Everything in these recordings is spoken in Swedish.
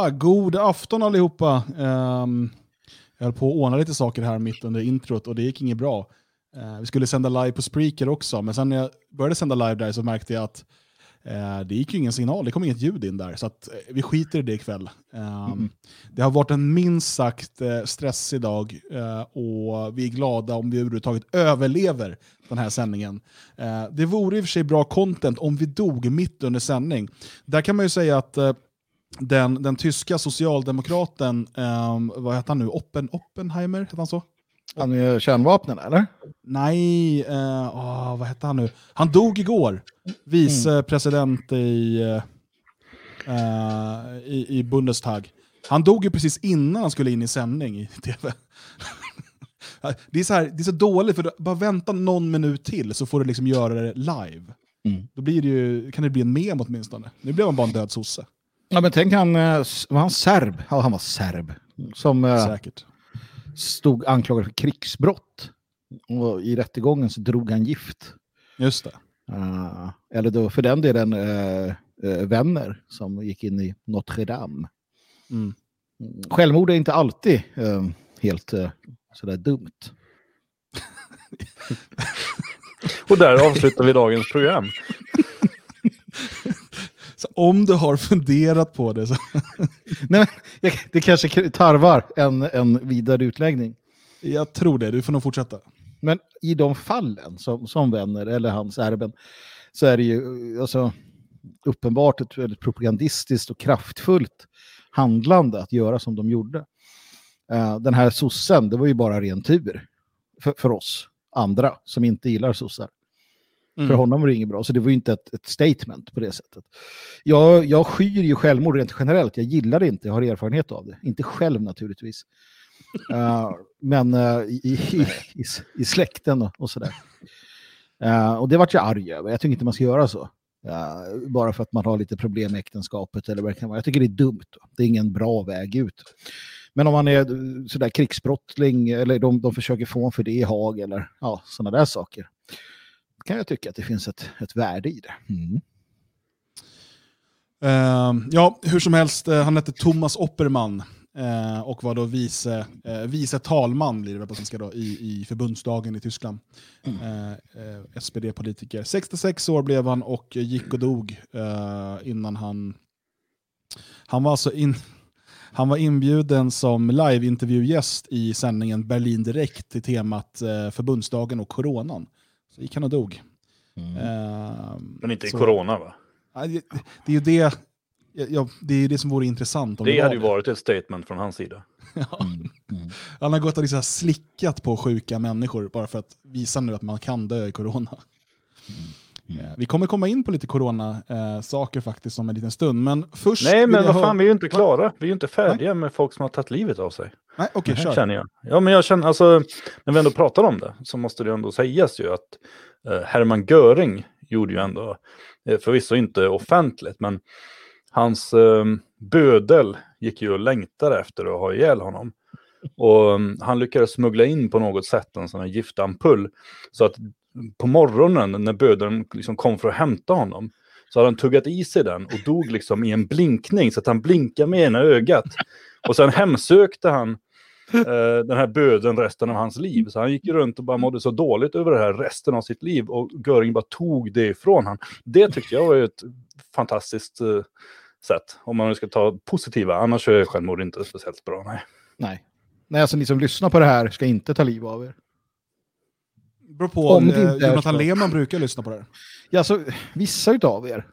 Ja, god afton allihopa. Um, jag höll på att ordna lite saker här mitt under introt och det gick inget bra. Uh, vi skulle sända live på Spreaker också, men sen när jag började sända live där så märkte jag att uh, det gick ju ingen signal, det kom inget ljud in där. Så att, uh, vi skiter i det ikväll. Um, mm. Det har varit en minst sagt stressig dag och vi är glada om vi överhuvudtaget överlever den här sändningen. det vore i och för sig bra content om vi dog mitt under sändning. Där kan man ju säga att den, den tyska socialdemokraten, um, vad heter han nu, Oppen, Oppenheimer, heter han så? Han är kärnvapnen eller? Nej, uh, oh, vad hette han nu? Han dog igår, vicepresident mm. i, uh, i, i Bundestag. Han dog ju precis innan han skulle in i sändning i tv. det, är så här, det är så dåligt, för bara vänta någon minut till så får du liksom göra det live. Mm. Då blir det ju, kan det bli en mem åtminstone. Nu blev han bara en död sosse. Ja, men tänk han, eh, var han serb? Ja, han var serb. Som eh, Säkert. stod anklagad för krigsbrott. Och i rättegången så drog han gift. Just det. Uh, eller då för den delen uh, uh, vänner som gick in i Notre Dame. Mm. Självmord är inte alltid helt sådär dumt. och där avslutar vi dagens program. Så om du har funderat på det så... Nej, det kanske tarvar en, en vidare utläggning. Jag tror det, du får nog fortsätta. Men i de fallen som, som vänner eller hans erben så är det ju alltså, uppenbart ett väldigt propagandistiskt och kraftfullt handlande att göra som de gjorde. Uh, den här sossen, det var ju bara ren tur för, för oss andra som inte gillar sossar. Mm. För honom var det inget bra, så det var ju inte ett, ett statement på det sättet. Jag, jag skyr ju självmord rent generellt, jag gillar det inte, jag har erfarenhet av det. Inte själv naturligtvis. uh, men uh, i, i, i, i, släkten och, och sådär. Uh, och det vart jag arg över, jag tycker inte man ska göra så. bara för att man har lite problem med äktenskapet eller vad det kan vara. Jag tycker det är dumt. Då. Det är ingen bra väg ut. Men om man är sådär krigsbrottsling eller de, de försöker få en för det i Haag eller ja, sådana där saker kan jag tycka att det finns ett, ett värde i det. Mm. Uh, ja, hur som helst, uh, han hette Thomas Opperman uh, och var då vice, uh, vice talman blir det på svenska då, i, i förbundsdagen i Tyskland. Mm. SPD-politiker. 66 år blev han och gick och dog innan han... Han var alltså in, han var inbjuden som live-intervjugäst i sändningen Berlin Direkt till temat förbundsdagen och coronan. Gick han och dog. Mm. Uh, Men inte i så, corona va? Det, det är ju det, ja, det, är det som vore intressant. Om det, det hade ju varit ett statement från hans sida. ja. mm. Mm. Han har gått och liksom slickat på sjuka människor bara för att visa nu att man kan dö i corona. Mm. Eh, vi kommer komma in på lite corona-saker eh, faktiskt om en liten stund. Men först Nej, men vad fan, vi är ju inte klara. Vi är ju inte färdiga Nej. med folk som har tagit livet av sig. Nej, okej, okay, kör. Känner jag. Ja, men jag känner, alltså, när vi ändå pratar om det så måste det ändå sägas ju att eh, Hermann Göring gjorde ju ändå, eh, förvisso inte offentligt, men hans eh, bödel gick ju och längtade efter att ha ihjäl honom. Och um, han lyckades smuggla in på något sätt en sån här giftampull. Så att på morgonen när bödeln liksom kom för att hämta honom så hade han tuggat i sig den och dog liksom i en blinkning så att han blinkade med ena ögat. Och sen hemsökte han eh, den här böden resten av hans liv. Så han gick runt och bara mådde så dåligt över det här resten av sitt liv och Göring bara tog det ifrån han. Det tyckte jag var ett fantastiskt eh, sätt. Om man nu ska ta positiva, annars är självmord inte speciellt bra. Nej. Nej. Nej, alltså ni som lyssnar på det här ska inte ta liv av er. Beror på, om eh, Jonathan Lehmann brukar lyssna på det här. Ja, alltså, vissa utav er.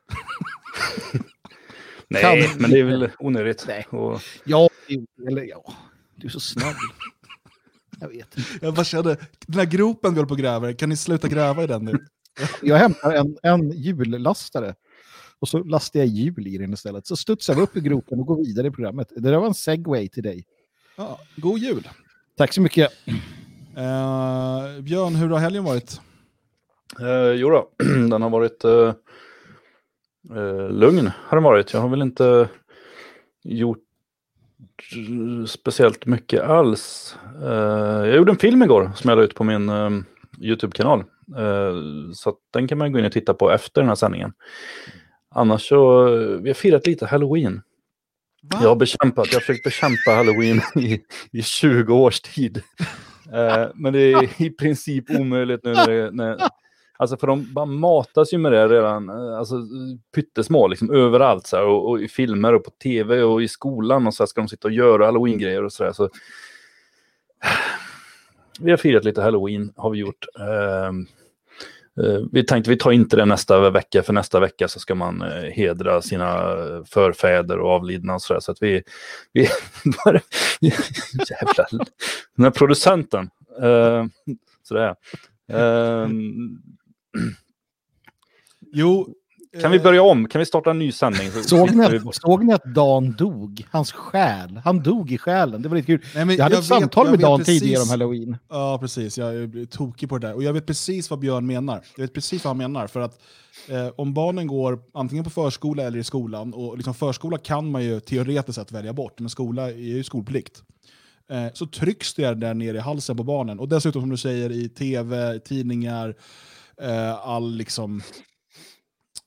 Nej, kan... men det är väl onödigt. Nej. Och... Ja, eller ja, du är så snabb. Jag vet inte. Jag bara kände, den här gropen vi håller på att gräva kan ni sluta gräva i den nu? Jag hämtar en, en hjullastare och så lastar jag hjul i den istället. Så studsar vi upp i gropen och går vidare i programmet. Det där var en segway till dig. Ja, god jul. Tack så mycket. Uh, Björn, hur har helgen varit? Uh, jo då, den har varit uh, uh, lugn. Har den varit. Jag har väl inte gjort speciellt mycket alls. Uh, jag gjorde en film igår som jag la ut på min uh, YouTube-kanal. Så den kan man gå in och titta på efter den här sändningen. Annars så, vi har firat lite Halloween. Va? Jag har bekämpat, jag har försökt bekämpa halloween i, i 20 års tid. Eh, men det är i princip omöjligt nu när, det, när Alltså för de bara matas ju med det redan, eh, alltså pyttesmå liksom överallt så här, och, och, i filmer och på tv och i skolan och så här ska de sitta och göra halloween-grejer och sådär. Så, vi har firat lite halloween har vi gjort. Uh, Eh, vi tänkte vi tar inte det nästa vecka, för nästa vecka så ska man eh, hedra sina eh, förfäder och avlidna och sådär. Så att vi, vi jävlar, den här producenten, uh, sådär. Uh, Jo. Kan vi börja om? Kan vi starta en ny sändning? Så Såg ni, att, såg ni att Dan dog? Hans själ. Han dog i själen. Det var lite kul. Nej, men Jag hade ett vet- samtal jag med Dan precis- tidigare om halloween. Ja, precis. Jag är tokig på det där. Och jag vet precis vad Björn menar. Jag vet precis vad han menar. För att eh, om barnen går antingen på förskola eller i skolan, och liksom förskola kan man ju teoretiskt sett välja bort, men skola är ju skolplikt. Eh, så trycks det där nere i halsen på barnen. Och dessutom som du säger i tv, tidningar, eh, all liksom...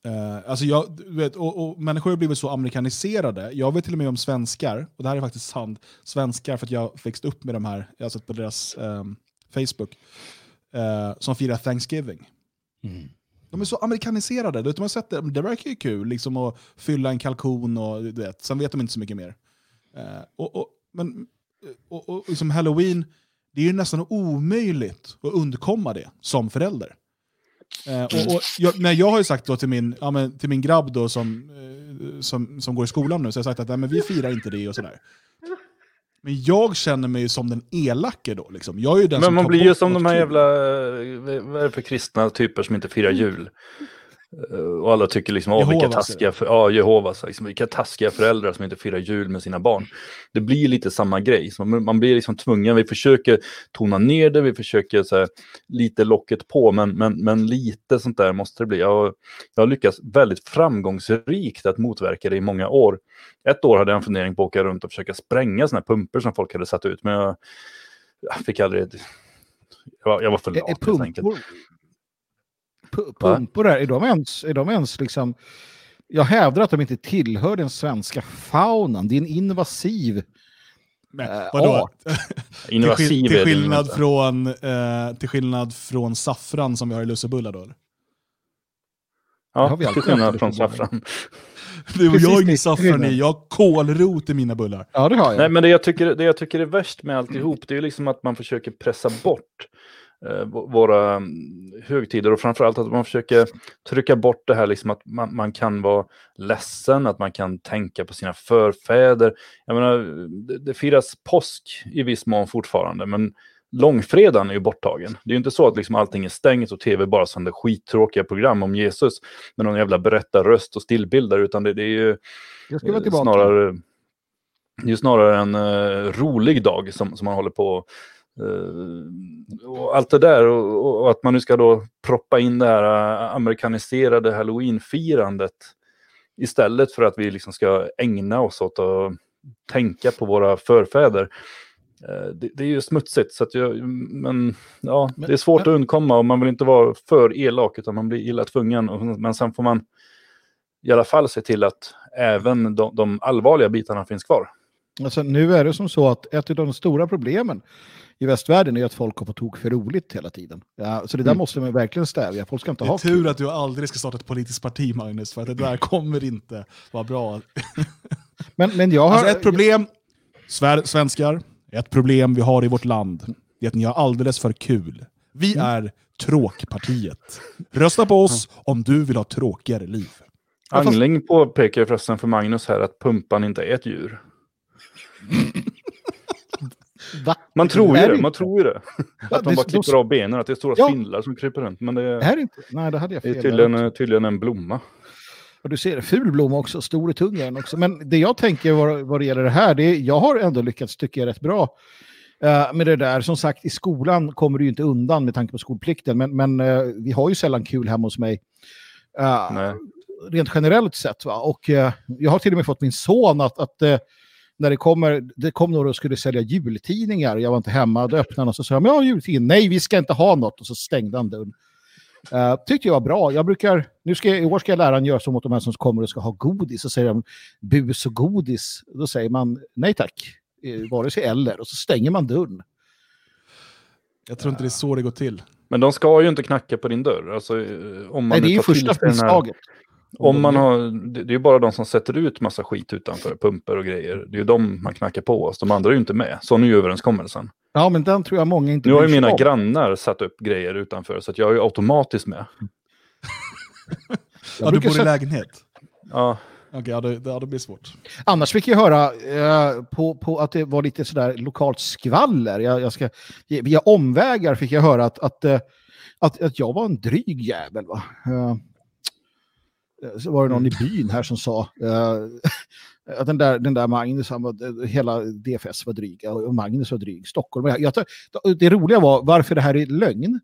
Eh, alltså jag, vet, och, och människor har blivit så amerikaniserade. Jag vet till och med om svenskar, och det här är faktiskt sant, svenskar för att jag växt upp med de här, jag har sett på deras ehm, Facebook, eh, som firar Thanksgiving. De är så amerikaniserade. Du vet, de har sett det, det verkar ju kul liksom, att fylla en kalkon och du vet, sen vet de inte så mycket mer. Eh, och, och, men, och, och, liksom Halloween, det är ju nästan omöjligt att undkomma det som förälder. Eh, och, och jag, nej, jag har ju sagt då till min, ja, men, till min grabb då som, eh, som, som går i skolan nu, så jag har sagt att nej, men vi firar inte det och sådär. Men jag känner mig ju som den elake då. Liksom. Jag är ju den Men som man blir ju som de här jävla, eh, vad är det för kristna typer som inte firar jul? Eh, Och alla tycker liksom, åh vilka taskiga, för, ja Jehovas, liksom, vilka taskiga föräldrar som inte firar jul med sina barn. Det blir lite samma grej, så man, man blir liksom tvungen, vi försöker tona ner det, vi försöker så här, lite locket på, men, men, men lite sånt där måste det bli. Jag, jag har lyckats väldigt framgångsrikt att motverka det i många år. Ett år hade jag en fundering på att åka runt och försöka spränga såna här pumper som folk hade satt ut, men jag, jag fick aldrig... Jag var, jag var för lat helt enkelt. Pumpor, pu- pumpor där, är de ens, är de ens liksom... Jag hävdar att de inte tillhör den svenska faunan. Det är en invasiv Men, eh, vadå? art. till, skill- till, skillnad från, eh, till skillnad från saffran som vi har i lussebullar då? eller? Det har Ja, vi alltid till skillnad från saffran. Det, jag Precis, har ingen saffran i, jag har kålrot i mina bullar. Ja, det har jag. Nej, men det jag, tycker, det jag tycker är värst med alltihop, det är ju liksom att man försöker pressa bort våra mm, högtider och framförallt att man försöker trycka bort det här liksom att man, man kan vara ledsen, att man kan tänka på sina förfäder. Jag menar, det, det firas påsk i viss mån fortfarande, men långfredagen är ju borttagen. Det är ju inte så att liksom allting är stängt och tv bara sänder skittråkiga program om Jesus med någon jävla berättarröst och stillbilder, utan det, det är ju jag ska vara Eh. Snarare, det är snarare en eh, rolig dag som, som man håller på eh, och allt det där och, och att man nu ska då proppa in det här eh, amerikaniserade halloween-firandet istället för att vi liksom ska ägna oss åt att tänka på våra förfäder. Eh, Det, det är ju smutsigt, så att jag, men ja, det är svårt att undkomma och man vill inte vara för elak utan man blir illa tvungen. Men sen får man i alla fall se till att även de, de allvarliga bitarna finns kvar. Alltså, nu är det som så att ett av de stora problemen i västvärlden är att folk har på tok för roligt hela tiden. Ja, så det där Mm. måste man verkligen stävja. Folk ska inte Det ha är tur att du aldrig ska starta ett politiskt parti Magnus, för att det där kommer inte vara bra. Men, men jag har... Alltså ett problem, svenskar, ett problem vi har i vårt land, det är att ni har alldeles för kul. Vi Mm. är tråkpartiet. Rösta på oss om du vill ha tråkigare liv. Angling påpekar förresten för Magnus här att pumpan inte är ett djur. Va? Man tror ju det, inte. man tror ju det. Ja, Att de det- bara klipper av benen, att det är stora Ja. spindlar som kryper runt. Men det Det är, här är inte... Nej, det hade jag det är fel. tydligen, tydligen en blomma. Och du ser, ful blomma också, stor i tungan också. Men det jag tänker vad, vad det gäller det här, det är, jag har ändå lyckats tycka rätt bra eh, med det där. Som sagt, i skolan kommer du ju inte undan med tanke på skolplikten, men, men eh, vi har ju sällan kul hemma hos mig. Nej. rent generellt sett. Va? Och jag har till och med fått min son att, att när det kommer, det kom några och skulle sälja jultidningar, jag var inte hemma, då öppnade han och så sa han, ja jultidning, nej vi ska inte ha något, och så stängde han dörren. Uh, tyckte jag var bra. Jag brukar, nu ska jag, I år ska jag lära en göra så mot de här som kommer och ska ha godis. Så säger de bus och godis. Då säger man nej tack, eh, vare sig eller. Och så stänger man dörren. Jag tror inte det är så det går till. Men de ska ju inte knacka på din dörr. Alltså, eh, om man Nej, det är ju första misstaget. Om man har, det är ju bara de som sätter ut massa skit utanför, pumper och grejer. Det är ju de man knackar på oss. De andra är ju inte med. Sån är ju överenskommelsen. Ja, men den tror jag många inte Nu har ju mina om. grannar satt upp grejer utanför, så att jag är ju automatiskt med. Ja, du bor i lägenhet? Ja, Okej, ja, det, ja, det blir svårt. Annars fick jag höra eh, på, på att det var lite sådär lokalt skvaller. Jag, jag ska, via omvägar fick jag höra att, att, eh, att, att jag var en dryg jävel. Va? Eh, så var det någon i byn här som sa eh, att den där, den där Magnus, han var, hela DFS var dryga och Magnus var dryg. Stockholm. Jag, jag, det roliga var varför det här är lögn.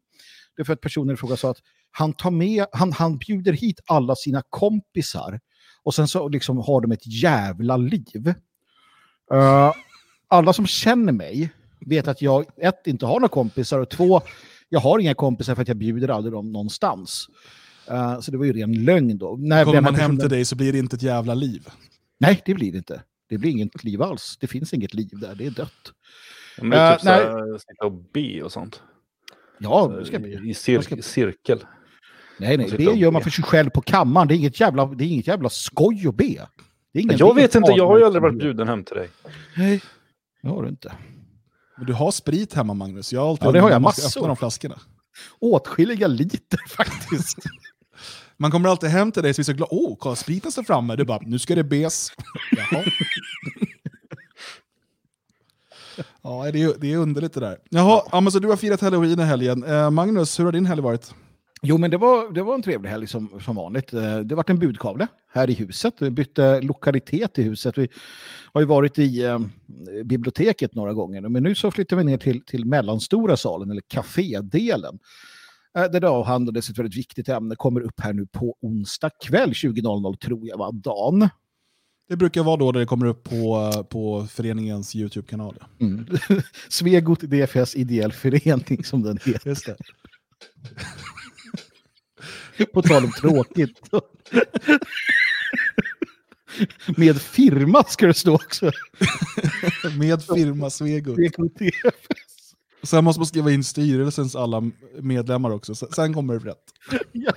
Det är för att personen i fråga sa att han, tar med, han, han bjuder hit alla sina kompisar och sen så liksom har de ett jävla liv. Eh, alla som känner mig vet att jag ett, inte har några kompisar och två, jag har inga kompisar för att jag bjuder aldrig dem någonstans. Eh, så det var ju ren lögn då. När Kommer man hem till dig så blir det inte ett jävla liv. Nej, det blir det inte. Det blir inget liv alls. Det finns inget liv där, det är dött. men det är Eh, typ såhär, sitta och be och sånt. Ja, det ska bli. I cir ska- cirkel. Nej, nej, det gör man be. för sig själv på kammaren. Det är inget jävla, det är inget jävla skoj att be. Det är ingen, Jag vet inte, jag har ju aldrig varit bjuden hem till dig. Nej, det har du inte. Men du har sprit hemma Magnus. Jag har alltid Ja, det har jag massor. öppna de flaskorna. Åtskilliga liter faktiskt. Man kommer alltid hem till dig och är så glad. Åh, kolla spriten står framme. Du bara, nu ska det bes. Jaha. ja, det är, det är underligt det där. Jaha, ja, men så du har firat halloween i helgen. Eh, Magnus, hur har din helg varit? Jo, men det var, det var en trevlig helg som, som vanligt. Eh, Det vart en budkavle här i huset. Vi bytte lokalitet i huset. Vi har ju varit i eh, biblioteket några gånger. Men nu så flyttar vi ner till, till mellanstora salen, eller kafédelen. Eh, där det avhandlades ett väldigt viktigt ämne. Kommer upp här nu på onsdag kväll 20.00 tror jag var dagen. Det brukar vara då det kommer upp på, på föreningens YouTube-kanal. ja. Mm. Svegot DFS ideell förening som den heter. Just. På tal om tråkigt. Med firma ska det stå också. Med firma Svegot. Svegot DFS. Sen måste man skriva in styrelsens alla medlemmar också. Sen- kommer det rätt. Ja.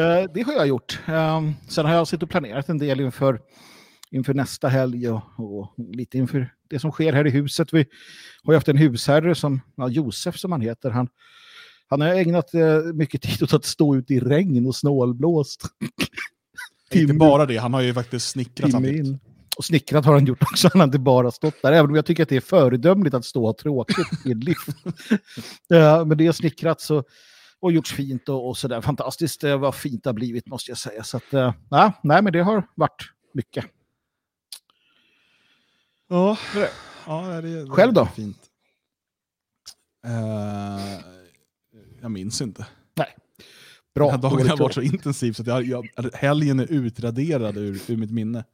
Eh, Det har jag gjort. Ehm, Sen har jag suttit och planerat en del inför, inför nästa helg och, och lite inför det som sker här i huset. Vi har ju haft en husherre, som, ja, Josef som han heter. Han, han har ägnat eh, mycket tid åt att stå ute i regn och snålblåst. Inte bara det, han har ju faktiskt snickrat timme samtidigt. in. Och snickrat har han gjort också, han har inte bara stått där. Även om jag tycker att det är föredömligt att stå och tråkigt i en lift. Ja, men det är snickrat så, och gjorts fint och, och sådär. Fantastiskt det vad fint det har blivit måste jag säga. Så att, eh, ja, nej, men det har varit mycket. Ja, ja det är, det är Själv då? Fint. Eh, jag minns inte. Bra. Den här dagen har varit så intensiv så att jag, jag, helgen är utraderad ur, ur mitt minne.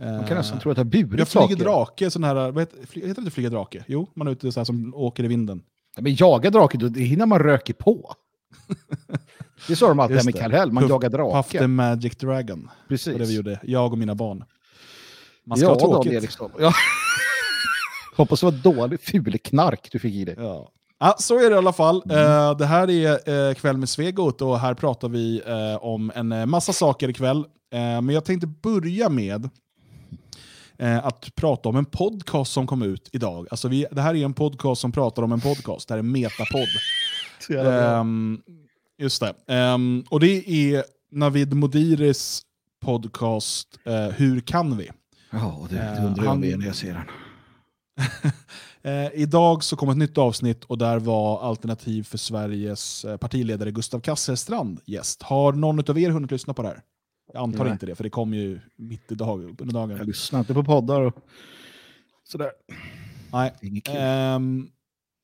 Man kan nästan Eh, tro att jag har burit jag flyger saker. drake, sån här, vad heter, heter det inte flyga drake? Jo, man är ute så här som åker i vinden. Ja, Men jaga drake, då- det hinner man röker på. Det sa de alltid Just med det. Kallhäll, man Puff- jagar Puff the drake. Magic Dragon. Precis. Det det vi gjorde, jag och mina barn. Man ska ja, ha tråkigt. Eriksson. Ja. Hoppas det var dålig, ful knark du fick i dig. Ja. Ja, så är det i alla fall. Mm. Eh, det här är eh, Kväll med Svegot och här pratar vi eh, om en massa saker ikväll. Men jag tänkte börja med eh, att prata om en podcast som kom ut idag. Alltså vi, det här är en podcast som pratar om en podcast. Det här är jävla bra. Ehm, just det. Ehm, och det är Navid Modiris podcast eh, Hur kan vi? Ja, det, det Eh, undrar jag med när jag ser den. Eh, idag så kom ett nytt avsnitt och där var Alternativ för Sveriges eh, partiledare Gustav Kasselstrand gäst. Har någon av er hunnit lyssna på det här? Jag antar Nej. inte det, för det kom ju mitt i dag, under dagen. Jag lyssnar inte på poddar och sådär. Nej. Ehm,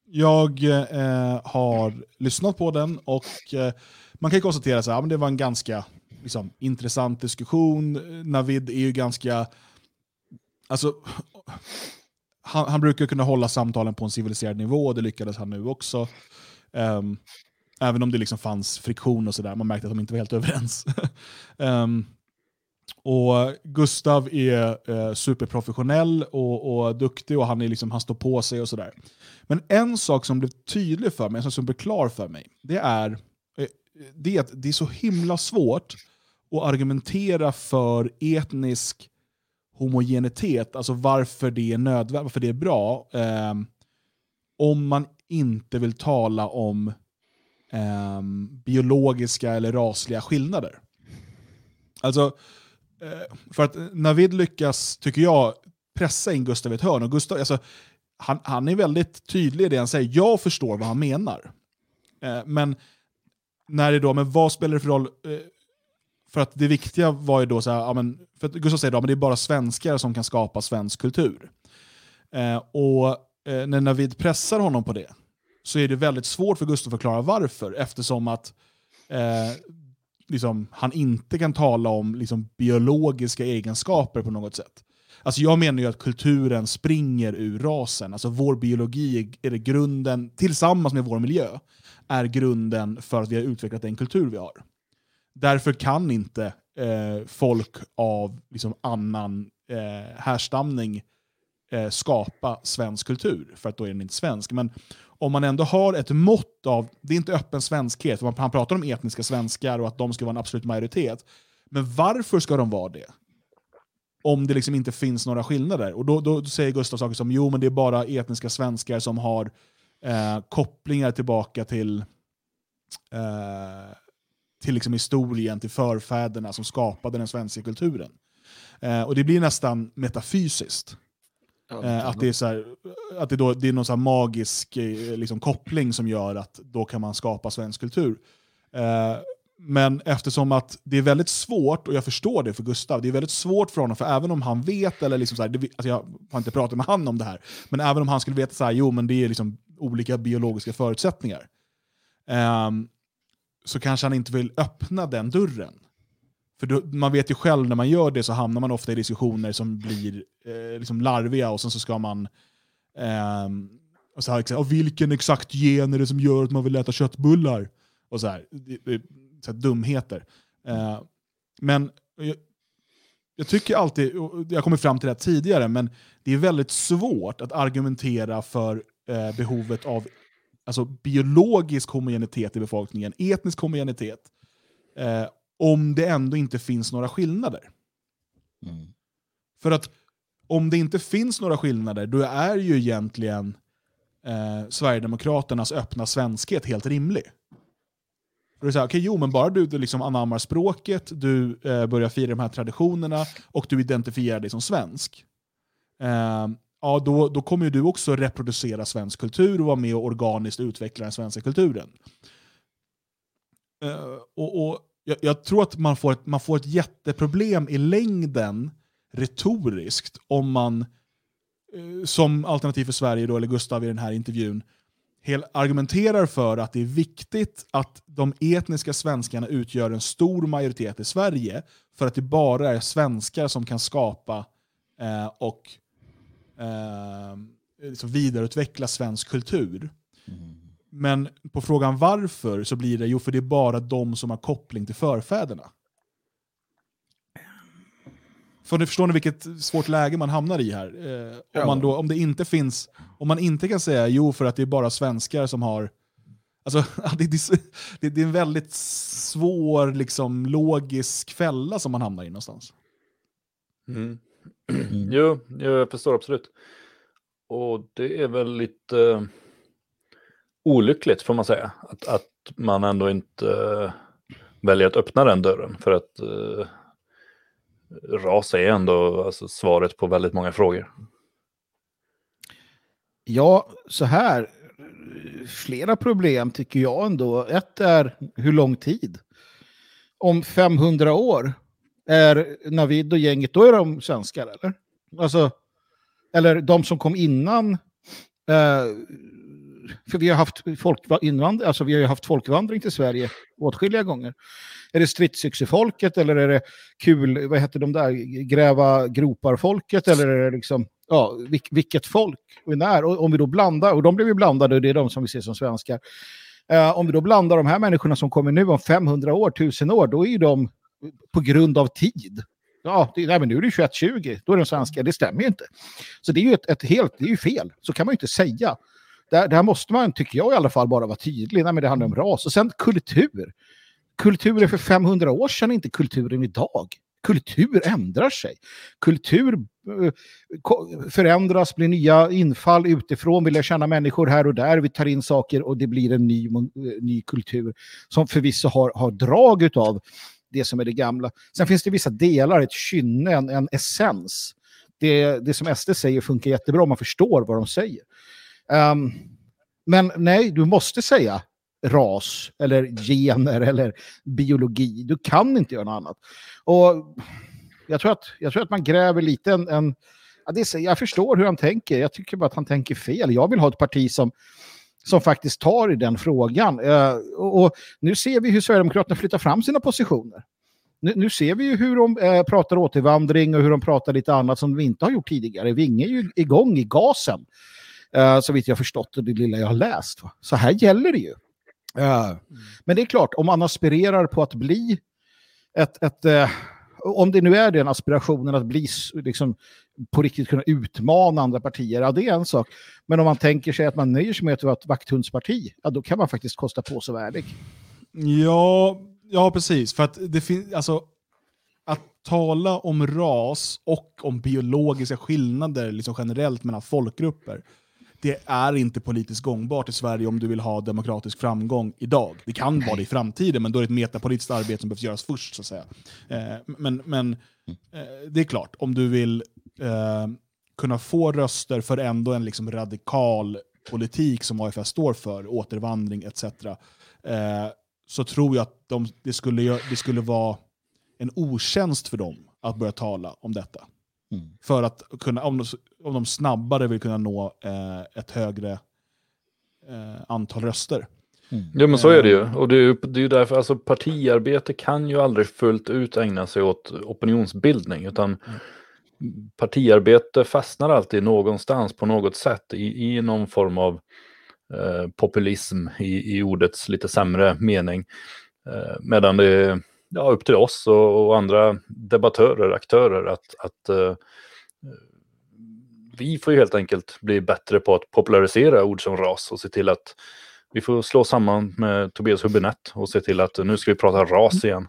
jag eh, har lyssnat på den och eh, man kan konstatera att ja, det var en ganska liksom, intressant diskussion. Navid är ju ganska... Alltså, han, han brukar kunna hålla samtalen på en civiliserad nivå och det lyckades han nu också. Ehm, Även om det liksom fanns friktion och sådär, man märkte att de inte var helt överens. um, och Gustav är eh, superprofessionell och, och duktig och han, är liksom, han står på sig och sådär. Men en sak som blev tydlig för mig, som blev klar för mig, det är, eh, det är att det är så himla svårt att argumentera för etnisk homogenitet, alltså varför det är nödvändigt, varför det är bra, eh, om man inte vill tala om eh, biologiska eller rasliga skillnader. Alltså, eh, för att Navid lyckas, tycker jag, pressa in Gustav i ett hörn. Och Gustav, alltså, han, han är väldigt tydlig i det han säger. Jag förstår vad han menar. Eh, men när det då, men vad spelar det för roll? Eh, för att det viktiga var ju då, så här, ja, men, för att Gustav säger att det är bara svenskar som kan skapa svensk kultur. Eh, och eh, när Navid pressar honom på det, så är det väldigt svårt för Gustav att förklara varför, eftersom att eh, liksom, han inte kan tala om liksom, biologiska egenskaper på något sätt. Alltså jag menar ju att kulturen springer ur rasen. Alltså vår biologi är det grunden, tillsammans med vår miljö, är grunden för att vi har utvecklat den kultur vi har. Därför kan inte eh, folk av liksom, annan eh, härstamning eh, skapa svensk kultur, för att då är den inte svensk. Men om man ändå har ett mått av, det är inte öppen svenskhet, för han pratar om etniska svenskar och att de ska vara en absolut majoritet. Men varför ska de vara det? Om det liksom inte finns några skillnader. Och då, då säger Gustav saker som jo men det är bara etniska svenskar som har eh, kopplingar tillbaka till, eh, till liksom historien, till förfäderna som skapade den svenska kulturen. Eh, och det blir nästan metafysiskt. Eh, att det är, så här, att det, då, det är någon så magisk eh, liksom, koppling som gör att då kan man skapa svensk kultur. Eh, men eftersom att det är väldigt svårt, och jag förstår det för Gustav, det är väldigt svårt för honom, för även om han vet, eller liksom så här, det, alltså jag har inte pratat med han om det här, men även om han skulle veta så här, jo men det är liksom olika biologiska förutsättningar, um, så kanske han inte vill öppna den dörren. För då, man vet ju själv när man gör det så hamnar man ofta i diskussioner som blir eh, liksom larviga och sen så ska man eh, och så här, och vilken exakt gen är det som gör att man vill äta köttbullar? Och så här, det, det, så här dumheter. Eh, men jag, jag, tycker alltid, jag kommer fram till det här tidigare, men det är väldigt svårt att argumentera för eh, behovet av alltså, biologisk homogenitet i befolkningen, etnisk homogenitet, eh, om det ändå inte finns några skillnader. Mm. För att om det inte finns några skillnader, då är ju egentligen eh, Sverigedemokraternas öppna svenskhet helt rimlig. För det är så här, okay, jo, men bara du, du liksom anammar språket, du eh, börjar fira de här traditionerna och du identifierar dig som svensk. Eh, ja, då, då kommer du också reproducera svensk kultur och vara med och organiskt utveckla den svenska kulturen. Eh, och, och jag, jag, tror att man får, ett, man får ett jätteproblem i längden retoriskt om man, eh, som Alternativ för Sverige, då, eller Gustav i den här intervjun, hel, argumenterar för att det är viktigt att de etniska svenskarna utgör en stor majoritet i Sverige, för att det bara är svenskar som kan skapa eh, och eh, liksom vidareutveckla svensk kultur. Men på frågan varför så blir det jo för det är bara de som har koppling till förfäderna. För ni förstår ni vilket svårt läge man hamnar i här? Eh, ja. om, man då, om det inte finns, om man inte kan säga jo för att det är bara svenskar som har Alltså, det, det, det är en väldigt svår liksom, logisk fälla som man hamnar i någonstans. Mm. jo, jag förstår absolut. Och det är väl lite olyckligt får man säga. Att, att man ändå inte eh, väljer att öppna den dörren. För att uh, ras är ändå alltså, svaret på väldigt många frågor. Ja, så här. Flera problem tycker jag ändå. Ett är hur lång tid? Om 500 år är Navid och gänget, då är de svenskar eller? Alltså, eller de som kom innan eh, för vi har haft folkvandring, alltså vi har haft folkvandring till Sverige åtskilliga gånger. Är det stridsyxefolket eller är det kul, vad heter de där, gräva gropar-folket eller är det liksom, ja, vilket folk och när? Och om vi då blandar, och de blev ju blandade, och det är de som vi ser som svenskar. Eh, om vi då blandar de här människorna som kommer nu om 500 år, 1000 år, då är ju de på grund av tid. Ja, det, nej, men nu är det 2120, då är de svenska. Det stämmer ju inte. Så det är ju ett, ett helt, det är ju fel. Så kan man ju inte säga. Där, där måste man, tycker jag i alla fall, bara vara tydlig. Nej, men det handlar om ras. Och sen kultur. Kulturen för 500 år sedan är inte kulturen idag. Kultur ändrar sig. Kultur eh, förändras, blir nya infall utifrån. Vi lär känna människor här och där. Vi tar in saker och det blir en ny, eh, ny kultur som förvisso har, har drag av det som är det gamla. Sen finns det vissa delar, ett kynne, en, en essens. Det, det som SD säger funkar jättebra om man förstår vad de säger. Um, men nej, du måste säga ras eller gener eller biologi. Du kan inte göra något annat. Och jag tror att, jag tror att man gräver lite en... en ja, det är, jag förstår hur han tänker. Jag tycker bara att han tänker fel. Jag vill ha ett parti som, som faktiskt tar i den frågan. Uh, och, och nu ser vi hur Sverigedemokraterna flyttar fram sina positioner. Nu, nu ser vi ju hur de eh, pratar återvandring och hur de pratar lite annat som de inte har gjort tidigare. Vinge är ju igång i gasen. Uh, så vitt jag förstått och det lilla jag har läst. Va? Så här gäller det ju. Eh, Men det är klart, om man aspirerar på att bli ett... ett eh, om det nu är den aspirationen att bli liksom, på riktigt kunna utmana andra partier, ja det är en sak. Men om man tänker sig att man nöjer sig med att vara ett vakthundsparti, ja då kan man faktiskt kosta på sig värdig. Ja, ja precis. För att det finns, alltså, att tala om ras och om biologiska skillnader liksom generellt mellan folkgrupper, det är inte politiskt gångbart i Sverige om du vill ha demokratisk framgång idag. Det kan vara det i framtiden, men då är det ett metapolitiskt arbete som behövs göras först. så att säga. Eh, men men eh, det är klart, om du vill eh, kunna få röster för ändå en liksom radikal politik som AFS står för, återvandring etc. Så tror jag att de, det, skulle, det skulle vara en otjänst för dem att börja tala om detta. Mm. För att kunna, om, de, om de snabbare vill kunna nå eh, ett högre eh, antal röster. Ja men så är det ju. Och det är ju, det är ju därför, alltså partiarbete kan ju aldrig fullt ut ägna sig åt opinionsbildning. Utan partiarbete fastnar alltid någonstans på något sätt i, i någon form av eh, populism i, i ordets lite sämre mening. Eh, medan det är ja, upp till oss och, och andra debattörer, aktörer att, att eh, vi får ju helt enkelt bli bättre på att popularisera ord som ras och se till att vi får slå samman med Tobias Hübinette och se till att nu ska vi prata ras igen.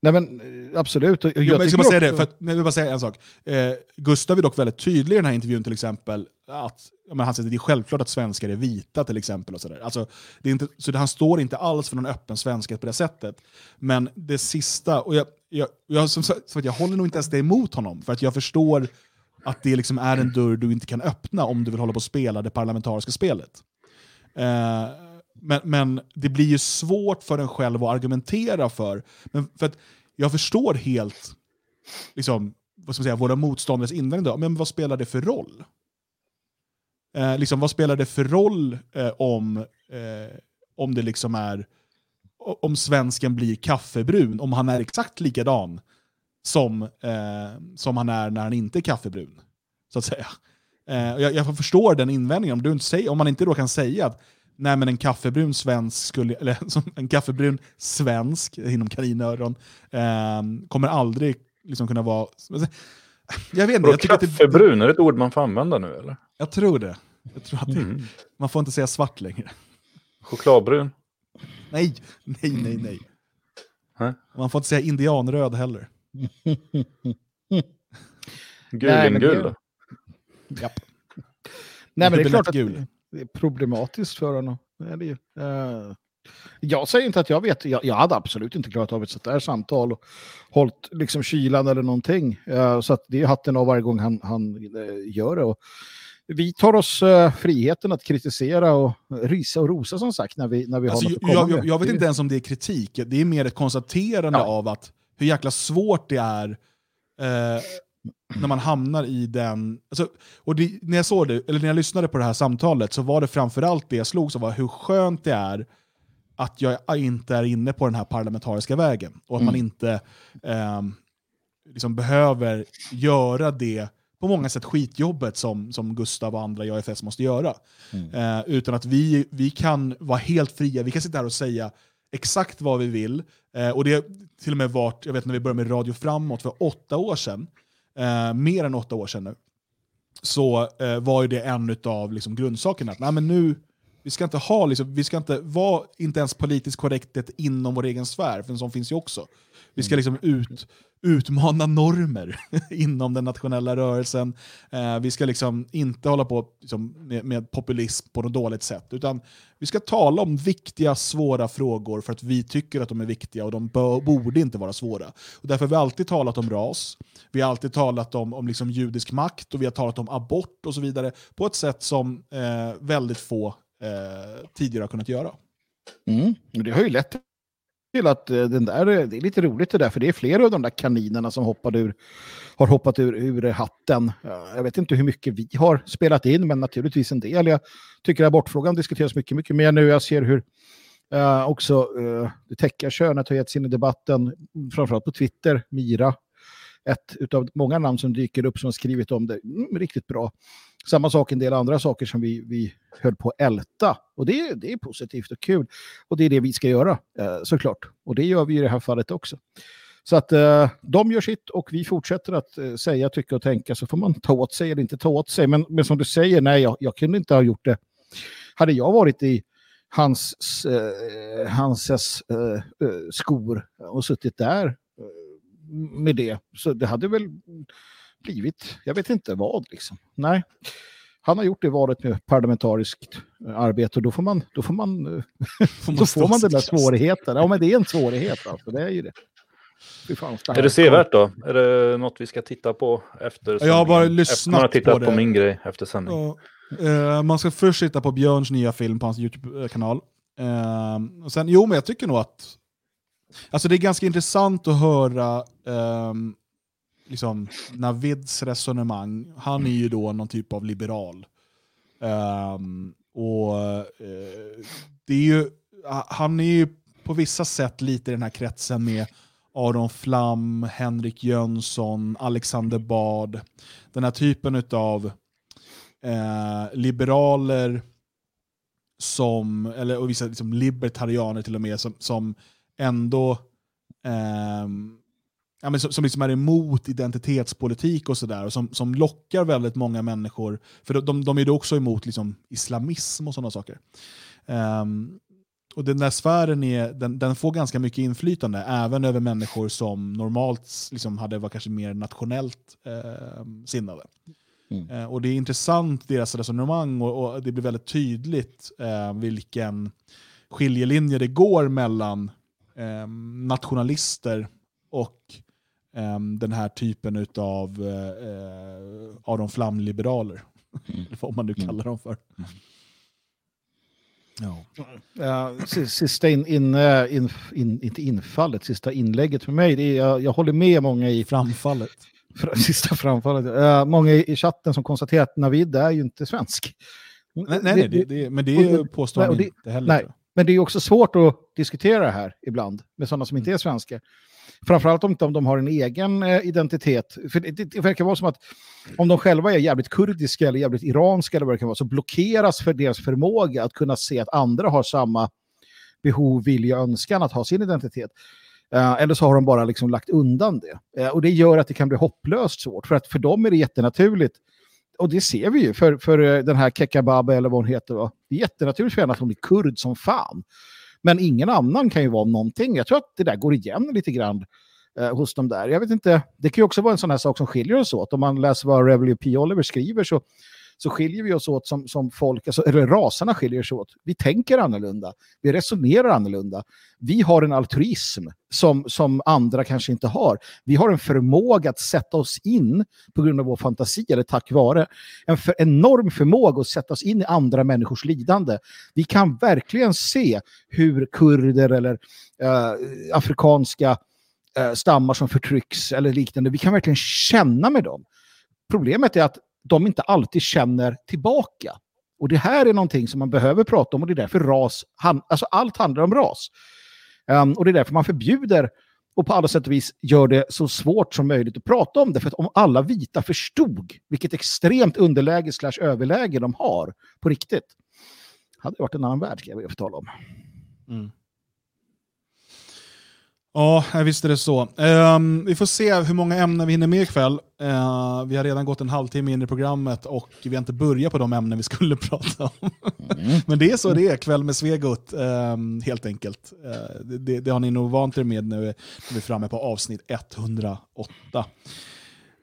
Nej men eh, absolut. Och Jo, men jag ska bara säga det, också- för att, jag vill bara säga en sak. Eh, Gustav är dock väldigt tydlig i den här intervjun till exempel, att ja, men han säger att det är självklart att svenskar är vita till exempel. Och så där. Alltså, det är inte, så det, han står inte alls för någon öppen svenskhet på det sättet. Men det sista, och jag, jag, jag, som så att jag håller nog inte ens det emot honom, för att jag förstår att det liksom är en dörr du inte kan öppna om du vill hålla på och spela det parlamentariska spelet. Eh, men, men det blir ju svårt för en själv att argumentera för. Men för att jag förstår helt liksom, vad ska man säga, våra motståndares invändning. Då. Men vad spelar det för roll? Eh, liksom, vad spelar det för roll eh, om, eh, om det liksom är om svensken blir kaffebrun, om han är exakt likadan som, eh, som han är när han inte är kaffebrun. Så att säga. Eh, jag, jag förstår den invändningen. Om, du inte säger, om man inte då kan säga att nej, men en kaffebrun svensk skulle, eller en kaffebrun svensk inom kaninöron eh, kommer aldrig liksom kunna vara... Jag vet inte, jag kaffebrun, att det, kaffebrun, är det ett ord man får använda nu eller? Jag tror det. Jag tror att det, Mm. Man får inte säga svart längre. Chokladbrun? Nej, nej, nej, nej. Nej. Man får inte säga indianröd heller. Gulingul? Japp. Nej, men det är klart att gul. det är problematiskt för honom. Det är det ju. Eh, jag säger inte att jag vet. Jag, jag hade absolut inte klarat av ett sånt där samtal och hållit liksom kylan eller någonting. Eh, så att det är hatten av varje gång han, han eh, gör det. Och vi tar oss eh, friheten att kritisera och rysa och rosa som sagt när vi, när vi Alltså, har något jag, att komma jag, med. jag vet inte ens om det är kritik, det är mer ett konstaterande Ja. av att hur jäkla svårt det är eh, när man hamnar i den... Alltså, och det, när jag såg det, eller när jag lyssnade på det här samtalet så var det framförallt det jag slog som var hur skönt det är att jag inte är inne på den här parlamentariska vägen. Och att man Mm. inte ehm, liksom behöver göra det på många sätt skitjobbet som, som Gustav och andra i AFS måste göra. Mm. Eh, utan att vi, vi kan vara helt fria, vi kan sitta här och säga exakt vad vi vill. Eh, och det har till och med varit, jag vet när vi började med Radio Framåt för åtta år sedan, eh, mer än åtta år sedan nu, så eh, var ju det en av liksom, grundsakerna. Att, nej, men nu, vi ska inte ha, liksom, vi ska inte vara inte ens politiskt korrekthet inom vår egen sfär, för en sån finns ju också. Vi ska liksom ut, utmana normer inom den nationella rörelsen. Eh, vi ska liksom inte hålla på liksom, med, med populism på något dåligt sätt, utan vi ska tala om viktiga, svåra frågor för att vi tycker att de är viktiga och de bör, borde inte vara svåra. Och därför har vi alltid talat om ras, vi har alltid talat om, om liksom judisk makt och vi har talat om abort och så vidare på ett sätt som eh, väldigt få eh, tidigare har kunnat göra. Mm. Det har ju lett till att eh, den där, eh, det är lite roligt det där, för det är flera av de där kaninerna som hoppade ur, har hoppat ur, ur hatten. Jag vet inte hur mycket vi har spelat in, men naturligtvis en del. Jag tycker abortfrågan diskuteras mycket, mycket mer nu. Jag ser hur uh, också uh, det täcka könet har sig in i debatten, framförallt på Twitter, Mira. Ett av många namn som dyker upp som har skrivit om det. Mm, riktigt bra. Samma sak en del andra saker som vi, vi höll på att älta. Och det, det är positivt och kul. Och det är det vi ska göra, eh, såklart. Och det gör vi i det här fallet också. Så att eh, de gör sitt och vi fortsätter att eh, säga, tycka och tänka så får man ta åt sig eller inte ta åt sig. Men, men som du säger, nej, jag, jag kunde inte ha gjort det. Hade jag varit i hans, eh, Hanses eh, eh, skor och suttit där med det, så det hade väl blivit, jag vet inte vad liksom. Nej, han har gjort det valet med parlamentariskt eh, arbete och då får man, då får man, får man, då får man den där svårigheten. Ja, men det är en svårighet alltså, det är ju det. Fan, det är det sevärt då? Är det något vi ska titta på efter Jag har bara lyssnat efter man har tittat på, det. på min grej efter sändning. Ja, uh, man ska först titta på Björns nya film på hans YouTube-kanal. Och sen, jo, men jag tycker nog att Alltså det är ganska intressant att höra um, liksom, Navids resonemang, han är ju då någon typ av liberal. Um, och uh, det är ju, han är ju på vissa sätt lite i den här kretsen med Aron Flam, Henrik Jönsson, Alexander Bard. Den här typen av eh, liberaler som, eller och vissa liksom libertarianer till och med, som, som ändå eh, ja, men som, som liksom är emot identitetspolitik och sådär, och som, som lockar väldigt många människor. För de, de är ju också emot liksom, islamism och sådana saker. Um, och den där sfären är, den, den, får ganska mycket inflytande, även över människor som normalt liksom, hade varit kanske mer nationellt eh, sinnade. Mm. Eh, och det är intressant, deras resonemang, och, och det blir väldigt tydligt eh, vilken skiljelinje det går mellan eh, nationalister och um, den här typen av uh, Aron Flam-liberaler. Mm. vad man nu mm. kallar dem för. Mm. Ja. Uh, sista in, in, in, in, inte infallet, sista inlägget för mig, det är, jag, jag håller med många i framfallet. Sista framfallet. Uh, många i chatten som konstaterar att Navid är ju inte svensk. Nej, nej, nej det, det, men det påstår han inte heller. Nej, men det är också svårt att diskutera det här ibland med sådana som inte är svenskar. Framförallt om de har en egen eh, identitet. För det, det, verkar vara som att om de själva är jävligt kurdiska eller jävligt iranska eller vad det kan vara, så blockeras för deras förmåga att kunna se att andra har samma behov, vilja, önskan att ha sin identitet. Uh, eller så har de bara liksom lagt undan det. Uh, och det gör att det kan bli hopplöst svårt, för att för dem är det jättenaturligt. Och det ser vi ju för, för den här Kekababa eller vad hon heter. Va? Det är jättenaturligt för henne att hon är kurd som fan. Men ingen annan kan ju vara någonting. Jag tror att det där går igen lite grann eh, hos dem där. Jag vet inte, det kan ju också vara en sån här sak som skiljer oss åt. Om man läser vad Revelio P. Oliver skriver så, så skiljer vi oss åt som, som folk, alltså, eller raserna skiljer sig åt. Vi tänker annorlunda, vi resonerar annorlunda. Vi har en altruism som, som andra kanske inte har. Vi har en förmåga att sätta oss in på grund av vår fantasi, eller tack vare, en för, enorm förmåga att sätta oss in i andra människors lidande. Vi kan verkligen se hur kurder eller eh, afrikanska eh, stammar som förtrycks eller liknande, vi kan verkligen känna med dem. Problemet är att de inte alltid känner tillbaka. Och det här är någonting som man behöver prata om och det är därför ras, alltså allt handlar om ras. Um, och det är därför man förbjuder och på alla sätt och vis gör det så svårt som möjligt att prata om det. För att om alla vita förstod vilket extremt underläge slash överläge de har på riktigt, hade det varit en annan värld, ska jag tala om. Mm. Ja, visst är det så. Um, vi får se hur många ämnen vi hinner med ikväll. Uh, vi har redan gått en halvtimme in i programmet och vi har inte börjat på de ämnen vi skulle prata om. Mm. Men det är så det är, kväll med Svegot, um, helt enkelt. Uh, det, det, har ni nog vant er med nu när vi är framme på avsnitt 108.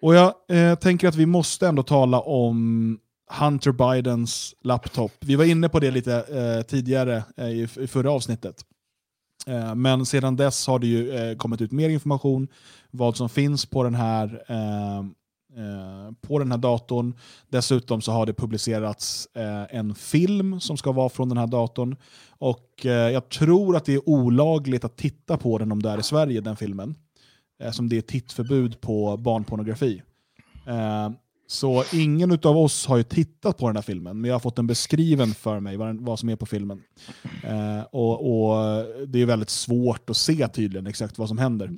Och jag uh, tänker att vi måste ändå tala om Hunter Bidens laptop. Vi var inne på det lite tidigare i, i förra avsnittet. Eh, men sedan dess har det ju eh, kommit ut mer information vad som finns på den här eh, på den här datorn. Dessutom så har det publicerats en film som ska vara från den här datorn. Och jag tror att det är olagligt att titta på den om det är i Sverige, den filmen. Som det är tittförbud på barnpornografi. Så ingen av oss har ju tittat på den här filmen, men jag har fått den beskriven för mig, vad, vad som är på filmen. Eh, och, och, Det är väldigt svårt att se tydligen exakt vad som händer.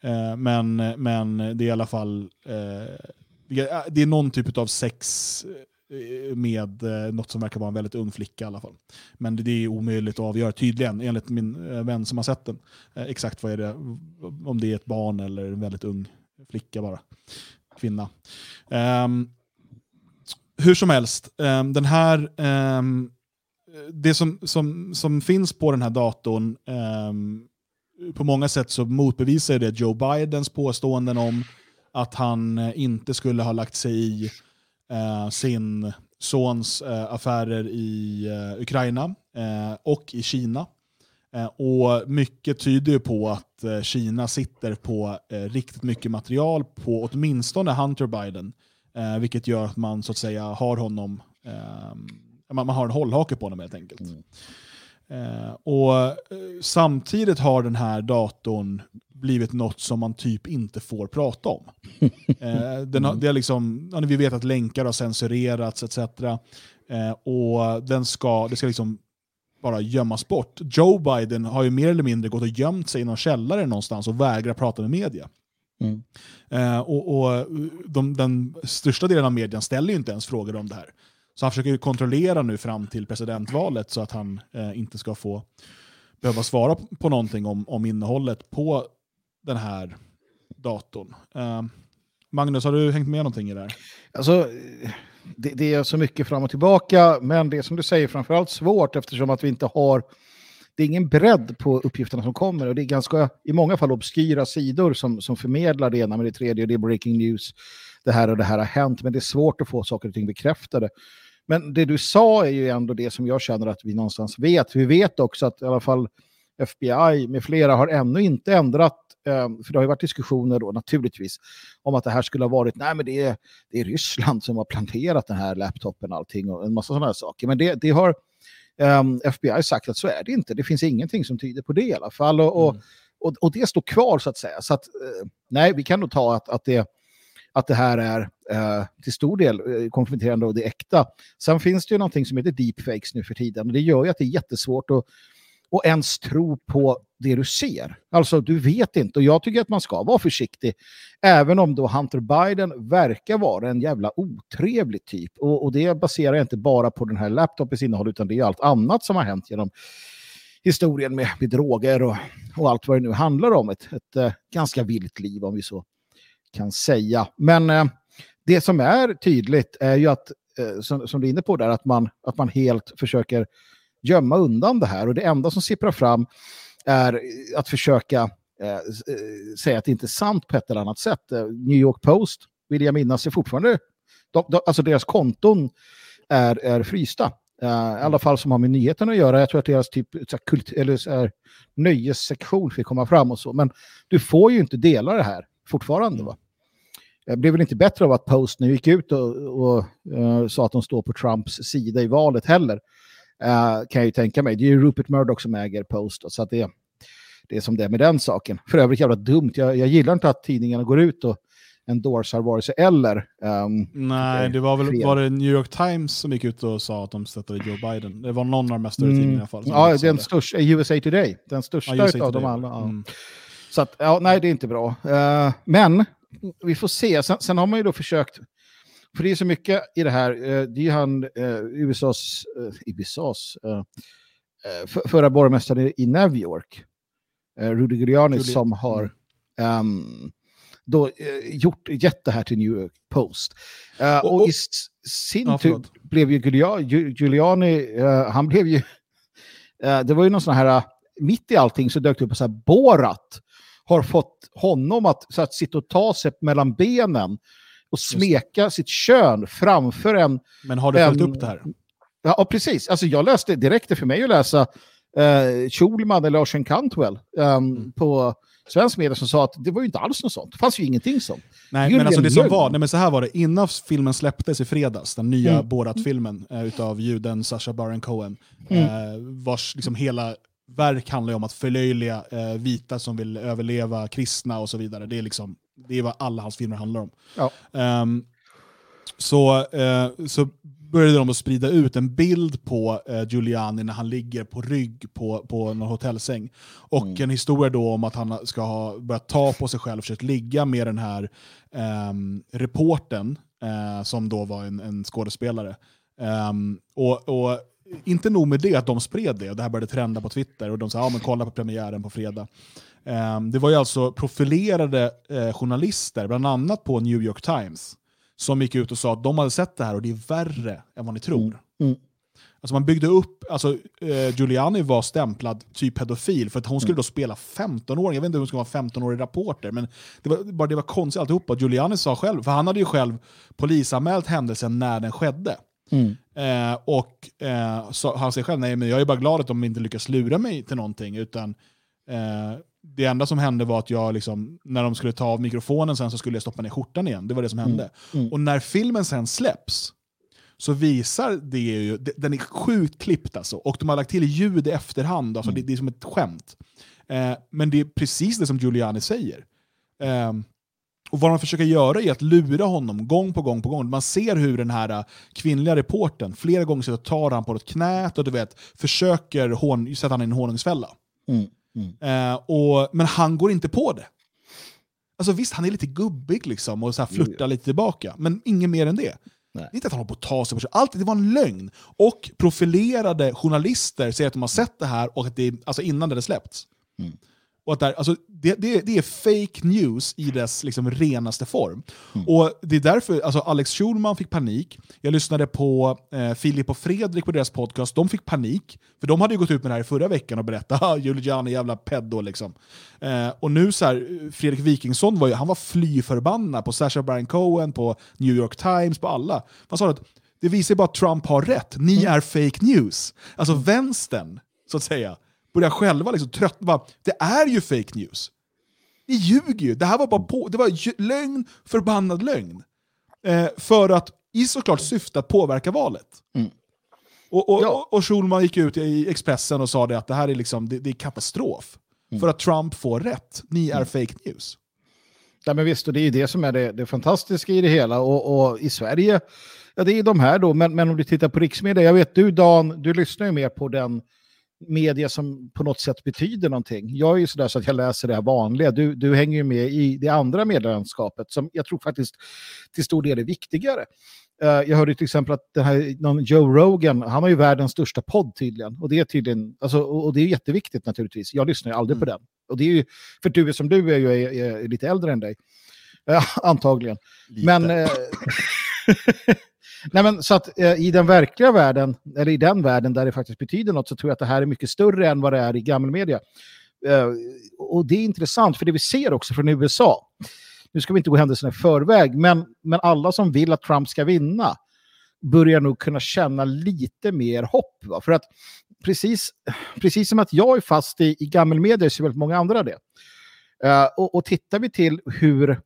Eh, men, men det är i alla fall eh, det är någon typ av sex eh, med eh, något som verkar vara en väldigt ung flicka i alla fall. Men det är omöjligt att avgöra tydligen, enligt min eh, vän som har sett den. Eh, exakt vad är det, om det är ett barn eller en väldigt ung flicka bara kvinna. Um, hur som helst, um, den här, um, det som, som, som finns på den här datorn, på många sätt så motbevisar det Joe Bidens påståenden om att han eh, inte skulle ha lagt sig i uh, sin sons uh, affärer i uh, Ukraina och i Kina. Eh, och mycket tyder på att eh, Kina sitter på eh, riktigt mycket material på åtminstone Hunter Biden. vilket gör att man så att säga har honom, man, har en hållhake på honom helt enkelt. Mm. och Samtidigt har den här datorn blivit något som man typ inte får prata om. den har, det är liksom, vi vet att länkar har censurerats etc. och den ska, det ska liksom bara gömmas bort. Joe Biden har ju mer eller mindre gått och gömt sig i någon källare någonstans och vägrar prata med media. Mm. Eh, och, och de, Den största delen av medien ställer ju inte ens frågor om det här. Så han försöker kontrollera nu fram till presidentvalet så att han eh, inte ska få behöva svara på någonting om, om innehållet på den här datorn. Eh, Magnus, har du hängt med någonting i det här? Alltså, det, det, är så mycket fram och tillbaka, men det är som du säger framförallt svårt eftersom att vi inte har det är ingen bredd på uppgifterna som kommer och det är ganska i många fall obskyra sidor som, som förmedlar det ena med det tredje och det är breaking news. Det här och det här har hänt, men det är svårt att få saker och ting bekräftade. Men det du sa är ju ändå det som jag känner att vi någonstans vet. Vi vet också att i alla fall FBI med flera har ännu inte ändrat för det har ju varit diskussioner då naturligtvis om att det här skulle ha varit, nej men det är, det är Ryssland som har planterat den här laptopen och allting och en massa sådana här saker. Men det, det har um, ehm, FBI sagt att så är det inte. Det finns ingenting som tyder på det i alla fall. Och, mm. och, och, det står kvar så att säga. Så att, uh, nej, vi kan nog ta att, att, det, att det här är uh, till stor del uh, konfronterande och det äkta. Sen finns det ju någonting som heter deepfakes nu för tiden. Och det gör ju att det är jättesvårt att och ens tro på det du ser. Alltså du vet inte och jag tycker att man ska vara försiktig. Även om då Hunter Biden verkar vara en jävla otrevlig typ. Och, och det baserar jag inte bara på den här laptopens innehåll utan det är allt annat som har hänt genom historien med, med droger och, och allt vad det nu handlar om. Ett, ett ett ganska vilt liv om vi så kan säga. Men eh, det som är tydligt är ju att, eh, som, som du är inne på där, att man, att man helt försöker gömma undan det här. Och det enda som sipprar fram är att försöka eh, eh, säga att det inte är sant på ett eller annat sätt. Eh, New York Post, vill jag minnas, är fortfarande... De, de, alltså deras konton är, är frysta. Uh, I alla fall som har med nyheterna att göra. Jag tror att deras typ, så kult, eller så här, nöjessektion fick komma fram och så. Men du får ju inte dela det här fortfarande. Va? Det blev väl inte bättre av att Post nu gick ut och, och uh, sa att de står på Trumps sida i valet heller. Uh, kan jag ju tänka mig. Det är ju Rupert Murdoch som äger Post. Så att det, det är som det är med den saken. För övrigt jävla dumt. Jag, jag gillar inte att tidningarna går ut och endorsar vare sig eller. Um, Nej, det var väl var det New York Times som gick ut och sa att de stöttade Joe Biden. Det var någon av de mest större mm. tidningarna i alla fall. Ja, den största, USA Today. Den största ja, av dem alla. Ja. Mm. Så att, ja, nej, det är inte bra. Eh, men vi får se. Sen, sen har man ju då försökt, för det är så mycket i det här, eh, det är ju han, eh, USAs, eh, USAs för, förra borgmästaren i New York, Rudy Giuliani, Giuliani. som har ehm, då gjort, gett det här till New York Post. Eh, och, Och- och- i sin Ja, tur blev ju Giuliani, Giu- Giuliani eh, han blev ju, eh, det var ju någon sån här, mitt i allting så dök det upp så här, Borat har fått honom att, så att sitta och ta sig mellan benen och smeka sitt kön framför en Men har du följt upp det här? Ja, precis. Alltså, jag läste direkt för mig att läsa eh, Schulman eller Ocean Cantwell ehm, på svensk media som sa att det var ju inte alls något sånt. Det fanns ju ingenting sånt. Nej, men alltså det som var, nej men så här var det, innan filmen släpptes i fredags, den nya Mm. Borat-filmen eh, utav juden Sacha Baron Cohen, Mm. eh, vars liksom hela verk handlar om att förlöjliga eh, vita som vill överleva, kristna och så vidare. Det är, liksom, det är vad alla hans filmer handlar om. Ja. Ehm, så, eh, så började de att sprida ut en bild på eh, Giuliani när han ligger på rygg på, på någon hotellsäng. Och Mm. en historia då om att han ska ha börjat ta på sig själv och försökt ligga med den här um, reporten eh, som då var en, en skådespelare. Ehm, och, och inte nog med det att de spred det, och det här började trenda på Twitter, och de sa ja, men kolla på premiären på fredag. Ehm, det var ju alltså profilerade eh, journalister, bland annat på New York Times, som gick ut och sa att de hade sett det här och det är värre än vad ni tror. Mm. Mm. Alltså man byggde upp, alltså eh, Giuliani var stämplad typ pedofil för att hon Mm. skulle då spela 15-åring, jag vet inte om hon skulle vara 15-årig reporter, men det var, bara det var konstigt alltihopa. Giuliani sa själv, för han hade ju själv polisanmält händelsen när den skedde. Mm. Eh, och eh, så, han säger själv, nej men jag är bara glad att de inte lyckas lura mig till någonting, utan eh, det enda som hände var att jag, liksom, när de skulle ta av mikrofonen sen så skulle jag stoppa ner skjortan igen. Det var det som hände. Mm. Och när filmen sen släpps så visar det ju, de- den är sjukt klippt alltså, och de har lagt till ljud i efterhand, alltså det, det är som ett skämt. Eh, men det är precis det som Giuliani säger. Ehm, och vad de försöker göra är att lura honom gång på gång på gång. Man ser hur den här eh, kvinnliga reporten flera gånger sitter och tar han på ett knät och du vet, försöker hån, sätta han i en honungsfälla. Mm. Mm. Eh, och, men han går inte på det. Alltså visst, han är lite gubbig liksom och så flörtar lite tillbaka, men inget mer än det. Nej. Det är inte att han håller på att ta sig på sig. Allt det var en lögn. Och profilerade journalister säger att de har sett det här och att det alltså innan det hade släppts. Mm. Och att där, alltså, det, det, det är fake news i dess liksom, renaste form. Mm. Och det är därför alltså, Alex Schulman fick panik. Jag lyssnade på eh, Filip och Fredrik på deras podcast. De fick panik. För de hade gått ut med det här förra veckan och berättat att Giuliani är jävla peddo. Liksom. Eh, och nu så här, Fredrik Wikingsson var ju, han var fly förbannad på Sacha Baron Cohen, på New York Times, på alla. Man sa att det visar bara att Trump har rätt. Ni är fake news. Alltså vänstern, så att säga, börjar själva liksom tröttna. Det är ju fake news. Ni ljuger ju. Det här var bara på, det var lögn, förbannad lögn. Eh, för att i såklart syfte att påverka valet. Mm. Och, och, Ja. och, Schulman gick ut i Expressen och sa det att det här är, liksom, det, det är katastrof. Mm. För att Trump får rätt. Ni är fake news. Ja, men visst, och det är ju det som är det, det fantastiska i det hela. Och, och i Sverige, ja, det är de här då, men, men om du tittar på riksmedia, jag vet du Dan, du lyssnar ju mer på den media som på något sätt betyder någonting. Jag är ju sådär så att jag läser det här vanliga, du, du hänger ju med i det andra medielandskapet som jag tror faktiskt till stor del är viktigare. Eh, jag hörde till exempel att det här, någon Joe Rogan, han har ju världens största podd tydligen. Och det är tydligen, alltså, och, och det är jätteviktigt naturligtvis. Jag lyssnar ju aldrig på den. Och det är ju, för du som du är ju är, är lite äldre än dig. Eh, antagligen. Lite. Men, eh, nej men så att eh, i den verkliga världen, eller i den världen där det faktiskt betyder något, så tror jag att det här är mycket större än vad det är i gammelmedia. Eh, och det är intressant, för det vi ser också från USA, nu ska vi inte gå händelserna i förväg, men, men alla som vill att Trump ska vinna börjar nog kunna känna lite mer hopp. Va? För att precis, precis som att jag är fast i, i gammelmedia så är väldigt många andra det. Eh, och, och tittar vi till hur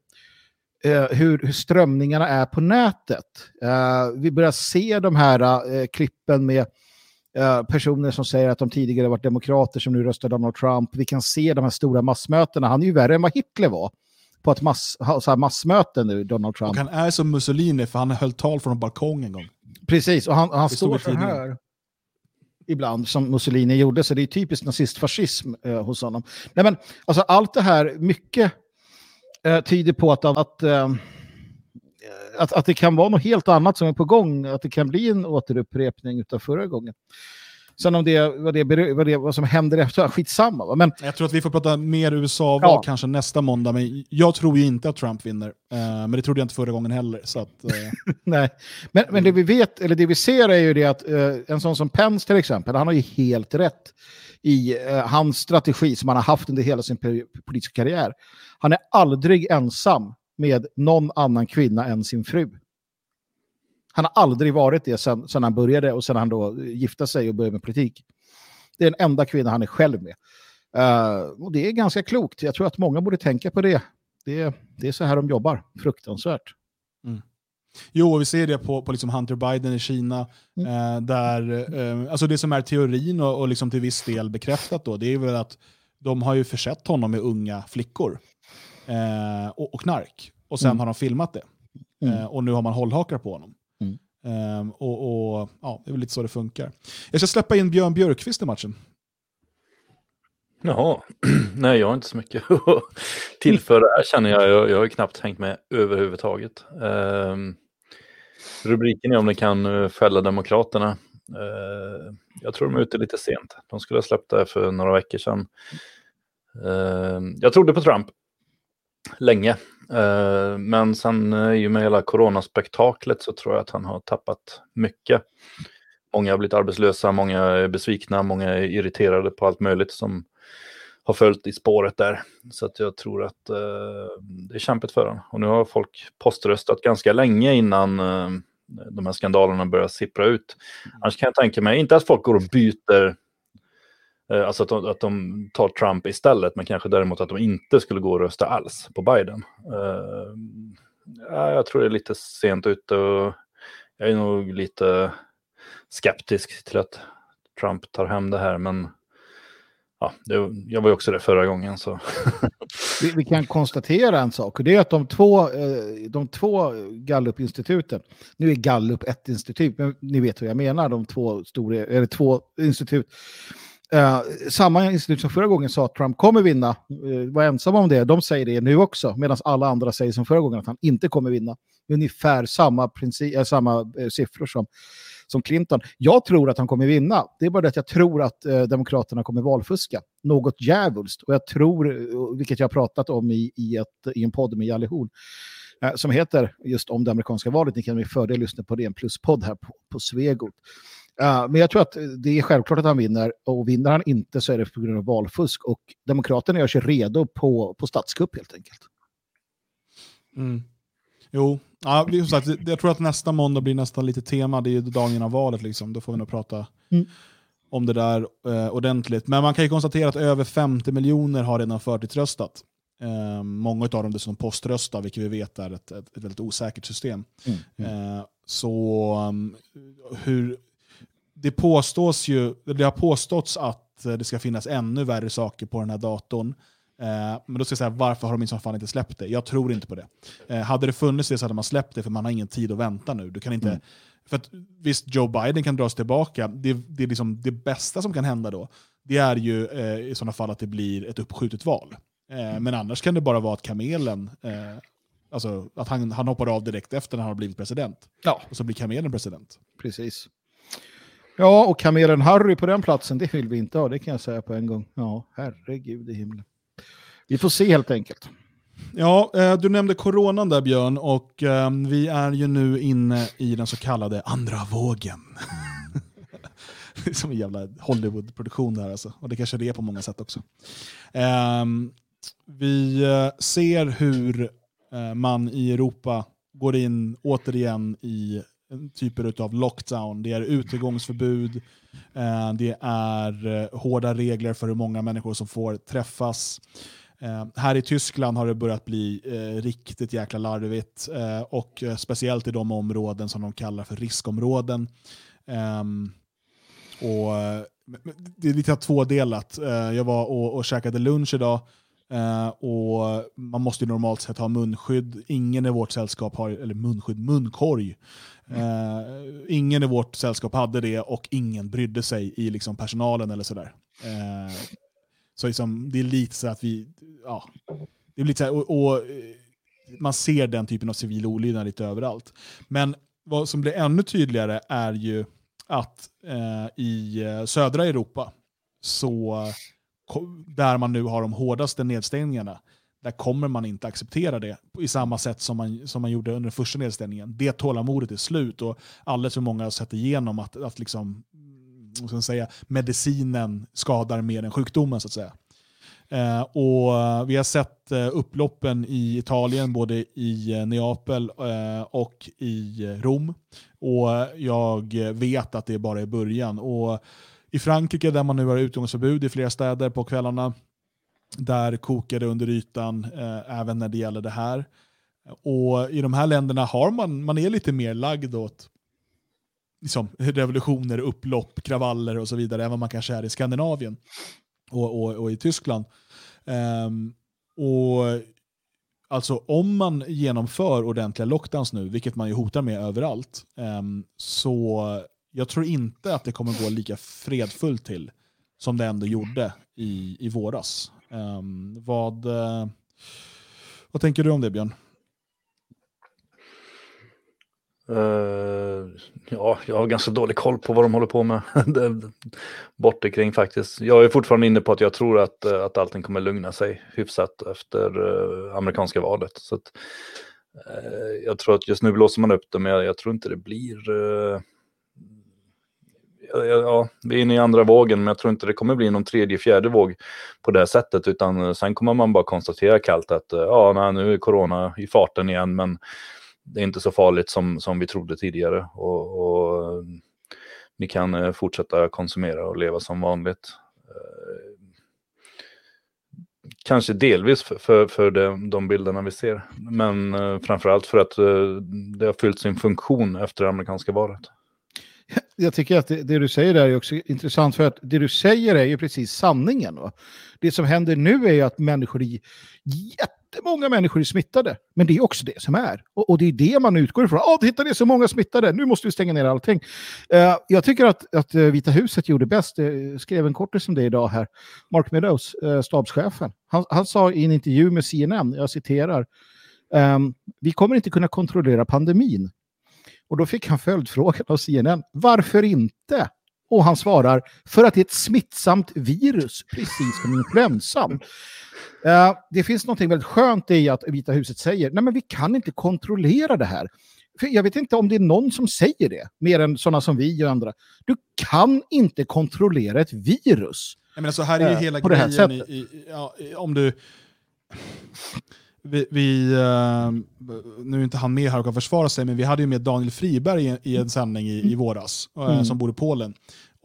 hur, hur strömningarna är på nätet. Eh, vi börjar se de här eh, klippen med eh, personer som säger att de tidigare varit demokrater som nu röstar Donald Trump. Vi kan se de här stora massmötena. Han är ju värre än vad Hitler var på ett mass, så här massmöte nu, Donald Trump. Och han är som Mussolini för han höll tal från en balkong en gång. Precis, och han, och han står så här. ibland som Mussolini gjorde, så det är typiskt nazistfascism eh, hos honom. Nej, men, alltså, allt det här, mycket eh, tyder på att, att, eh, att, att det kan vara något helt annat som är på gång, att det kan bli en återupprepning av förra gången. Sen om det, vad, det, vad, det, vad som händer efter, skitsamma. Va? Men, jag tror att vi får prata mer USA-val Ja. kanske nästa måndag, men jag tror ju inte att Trump vinner. Eh, men det trodde jag inte förra gången heller. Så att, eh, nej. Men, men det vi vet, eller det vi ser är ju det att eh, en sån som Pence till exempel, han har ju helt rätt i eh, hans strategi som han har haft under hela sin politiska karriär. Han är aldrig ensam med någon annan kvinna än sin fru. Han har aldrig varit det sen, sen han började och sen han då gifte sig och började med politik. Det är den enda kvinna han är själv med. Eh, och det är ganska klokt. Jag tror att många borde tänka på det. Det, det är så här de jobbar. Fruktansvärt. Jo, vi ser det på, på liksom Hunter Biden i Kina. Mm. Eh, där, eh, alltså det som är teorin och, och liksom till viss del bekräftat då, det är väl att de har ju försett honom med unga flickor eh, och, och knark. Och sen Mm. har de filmat det. Mm. Eh, och nu har man hållhakar på honom. Mm. Eh, och, och ja, Det är väl lite så det funkar. Jag ska släppa in Björn Björkqvist i matchen. Jaha, nej jag har inte så mycket att tillföra här känner jag. Jag, jag har ju knappt hängt med överhuvudtaget. Ehm, rubriken är om det kan eh, fälla Demokraterna. Eh, jag tror de är ute lite sent. De skulle ha släppt det här för några veckor sedan. Ehm, jag trodde på Trump länge. Eh, men sen eh, i och med hela coronaspektaklet så tror jag att han har tappat mycket. Många har blivit arbetslösa, många är besvikna, många är irriterade på allt möjligt som har följt i spåret där. Så att jag tror att eh, det är kämpigt för honom. Och nu har folk poströstat ganska länge innan de här skandalerna börjar sippra ut. Annars kan jag tänka mig, inte att folk går och byter, Eh, alltså att de, att de tar Trump istället, men kanske däremot att de inte skulle gå och rösta alls på Biden. Eh, ja, jag tror det är lite sent ute och jag är nog lite skeptisk till att Trump tar hem det här, men ja, det, jag var ju också det förra gången. Så. Vi, vi kan konstatera en sak och det är att de två, eh, de två Gallup-instituten, nu är Gallup ett institut, men ni vet vad jag menar, de två, stora, eller två institut. Eh, samma institut som förra gången sa att Trump kommer vinna, eh, var ensamma om det, de säger det nu också, medan alla andra säger som förra gången att han inte kommer vinna. Ungefär samma, princip, eh, samma eh, siffror som, som Clinton. Jag tror att han kommer vinna. Det är bara det att jag tror att eh, Demokraterna kommer valfuska. Något djävulskt. Och jag tror, eh, vilket jag har pratat om i, i, ett, i en podd med Jalle Horn, eh, som heter just om det amerikanska valet. Ni kan med fördel lyssna på det, en pluspodd här på, på Svegot. Uh, men jag tror att det är självklart att han vinner och vinner han inte så är det på grund av valfusk och Demokraterna gör sig redo på, på statskupp helt enkelt. Mm. Jo, ja, som sagt, jag tror att nästa måndag blir nästan lite tema. Det är ju dagen innan valet. Liksom. Då får vi nog prata Mm. om det där eh, ordentligt. Men man kan ju konstatera att över 50 miljoner har redan förtidsröstat. Eh, många av dem dessutom poströstar, vilket vi vet är ett, ett, ett väldigt osäkert system. Eh, så um, hur, det påstås ju, det har påståtts att det ska finnas ännu värre saker på den här datorn. Eh, men då ska jag säga, varför har de i så fall inte släppt det? Jag tror inte på det. Eh, hade det funnits det så hade man släppt det, för man har ingen tid att vänta nu. Du kan inte, Mm. för att, visst, Joe Biden kan dras tillbaka. Det, det, är liksom, det bästa som kan hända då, det är ju eh, i sådana fall att det blir ett uppskjutet val. Eh, men annars kan det bara vara att kamelen, eh, alltså att han, han hoppar av direkt efter när han har blivit president. Ja, Och så blir kamelen president. precis. Ja, och kamelen Harry på den platsen, det vill vi inte ha, det kan jag säga på en gång. Ja, herregud i himlen. Vi får se helt enkelt. Ja, eh, du nämnde coronan där Björn och eh, vi är ju nu inne i den så kallade andra vågen. det är som en jävla Hollywood-produktion det här alltså. Och det kanske det är på många sätt också. Ehm, vi eh, ser hur man i Europa går in återigen i typer av lockdown. Det är utegångsförbud, eh, det är eh, hårda regler för hur många människor som får träffas. Eh, här i Tyskland har det börjat bli riktigt jäkla larvigt och speciellt i de områden som de kallar för riskområden. Ehm, och, det är lite tvådelat. Jag var och, och käkade lunch idag Eh, och man måste ju normalt sett ha munskydd. Ingen i vårt sällskap har, eller munskydd, munkorg. Eh, ingen i vårt sällskap hade det och ingen brydde sig i liksom personalen eller sådär. Eh, så liksom, det är lite så att vi, ja, det är lite så här, och, och man ser den typen av civil olydnad lite överallt. Men vad som blir ännu tydligare är ju att i södra Europa, så, där man nu har de hårdaste nedstängningarna, där kommer man inte acceptera det i samma sätt som man, som man gjorde under den första nedstängningen. Det tålamodet är slut och alldeles för många har sett igenom att, att liksom, mm, vad ska säga, medicinen skadar mer än sjukdomen. så att säga. Eh, och vi har sett eh, upploppen i Italien, både i eh, Neapel eh, och i eh, Rom. Och jag vet att det bara är början. Och i Frankrike, där man nu har utgångsförbud i flera städer på kvällarna, där kokar det under ytan eh, även när det gäller det här. Och I de här länderna har man, man är lite mer lagd åt liksom, revolutioner, upplopp, kravaller och så vidare än vad man kanske är i Skandinavien och, och, och i Tyskland. Um, och Alltså om man genomför ordentliga lockdowns nu, vilket man ju hotar med överallt, um, så jag tror inte att det kommer gå lika fredfullt till som det ändå gjorde i, i våras. Um, vad, uh, vad tänker du om det Björn? Uh, ja, jag har ganska dålig koll på vad de håller på med Det- borta kring faktiskt. Jag är fortfarande inne på att jag tror att, eh, att allting kommer lugna sig hyfsat efter uh, amerikanska valet. Så att, uh, jag tror att just nu blåser man upp det, men jag, jag tror inte det blir ja, vi är inne i andra vågen, men jag tror inte det kommer bli någon tredje, fjärde våg på det här sättet, utan eh, sen kommer man bara konstatera kallt att eh, ja, nej, nu är corona i farten igen, men det är inte så farligt som, som vi trodde tidigare. Och, och eh, ni kan fortsätta konsumera och leva som vanligt. Kanske delvis för, för, för de, de bilderna vi ser, men framför framförallt för att det har fyllt sin funktion efter det amerikanska valet. Jag tycker att det, det du säger där är också intressant för att det du säger är ju precis sanningen. Va? Det som händer nu är ju att människor i jättemånga människor är smittade. Men det är också det som är. Och, och det är det man utgår ifrån. Åh, titta det är så många smittade, nu måste vi stänga ner allting. Uh, jag tycker att, att eh, Vita huset gjorde bäst. Jag skrev en kortis om det idag här. Mark Meadows, uh, stabschefen. Han, han sa i en intervju med CNN, jag citerar, um, vi kommer inte kunna kontrollera pandemin. Och då fick han följdfrågan av CNN. Varför inte? Och han svarar, för att det är ett smittsamt virus, precis som influensan. Eh, det finns något väldigt skönt i att Vita huset säger, nej men vi kan inte kontrollera det här. För jag vet inte om det är någon som säger det, mer än sådana som vi och andra. Du kan inte kontrollera ett virus. Jag menar, så här är ju Eh, hela här grejen. I, i, ja, om du... Vi, vi, eh, nu är inte han med här och kan försvara sig, men vi hade ju med Daniel Friberg i, en sändning i, i våras, eh, Mm. som bor i Polen.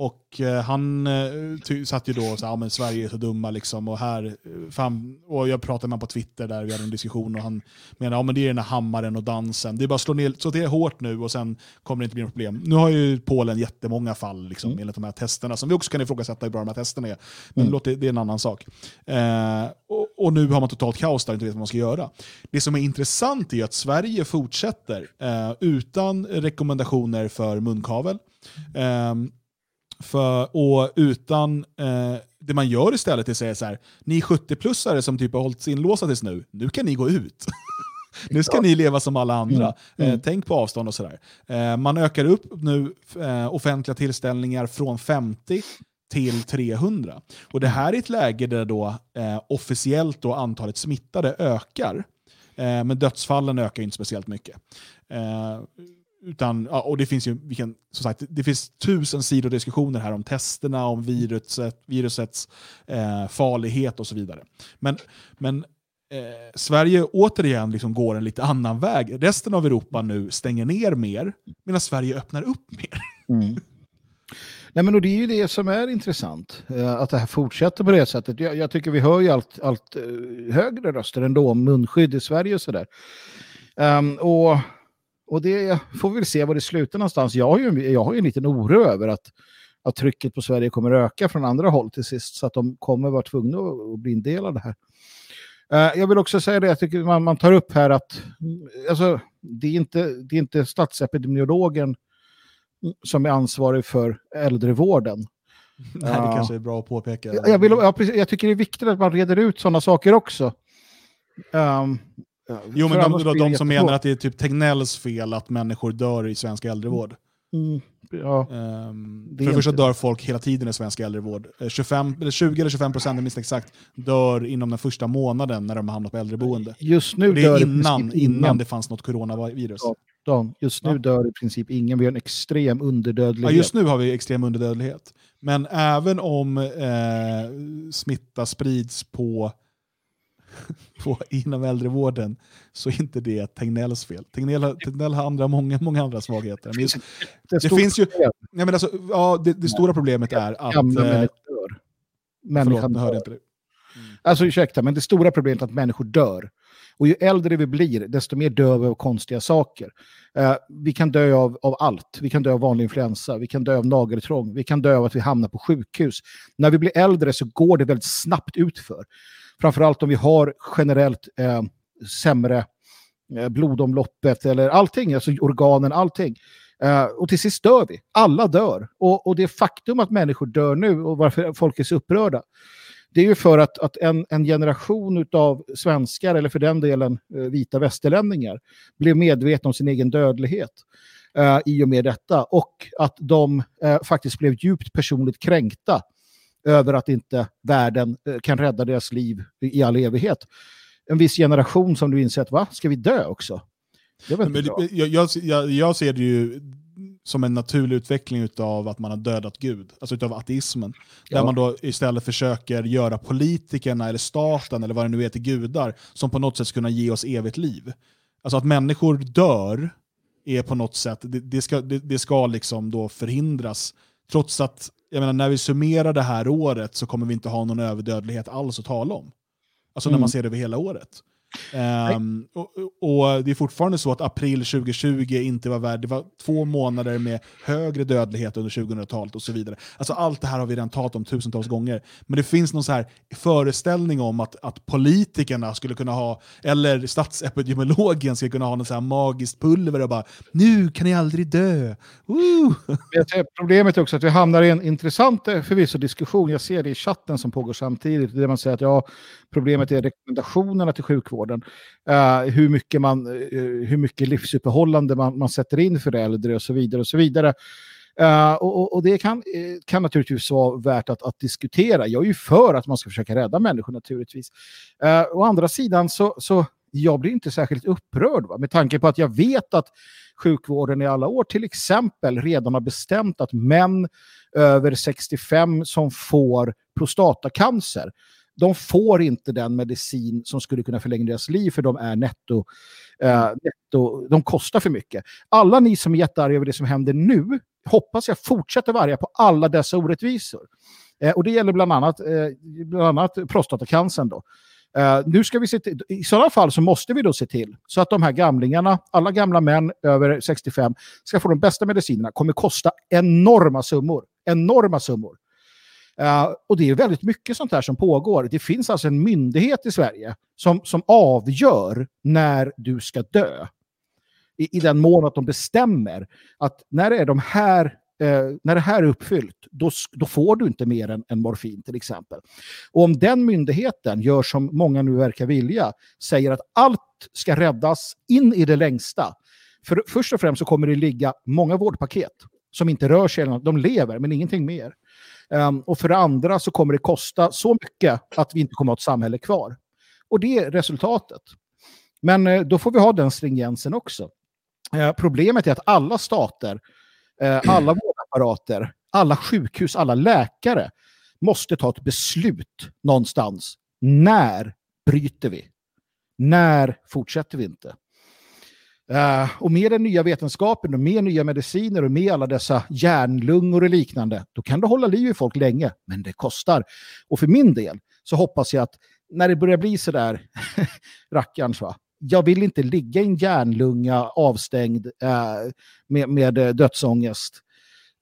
Och eh, han eh, ty, satt ju då och sa ja, men Sverige är så dumma liksom. Och, här, eh, fan, och jag pratade med honom på Twitter där vi hade en diskussion och han menade ja, men det är den här hammaren och dansen. Det är bara att slå ner så det är hårt nu och sen kommer det inte bli något problem. Nu har ju Polen jättemånga fall liksom, enligt de här testerna som vi också kan ifrågasätta hur bra de här testerna är. Men låt det, det är en annan sak. Eh, och, och nu har man totalt kaos där och inte vet vad man ska göra. Det som är intressant är att Sverige fortsätter eh, utan rekommendationer för munkavel. Ehm, för, och utan, eh, det man gör istället är att säga så här, ni 70-plussare som typ har hållits inlåsta tills nu, nu kan ni gå ut. nu ska ni leva som alla andra. Eh, tänk på avstånd och sådär. Eh, man ökar upp nu eh, offentliga tillställningar från 50 till 300. Och det här är ett läge där då eh, officiellt då antalet smittade ökar. Eh, men dödsfallen ökar inte speciellt mycket. Utan, och det finns ju vilken, som sagt, det finns tusen sidor diskussioner här om testerna, om viruset, virusets eh, farlighet och så vidare. Men, men eh, Sverige återigen liksom går en lite annan väg. Resten av Europa nu stänger ner mer, medan Sverige öppnar upp mer. Mm. Nej, men och det är ju det som är intressant, eh, att det här fortsätter på det sättet. Jag, jag tycker vi hör ju allt, allt eh, högre röster ändå om munskydd i Sverige och sådär. Um, och, och det får vi väl se var det slutar någonstans. Jag har ju, jag har ju en liten oro över att, att trycket på Sverige kommer öka från andra håll till sist, så att de kommer vara tvungna att, bli en del av det här. Eh, jag vill också säga det, jag tycker man, man tar upp här att mm, alltså, det, är inte, det är inte statsepidemiologen som är ansvarig för äldrevården. Nej, det kanske är bra att påpeka. Jag, jag, vill, ja, precis, jag tycker det är viktigt att man reder ut sådana saker också. Ehm, Jo, men de, de, det de som menar att det är typ Tegnells fel att människor dör i svensk äldrevård. Mm, ja. Ehm, Det för det första dör folk hela tiden i svensk äldrevård. Eh, 25, eller 20 eller 25 procent, jag minns exakt, dör inom den första månaden när de hamnar på äldreboende. Just nu det dör är innan, princip innan ingen. det fanns något coronavirus. Ja. Dan, Just nu Va? dör i princip ingen. Vi har en extrem Ja, underdödlighet. just nu har vi extrem underdödlighet. Men även om eh, smitta sprids på, på inom äldrevården så är inte det Tegnells fel. Tegnell, Tegnell har andra, många, många andra svagheter. Just, det, det finns ju- nej, men alltså, ja, det, det stora problemet är att... Gamla eh, människor dör. förlåt, Människan hörde dör. inte det. Alltså ursäkta, men det stora problemet är att människor dör. Och ju äldre vi blir, desto mer dör vi av konstiga saker. Eh, vi kan dö av, av allt. Vi kan dö av vanlig influensa, vi kan dö av nageltrång, vi kan dö av att vi hamnar på sjukhus. När vi blir äldre så går det väldigt snabbt utför. Framförallt om vi har generellt eh, sämre eh, blodomloppet eller allting, alltså organen, allting. Eh, och till sist dör vi. Alla dör. Och, och det faktum att människor dör nu och varför folk är så upprörda, det är ju för att, att en, en generation av svenskar, eller för den delen eh, vita västerlänningar, blev medvetna om sin egen dödlighet eh, i och med detta. Och att de eh, faktiskt blev djupt personligt kränkta över att inte världen eh, kan rädda deras liv i, all evighet. En viss generation som du insett, va, ska vi dö också? Det var inte Men bra. jag, jag, jag, ser det ju som en naturlig utveckling av att man har dödat Gud, alltså utav ateismen. Där Ja. man då istället försöker göra politikerna eller staten eller vad det nu är till gudar som på något sätt ska kunna ge oss evigt liv. Alltså att människor dör är på något sätt, det, det, ska, det, det ska liksom då förhindras. Trots att, jag menar, när vi summerar det här året så kommer vi inte ha någon överdödlighet alls att tala om. Alltså när Mm. man ser det över hela året. Ehm, och, och det är fortfarande så att april 2020 inte var värd, det var två månader med högre dödlighet under 2000-talet och så vidare. Alltså allt det här har vi redan talat om tusentals gånger. Men det finns någon så här föreställning om att, att politikerna skulle kunna ha, eller statsepidemiologen skulle kunna ha något så här magiskt pulver och bara nu kan ni aldrig dö. Woo! Problemet är också att vi hamnar i en intressant eh, förvisso diskussion. Jag ser det i chatten som pågår samtidigt. Där man säger att ja, problemet är rekommendationerna till sjukvården. Uh, hur, mycket man, uh, hur mycket livsuppehållande man, man sätter in för äldre och så vidare. och så vidare. Uh, och, och- det kan, kan naturligtvis vara värt att, att diskutera. Jag är ju för att man ska försöka rädda människor naturligtvis. Uh, å andra sidan så, så jag blir inte särskilt upprörd va? med tanke på att jag vet att sjukvården i alla år till exempel redan har bestämt att män över 65 som får prostatacancer, de får inte den medicin som skulle kunna förlänga deras liv för de är netto, eh, netto de kostar för mycket. Alla ni som är jättearga över det som händer nu, hoppas jag fortsätter vara arga på alla dessa orättvisor. Eh, och det gäller bland annat, eh, bland annat prostatacancern då. Eh, nu ska vi se till, I sådana fall så måste vi då se till så att de här gamlingarna, alla gamla män över 65, ska få de bästa medicinerna. kommer kosta enorma summor. Enorma summor. Eh, och det är väldigt mycket sånt här som pågår. Det finns alltså en myndighet i Sverige som, som avgör när du ska dö. I, I den mån att de bestämmer att när det är de här eh, när det här är uppfyllt, då, då får du inte mer än, än morfin till exempel. Och om den myndigheten gör som många nu verkar vilja, säger att allt ska räddas in i det längsta. För först och främst så kommer det ligga många vårdpaket som inte rör sig, de lever men ingenting mer. Um, och för det andra så kommer det kosta så mycket att vi inte kommer att ha ett samhälle kvar. Och det är resultatet. Men uh, då får vi ha den stringensen också. Uh, problemet är att alla stater, uh, alla vårdapparater, alla sjukhus, alla läkare måste ta ett beslut någonstans. När bryter vi? När fortsätter vi inte? Eh, och med den nya vetenskapen och med nya mediciner och med alla dessa hjärnlungor och liknande, då kan du hålla liv i folk länge, men det kostar. Och för min del så hoppas jag att när det börjar bli sådär rackarns, va? jag vill inte ligga i en hjärnlunga avstängd eh, med, med eh, dödsångest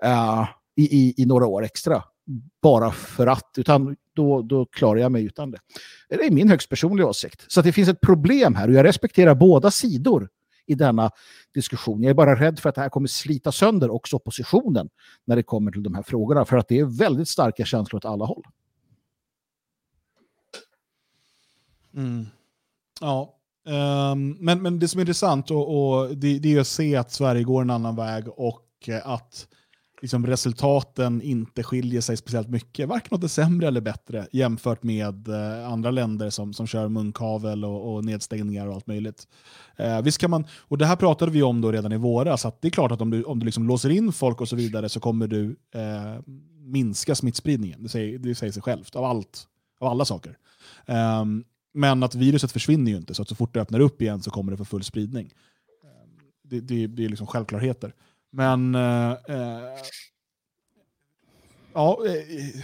eh, i, i, i några år extra. bara för att, utan då, då klarar jag mig utan det. Det är min högst personliga åsikt. Så att det finns ett problem här och jag respekterar båda sidor i denna diskussion. Jag är bara rädd för att det här kommer slita sönder också oppositionen när det kommer till de här frågorna, för att det är väldigt starka känslor åt alla håll. Mm. Ja, um, men, men det som är intressant och, och det, det, är att se att Sverige går en annan väg och att liksom, resultaten inte skiljer sig speciellt mycket, varken åt det sämre eller bättre jämfört med eh, andra länder som, som kör munkavel och, och nedstängningar och allt möjligt. Eh, visst kan man, och det här pratade vi om då redan i våras, att det är klart att om du, om du liksom låser in folk och så vidare så kommer du eh, minska smittspridningen. Det säger, det säger sig självt, av allt, av alla saker. Um, men att viruset försvinner ju inte, så att så fort det öppnar upp igen så kommer det få full spridning. Ehm, det, det, det är liksom självklarheter. Men eh, eh ja, eh,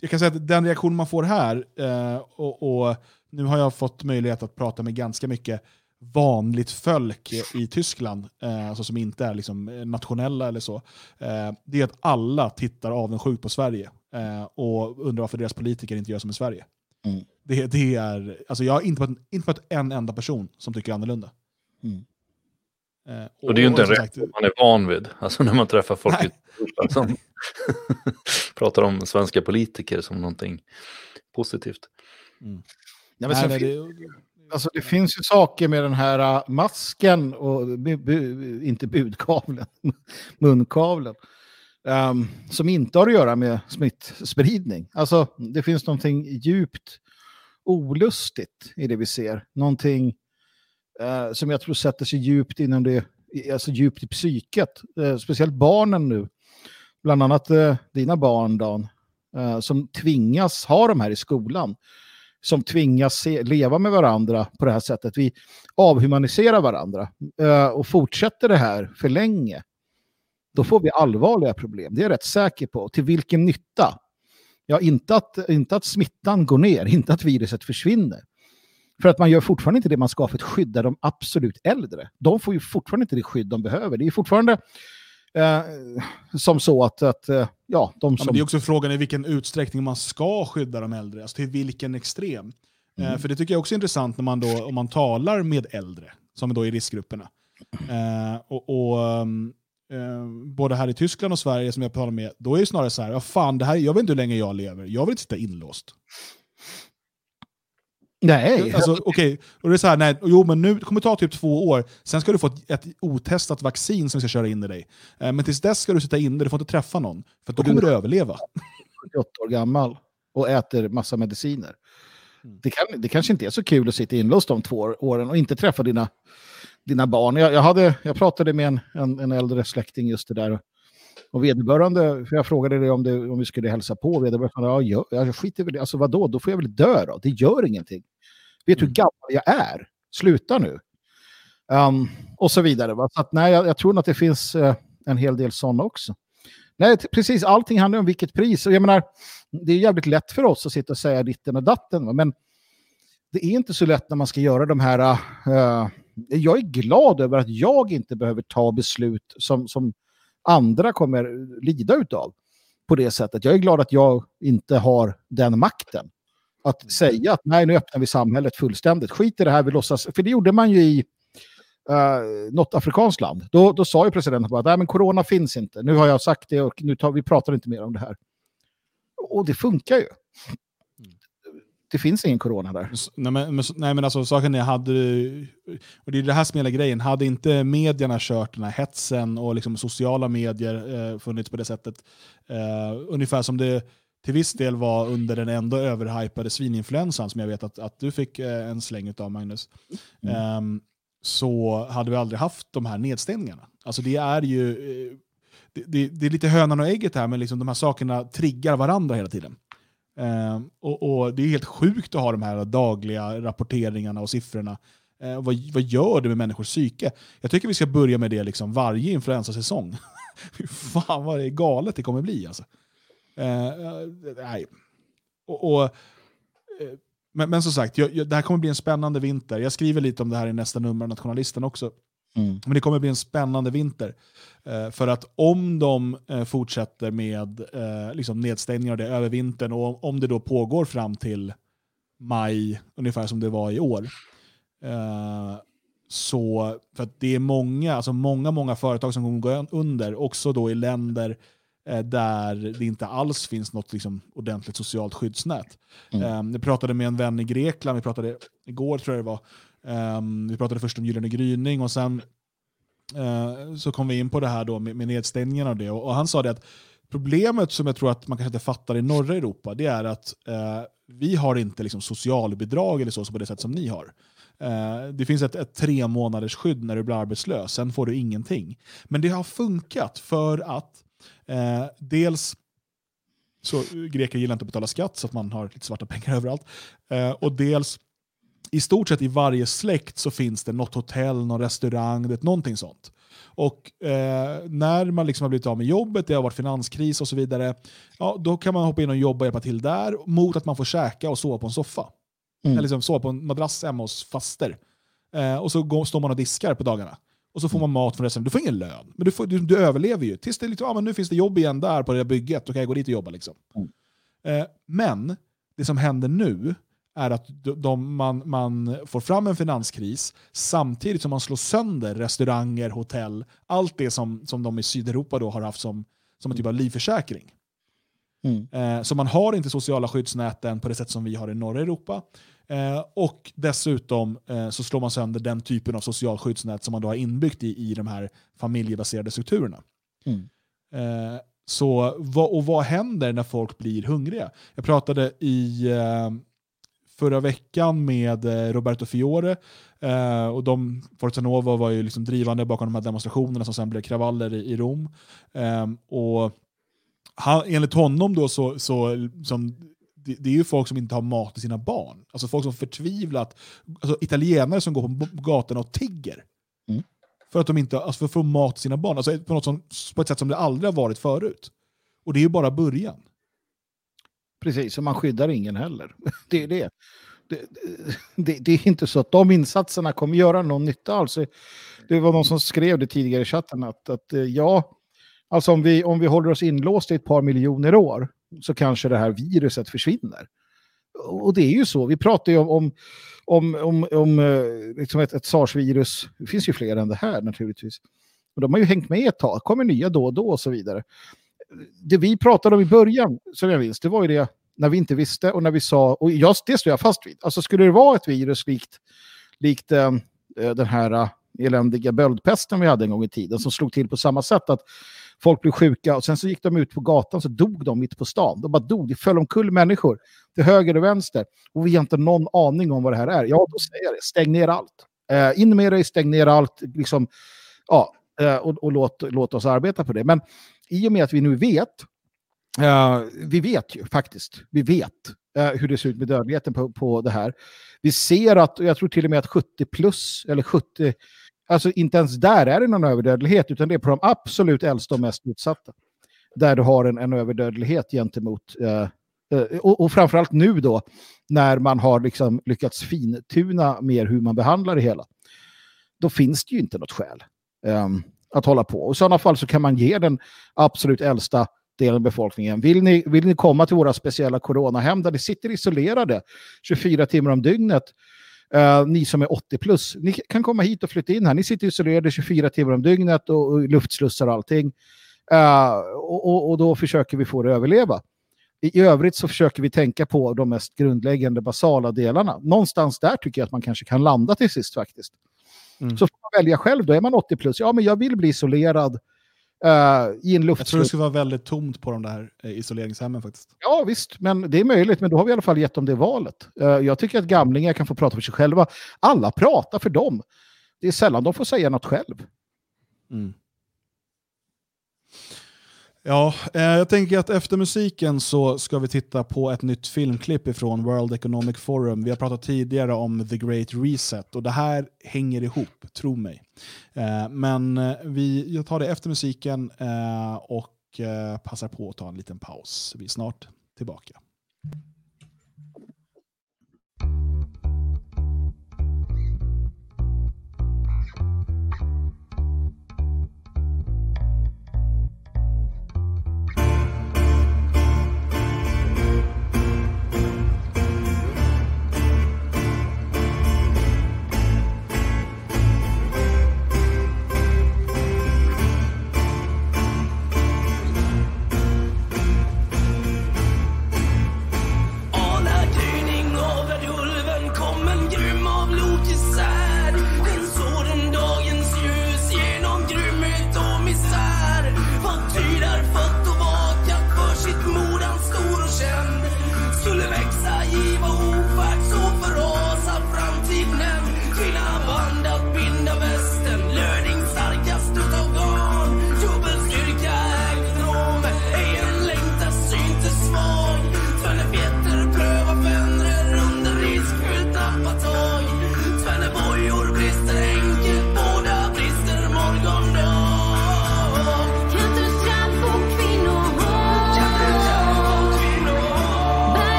jag kan säga att den reaktion man får här, eh, och, och, nu har jag fått möjlighet att prata med ganska mycket vanligt folk i Tyskland, eh, alltså som inte är liksom nationella eller så, eh, det är att alla tittar avundsjukt på Sverige eh, och undrar varför deras politiker inte gör som i Sverige. Mm. Det, det är, alltså jag har inte mött, inte mött en enda person som tycker annorlunda. Mm. Eh, och, och, det är ju inte en reaktion man är van vid, alltså när man träffar folk i som pratar om svenska politiker som någonting positivt. Mm. Ja, men nej, det, alltså, det finns ju saker med den här uh, masken och bu, bu, inte budkavlen, munkavlen. Um, som inte har att göra med smittspridning. Alltså, det finns någonting djupt olustigt i det vi ser. Någonting eh, som jag tror sätter sig djupt inom det, alltså djupt i psyket. Eh, speciellt barnen nu. Bland annat eh, dina barn, Dan, eh, som tvingas ha de här i skolan. Som tvingas se, leva med varandra på det här sättet. Vi avhumaniserar varandra eh, och fortsätter det här för länge då får vi allvarliga problem. Det är jag rätt säker på. Till vilken nytta? Ja, inte att, inte att smittan går ner, inte att viruset försvinner. För att man gör fortfarande inte det man ska för att skydda de absolut äldre. De får ju fortfarande inte det skydd de behöver. Det är fortfarande eh, som så att, att eh, ja, de som... Ja, det är också frågan i vilken utsträckning man ska skydda de äldre, alltså till vilken extrem. Eh, mm. Eh, för det tycker jag också är intressant när man då, om man talar med äldre, som är då i riskgrupperna. Eh, och, och um, eh, både här i Tyskland och Sverige som jag pratar med, då är det snarare så här, ja, fan, det här, jag vet inte hur länge jag lever, jag vill inte sitta inlåst. Nej. Alltså, okay. och det är så här, nej, jo men nu det kommer ta typ två år, sen ska du få ett, ett otestat vaccin som vi ska köra in i dig. Eh, men tills dess ska du sitta inne, du får inte träffa någon, för då kommer du överleva. 78 år gammal och äter massa mediciner. Mm. Det, kan, det kanske inte är så kul att sitta inlåst de två åren och inte träffa dina dina barn. Jag, jag, hade, jag pratade med en, en, en äldre släkting just det där. Och vederbörande, för jag frågade dig om, det, om vi skulle hälsa på, vederbörande sa, ja, jag, jag skiter väl alltså vadå, då får jag väl dö då, det gör ingenting. Vet du hur mm. gammal jag är? Sluta nu. Um, och så vidare. Va? Så att, nej, jag, jag tror nog att det finns uh, en hel del sådana också. Nej, precis, allting handlar om vilket pris. Och jag menar, det är jävligt lätt för oss att sitta och säga ditten och datten, va? men det är inte så lätt när man ska göra de här uh, jag är glad över att jag inte behöver ta beslut som, som andra kommer lida utav på det sättet. Jag är glad att jag inte har den makten. Att mm. säga att nej, nu öppnar vi samhället fullständigt. Skit i det här, vi låtsas. För det gjorde man ju i uh, något afrikanskt land. Då, då sa ju presidenten bara att corona finns inte. Nu har jag sagt det och nu tar, vi pratar inte mer om det här. Och det funkar ju det finns ingen corona där. Nej men, nej, men alltså saken är, hade, och det är det här som är grejen, hade inte medierna kört den här hetsen och liksom sociala medier eh, funnits på det sättet, eh, ungefär som det till viss del var under den ändå överhypade svininfluensan som jag vet att, att du fick eh, en släng av Magnus, mm. um, så hade vi aldrig haft de här nedstängningarna. Alltså det är ju eh, det, det, det, är lite hönan och ägget här, men liksom de här sakerna triggar varandra hela tiden. Eh, och, och, Det är helt sjukt att ha de här dagliga rapporteringarna och siffrorna. Eh, vad, vad gör det med människors psyke? Jag tycker vi ska börja med det liksom varje influensasäsong. Fan vad det är galet det kommer bli. Alltså. Ehm, eh, nej. Och, och, eh, men, men som sagt, jag, jag, det här kommer bli en spännande vinter. Jag skriver lite om det här i nästa nummer av Nationalisten också. Mm. Men det kommer bli en spännande vinter. Eh, för att om de eh, fortsätter med eh, liksom nedstängningar det över vintern och om det då pågår fram till maj, ungefär som det var i år. Eh, så, för att det är många, alltså många, många företag som kommer gå under, också då i länder eh, där det inte alls finns något liksom, ordentligt socialt skyddsnät. Mm. Eh, jag pratade med en vän i Grekland, vi pratade igår tror jag det var, Um, vi pratade först om Gyllene gryning och sen uh, så kom vi in på det här då med, med nedstängningen av det. Och, och han sa det att problemet som jag tror att man kanske inte fattar i norra Europa, det är att uh, vi har inte liksom socialbidrag eller så, så på det sätt som ni har. Uh, det finns ett, ett tre månaders skydd när du blir arbetslös, sen får du ingenting. Men det har funkat för att uh, dels så greker gillar inte att betala skatt så att man har lite svarta pengar överallt. Uh, och dels i stort sett i varje släkt så finns det något hotell, någon restaurang, det, någonting sånt. Och eh, när man liksom har blivit av med jobbet, det har varit finanskris och så vidare, ja, då kan man hoppa in och jobba och hjälpa till där mot att man får käka och sova på en soffa. Mm. Eller liksom sova på en madrass hemma hos faster. Eh, och så går, står man och diskar på dagarna. Och så får man mat från restaurangen. Du får ingen lön, men du, får, du, du överlever ju. Tills det liksom, ja, men nu finns det jobb igen där på det där bygget, då kan jag gå dit och jobba. Liksom. Mm. Eh, men det som händer nu är att de, man, man får fram en finanskris samtidigt som man slår sönder restauranger, hotell, allt det som, som de i Sydeuropa då har haft som, som en typ av livförsäkring. Mm. Eh, så man har inte sociala skyddsnäten på det sätt som vi har i norra Europa. Eh, och dessutom eh, så slår man sönder den typen av social skyddsnät som man då har inbyggt i, i de här familjebaserade strukturerna. Mm. Så och vad händer när folk blir hungriga? Jag pratade i förra veckan med eh, Roberto Fiore eh, och de, Forza Nova var ju liksom drivande bakom de här demonstrationerna som sen blev kravaller i, i Rom. Eh, och han, enligt honom då så, så som, det, det är ju folk som inte har mat till sina barn. Alltså folk som förtvivlat, alltså italienare som går på gatorna och tigger. Mm. För att de inte alltså för att få mat till sina barn. Alltså på, något som, på ett sätt som det aldrig har varit förut. Och det är ju bara början. Precis, och man skyddar ingen heller. Det är det. Det, det. det är inte så att de insatserna kommer göra någon nytta alls. Det var någon som skrev det tidigare i chatten att, att eh, ja, alltså om vi, om vi håller oss inlåsta i ett par miljoner år så kanske det här viruset försvinner. Och det är ju så, vi pratar ju om, om, om, om, om eh, liksom ett, ett sars-virus, det finns ju fler än det här naturligtvis. Och de har ju hängt med ett tag, kommer nya då och då och så vidare. Det vi pratade om i början, som jag minns, det var ju det när vi inte visste och när vi sa, och jag, det står jag fast vid, alltså skulle det vara ett virus likt, likt äh, den här eh, eländiga böldpesten vi hade en gång i tiden som slog till på samma sätt att folk blev sjuka och sen så gick de ut på gatan så dog de mitt på stan. De bara dog, det föll omkull människor till höger och vänster och vi har inte någon aning om vad det här är. Ja, då säger jag det, stäng ner allt. Eh, in med dig, stäng ner allt, liksom, ja, eh, och, och låt, låt oss arbeta på det. Men i och med att vi nu vet Uh, vi vet ju faktiskt, vi vet uh, hur det ser ut med dödligheten på, på det här. Vi ser att, jag tror till och med att 70 plus, eller 70, alltså inte ens där är det någon överdödlighet, utan det är på de absolut äldsta och mest utsatta. Där du har en, en överdödlighet gentemot, uh, och, och framförallt nu då, när man har liksom lyckats fintuna mer hur man behandlar det hela. Då finns det ju inte något skäl um, att hålla på. Och i sådana fall så kan man ge den absolut äldsta delen av befolkningen. Vill ni, vill ni komma till våra speciella coronahem där ni sitter isolerade 24 timmar om dygnet, eh, ni som är 80 plus, ni kan komma hit och flytta in här. Ni sitter isolerade 24 timmar om dygnet och, och luftslussar och allting. Eh, och, och, och då försöker vi få det att överleva. I, I övrigt så försöker vi tänka på de mest grundläggande basala delarna. Någonstans där tycker jag att man kanske kan landa till sist faktiskt. Mm. Så får man välja själv då. Är man 80 plus, ja men jag vill bli isolerad Uh, i en Jag tror det skulle vara väldigt tomt på de där eh, isoleringshemmen faktiskt. Ja visst, men det är möjligt. Men då har vi i alla fall gett dem det valet. Uh, jag tycker att gamlingar kan få prata för sig själva. Alla pratar för dem. Det är sällan de får säga något själv. Mm. Ja, eh, jag tänker att efter musiken så ska vi titta på ett nytt filmklipp ifrån World Economic Forum. Vi har pratat tidigare om The Great Reset och det här hänger ihop, tro mig. Eh, men eh, vi, jag tar det efter musiken eh, och eh, passar på att ta en liten paus. Vi är snart tillbaka.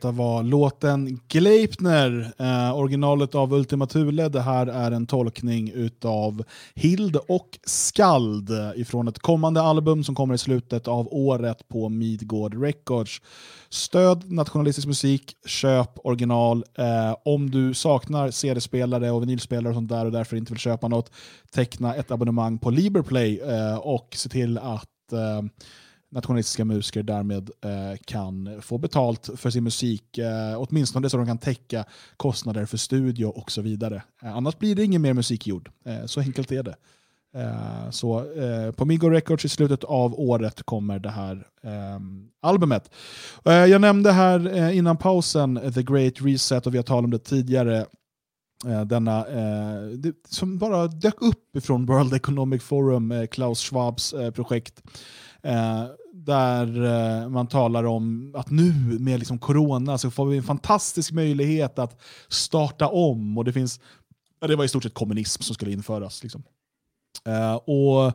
Detta var låten Gleipner, eh, originalet av Ultima Thule. Det här är en tolkning utav Hild och Skald eh, ifrån ett kommande album som kommer i slutet av året på Midgård Records. Stöd nationalistisk musik, köp original. Eh, om du saknar CD-spelare och vinylspelare och sånt där och därför inte vill köpa något, teckna ett abonnemang på Liberplay eh, och se till att eh, nationalistiska musiker därmed eh, kan få betalt för sin musik, eh, åtminstone så de kan täcka kostnader för studio och så vidare. Eh, annars blir det ingen mer musik gjord. Eh, så enkelt är det. Eh, så eh, på Migo Records i slutet av året kommer det här eh, albumet. Eh, jag nämnde här eh, innan pausen The Great Reset och vi har talat om det tidigare. denna, det, som bara dök upp ifrån World Economic Forum, Klaus Schwabs projekt. Där eh, man talar om att nu med liksom corona så får vi en fantastisk möjlighet att starta om. Och Det finns, det var i stort sett kommunism som skulle införas. Liksom. Eh, och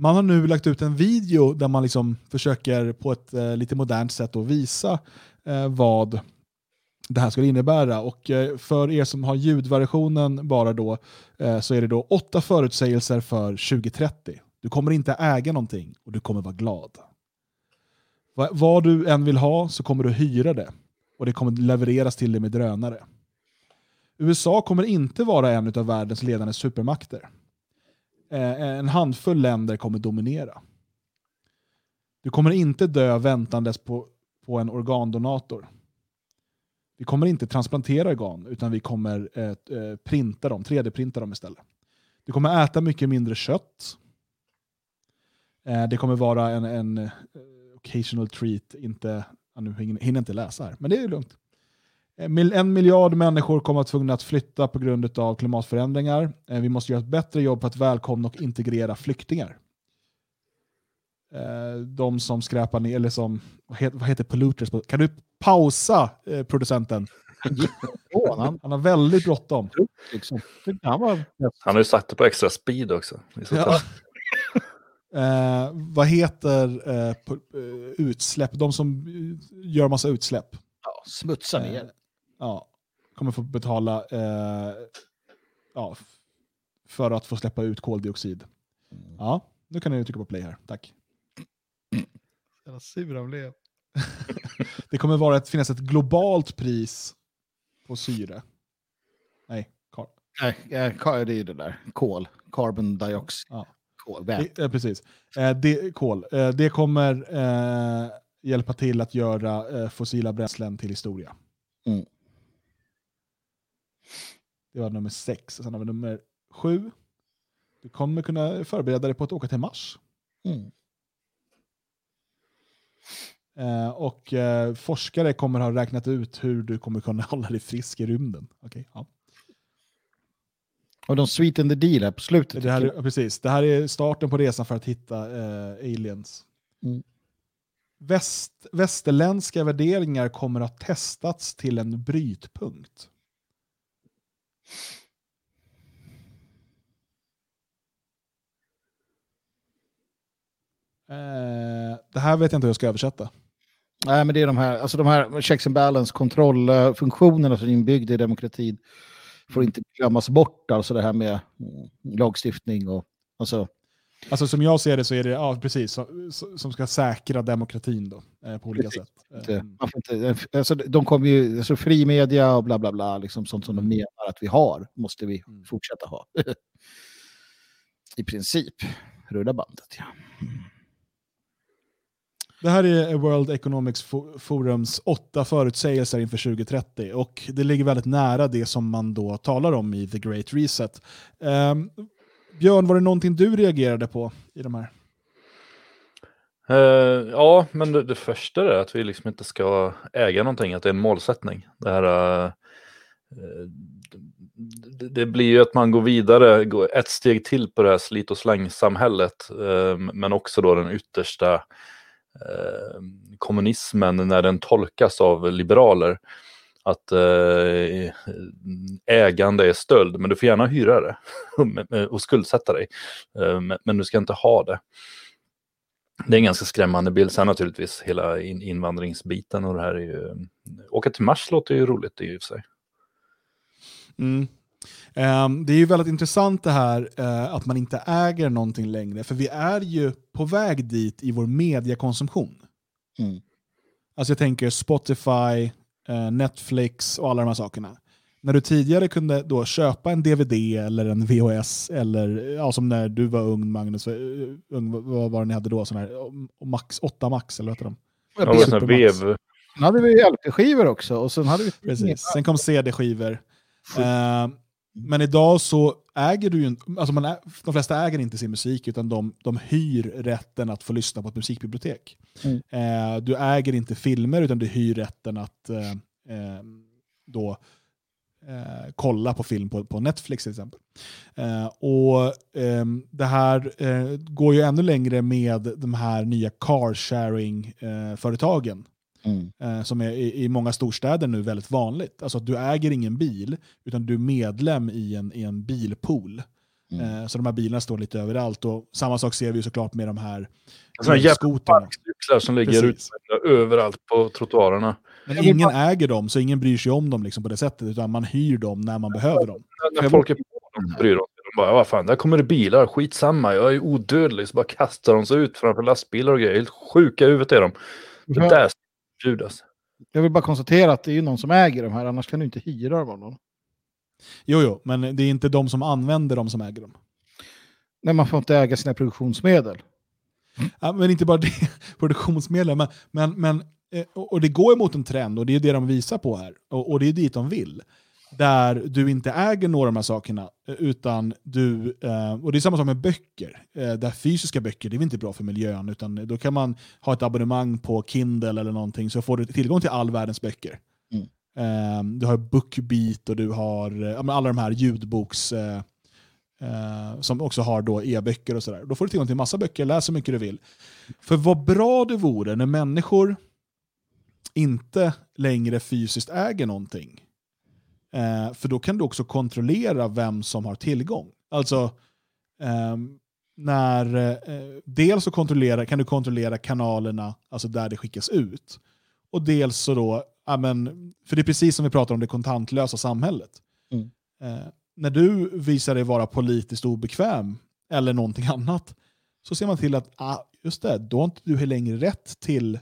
Man har nu lagt ut en video där man liksom försöker på ett eh, lite modernt sätt att visa vad det här skulle innebära. Och för er som har ljudversionen bara då så är det då åtta förutsägelser för 2030. Du kommer inte äga någonting och du kommer vara glad. Vad du än vill ha så kommer du hyra det och det kommer levereras till dig med drönare. USA kommer inte vara en av världens ledande supermakter. Eh, eh, en handfull länder kommer dominera. Du kommer inte dö väntandes på, på en organdonator. Vi kommer inte transplantera organ, utan vi kommer eh, eh printa dem, 3D-printa dem istället. Du kommer äta mycket mindre kött. Eh, det kommer vara en, en eh, occasional treat, inte, nu hinner inte läsa här, men det är lugnt. Eh, en miljard människor kommer att vara tvungna att flytta på grund av klimatförändringar. Vi måste göra ett bättre jobb på att välkomna och integrera flyktingar. De som skräpar ner, eller som, vad heter, vad heter polluters? Kan du pausa producenten? Han har väldigt bråttom. Liksom. Han, har ju sagt det på extra speed också. Ja. Eh, vad heter eh, eh, utsläpp? De som gör massa utsläpp. Ja, smutsa ner. Eh, ja, kommer få betala eh, ja, för att få släppa ut koldioxid. Mm. Ja, nu kan ni trycka på play här. Tack. Jävla sur han blev. det kommer vara ett, finnas ett globalt pris på syre. Nej, kol. Nej, det är ju det där. Kol. Carbon dioxide. Ja kol. Det, eh, precis. Eh, det, kol. Eh, det kommer hjälpa till att göra fossila bränslen till historia. Mm. Det var nummer sex. Sen har vi nummer sju. Du kommer kunna förbereda dig på att åka till Mars. Mm. Eh, och eh, forskare kommer ha räknat ut hur du kommer kunna hålla dig frisk i rymden. Okay, ja. Och de sweeten the deal här på slutet. Det här, är, precis, det här är starten på resan för att hitta eh, aliens. Mm. Väst, västerländska värderingar kommer att testats till en brytpunkt. Eh, det här vet jag inte hur jag ska översätta. Nej, men det är de här, alltså de här checks and balance kontrollfunktionerna som är inbyggda i demokratin får inte glömmas bort, alltså det här med mm, lagstiftning och alltså... Alltså som jag ser det så är det, ja precis, som ska säkra demokratin då, eh, på olika sätt. Eh, man får inte, alltså, de kommer ju, alltså fri media och bla bla bla, liksom sånt som de mm. menar att vi har, måste vi mm. fortsätta ha. I princip, rulla bandet ja. Det här är World Economics Forums åtta förutsägelser inför 2030 och det ligger väldigt nära det som man då talar om i The Great Reset. Um, Björn, var det någonting du reagerade på i de här? Uh, ja, men det, det, första är att vi liksom inte ska äga någonting, att det är en målsättning. Det, här, uh, det, det, blir ju att man går vidare, går ett steg till på det här slit och släng-samhället, uh, men också då den yttersta Eh, kommunismen när den tolkas av liberaler. Att eh, ägande är stöld, men du får gärna hyra det eh, och skuldsätta dig. Eh, men, du ska inte ha det. det är en ganska skrämmande bild. Sen naturligtvis hela in, invandringsbiten och det här är ju... Eh, åka till Mars låter ju roligt i och för sig. Mm. Um, det är ju väldigt intressant det här uh, att man inte äger någonting längre, för vi är ju på väg dit i vår mediekonsumtion. Mm. Alltså jag tänker Spotify, uh, Netflix och alla de här sakerna. När du tidigare kunde då köpa en DVD eller en VHS, eller ja, som när du var ung Magnus, uh, ung, vad var det ni hade då? Sån här, max, 8 Max, eller vad heter de? Ja, sån här vev. Sen hade vi LP-skivor också. Och sen hade vi... Precis. Sen kom CD-skivor. Uh, men idag så äger du ju alltså man de flesta äger inte sin musik utan de, de hyr rätten att få lyssna på ett musikbibliotek. Mm. Eh, du äger inte filmer utan du hyr rätten att eh, eh, då eh, kolla på film på, på Netflix till exempel. Eh, och ehm, Det här eh, går ju ännu längre med de här nya car sharing-företagen. Mm. Eh, som är i, i många storstäder nu väldigt vanligt. Alltså att du äger ingen bil, utan du är medlem i en, i en bilpool. Mm. Eh, så de här bilarna står lite överallt. Och samma sak ser vi ju såklart med de här jävla skotrarna. som ligger utspridda överallt på trottoarerna. Men ingen äger dem, så ingen bryr sig om dem liksom på det sättet, utan man hyr dem när man behöver dem. När Jag folk är på dem bryr de sig. De bara, vad fan, där kommer det bilar, skitsamma, jag är odödlig. Så bara kastar de sig ut framför lastbilar och grejer. Helt sjuka i huvudet är de. Det Ja. där förbjudas. Jag vill bara konstatera att det är ju någon som äger de här, annars kan du inte hyra dem av någon. Jo, jo, men det är inte de som använder dem som äger dem. Nej, man får inte äga sina produktionsmedel. Ja, men inte bara det, produktionsmedel, men, men, men, eh, och och det går emot en trend och det är det de visar på här. Och, och det är dit de vill. Där du inte äger några av de här sakerna, eh, utan du, eh, och det är samma sak med böcker. Eh, där fysiska böcker, det är inte bra för miljön, utan då kan man ha ett abonnemang på Kindle eller någonting, så får du tillgång till all världens böcker. Mm. Eh, du har Bookbeat och du har alla de här ljudboks... Som också har då e-böcker och sådär. Då får du tillgång till massa böcker, läs så mycket du vill. För vad bra det vore när människor inte längre fysiskt äger någonting. Eh, för då kan du också kontrollera vem som har tillgång. Alltså, ehm, när, eh, dels så kontrollera, kan du kontrollera kanalerna, alltså där det skickas ut. Och dels så då, ja, men, för det är precis som vi pratar om det kontantlösa samhället. Mm. Eh, när du visar dig vara politiskt obekväm eller någonting annat, så ser man till att, ah, just det, då har inte du längre rätt till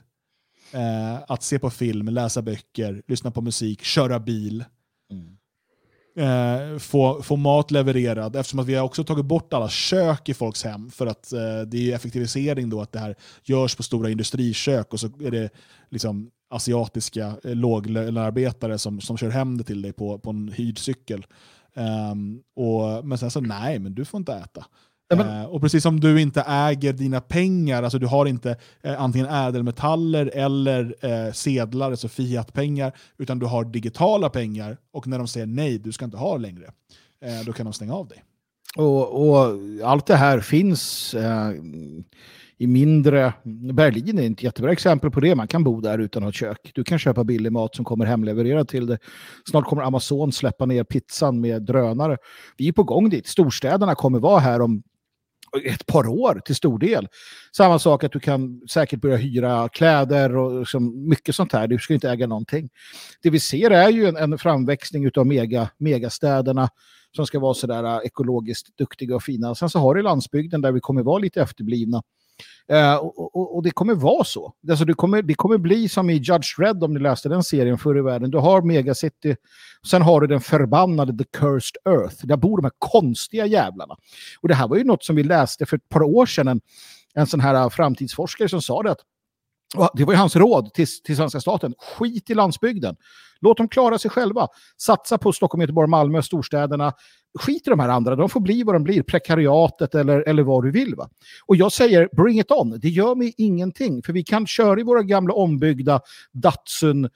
eh, att se på film, läsa böcker, lyssna på musik, köra bil, eh, få, få mat levererad. Eftersom att vi har också tagit bort alla kök i folks hem, för att eh, det är ju effektivisering då att det här görs på stora industrikök och så är det liksom asiatiska eh, låglönearbetare som, som kör hem det till dig på, på en hyrd cykel. Um, och, men sen så, nej, men du får inte äta. Eh, och precis som du inte äger dina pengar, alltså du har inte eh, antingen ädelmetaller eller eh, sedlar, alltså fiatpengar, utan du har digitala pengar. Och när de säger nej, du ska inte ha längre, eh, då kan de stänga av dig. Och, och allt det här finns eh, i mindre... Berlin är ett jättebra exempel på det. Man kan bo där utan att ha kök. Du kan köpa billig mat som kommer hemlevererad till dig. Snart kommer Amazon släppa ner pizzan med drönare. Vi är på gång dit. Storstäderna kommer vara här om ett par år till stor del. Samma sak att du kan säkert börja hyra kläder och liksom mycket sånt här. Du ska inte äga någonting. Det vi ser är ju en, en framväxning av mega, megastäderna som ska vara sådär äh, ekologiskt duktiga och fina. Sen så har du landsbygden där vi kommer vara lite efterblivna. Eh, och, och, och det kommer vara så. Alltså det, kommer, det kommer bli som i Judge Red om ni läste den serien förr i världen. Du har Megacity, sen har du den förbannade The Cursed Earth. Där bor de här konstiga jävlarna. Och det här var ju något som vi läste för ett par år sedan. En, en sån här framtidsforskare som sa det att och det var ju hans råd till, till svenska staten. Skit i landsbygden. Låt dem klara sig själva. Satsa på Stockholm, Göteborg, Malmö, storstäderna. Skit i de här andra. De får bli vad de blir. Prekariatet eller, eller vad du vill. Va? Och jag säger bring it on. Det gör mig ingenting. För vi kan köra i våra gamla ombyggda Datsun eh,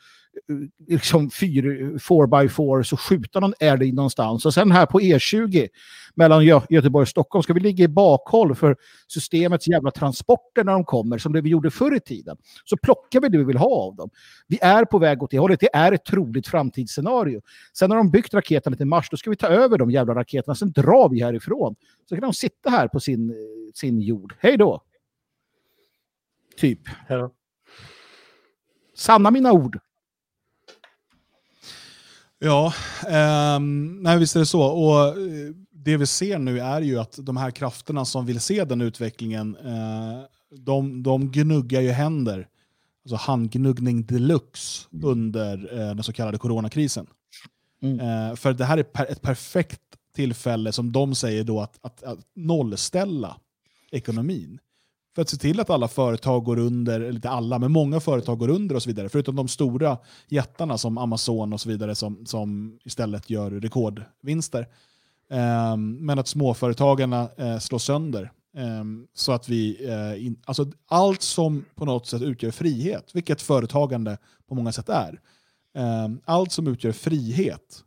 liksom 4x4 så skjuta någon älg någonstans. Och sen här på E20 mellan Gö Göteborg och Stockholm ska vi ligga i bakhåll för systemets jävla transporter när de kommer, som det vi gjorde förr i tiden. Så plockar vi det vi vill ha av dem. Vi är på väg åt det hållet. Det är ett troligt framtidsscenario. Sen när de byggt raketerna till Mars, då ska vi ta över de jävla raketerna. Sen drar vi härifrån. Så kan de sitta här på sin, sin jord. Hej då! typ. Ja. Sanna mina ord. Ja, ehm, nej visst är det så. Och eh, det vi ser nu är ju att de här krafterna som vill se den utvecklingen, eh, de, de gnuggar ju händer. Alltså handgnuggning deluxe under eh, den så kallade coronakrisen. Mm. Eh, för det här är per, ett perfekt tillfälle, som de säger då, att, att, att nollställa ekonomin. För att se till att alla företag går under, eller inte alla, men många företag går under och så vidare. Förutom de stora jättarna som Amazon och så vidare som, som istället gör rekordvinster. Um, men att småföretagarna uh, slås sönder. Um, så att vi, uh, in, alltså allt som på något sätt utgör frihet, vilket företagande på många sätt är. um, allt som utgör frihet,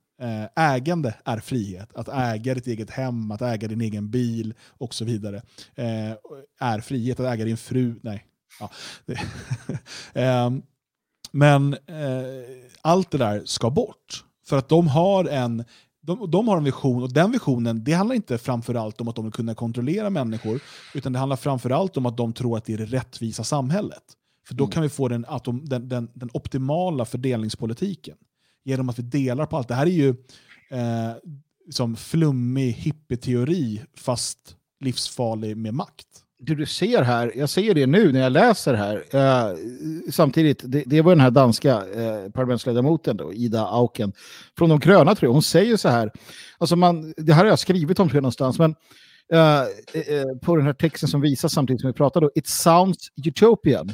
ägande är frihet. Att äga ditt eget hem, att äga din egen bil och så vidare. Eh, är frihet. Att äga din fru, nej. Ja. Ehm, men eh, allt det där ska bort. För att de har en de, de har en vision och den visionen det handlar inte framförallt om att de vill kunna kontrollera människor utan det handlar framförallt om att de tror att det är det rättvisa samhället. För då Mm. kan vi få den, den, den, den optimala fördelningspolitiken genom att vi delar på allt. Det här är ju eh, som flummig hippieteori fast livsfarlig med makt. det du ser här, jag ser det nu när jag läser här, eh, samtidigt, det, det var den här danska eh, parlamentsledamoten då, Ida Auken, från de gröna tror jag, hon säger så här, alltså man, det här har jag skrivit om någonstans, men eh, eh, på den här texten som visas samtidigt som vi pratar då, it sounds utopian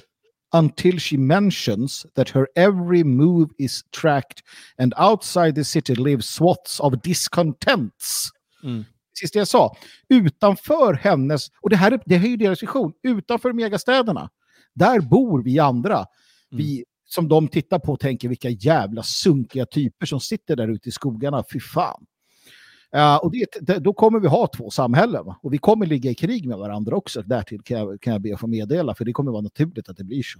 until she mentions that her every move is tracked and outside the city live swaths of discontents. Precis det jag sa, utanför hennes, och det här är, det här är ju deras vision, utanför megastäderna, där bor vi andra. Vi, som de tittar på och tänker vilka jävla sunkiga typer som sitter där ute i skogarna, fy fan. Ja, och det, då kommer vi ha två samhällen va? och vi kommer ligga i krig med varandra också. Därtill kan jag, kan jag be att få meddela, för det kommer vara naturligt att det blir så.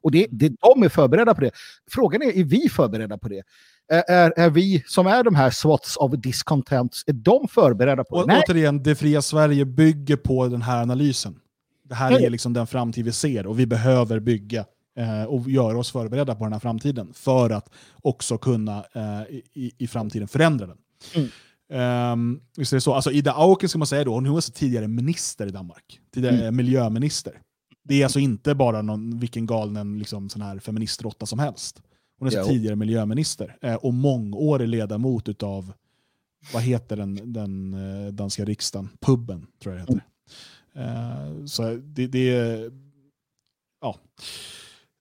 Och det, det, de är förberedda på det. Frågan är, är vi förberedda på det? Är, är, vi som är de här swats of discontents, är de förberedda på det? Och, Nej, återigen, det fria Sverige bygger på den här analysen. Det här är liksom den framtid vi ser och vi behöver bygga eh, och göra oss förberedda på den här framtiden för att också kunna eh, i, i framtiden förändra den. Mm. Um, det så? Alltså, Ida Auken ska man säga då, hon var alltså tidigare minister i Danmark. Tidigare Mm. miljöminister. Det är alltså inte bara någon, vilken galen liksom, sån här feministrotta som helst. Hon är så Jo. tidigare miljöminister eh, och mångårig ledamot utav, vad heter den, den eh, danska riksdagen? Puben, tror jag det heter. Eh, så det, det är... Ja.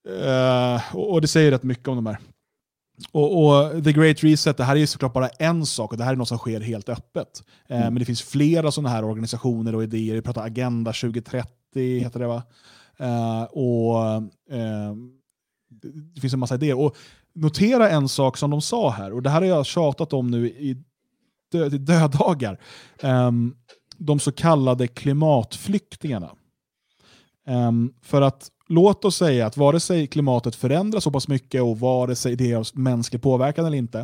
Eh, och, och det säger rätt mycket om de här. Och, och The Great Reset, det här är ju såklart bara en sak och det här är något som sker helt öppet. Eh, Mm. Men det finns flera sådana här organisationer och idéer. Vi pratar Agenda 2030, heter det va? Eh, och eh, det, finns en massa idéer. Och notera en sak som de sa här, och det här har jag tjatat om nu i dö, dödagar. Ehm, de så kallade klimatflyktingarna. Ehm, för att låt oss säga att vare sig klimatet förändras så pass mycket och vare sig det är mänsklig påverkan eller inte,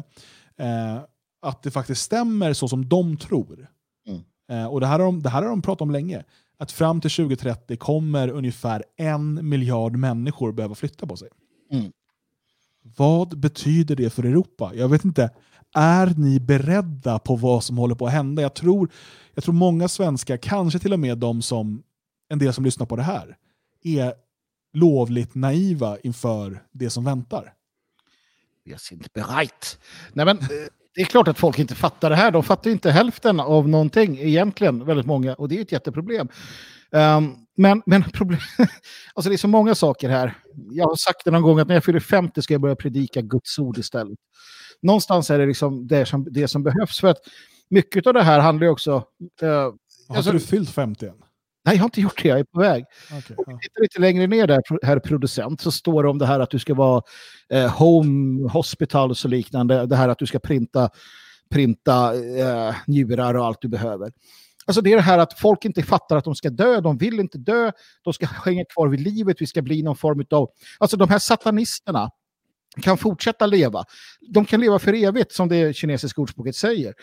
eh, att det faktiskt stämmer så som de tror. Mm. Eh, och det här, har de, det här har de pratat om länge. Att fram till 2030 kommer ungefär en miljard människor behöva flytta på sig. Mm. Vad betyder det för Europa? Jag vet inte. Är ni beredda på vad som håller på att hända? Jag tror, jag tror många svenskar, kanske till och med de som, en del som lyssnar på det här, är lovligt naiva inför det som väntar. Vi sind bereit. Nej, men, eh, det är klart att folk inte fattar det här. De fattar inte hälften av någonting egentligen, väldigt många. Och det är ett jätteproblem. Ehm, men men problem, alltså det är så många saker här. Jag har sagt det någon gång att när jag fyller 50 ska jag börja predika Guds ord istället. Någonstans är det liksom det som, det som behövs. För att mycket av det här handlar ju också... eh, Har Alltså- inte du fyllt 50 än? Nej, jag har inte gjort det. Jag är på väg. Okej, Om ja. lite längre ner där, herr producent, så står det om det här att du ska vara eh, home hospital och så liknande. Det här att du ska printa, printa eh, njurar och allt du behöver. Alltså det är det här att folk inte fattar att de ska dö, de vill inte dö, de ska hänga kvar vid livet, vi ska bli någon form av... Alltså de här satanisterna kan fortsätta leva. De kan leva för evigt, som det kinesiska ordspråket säger.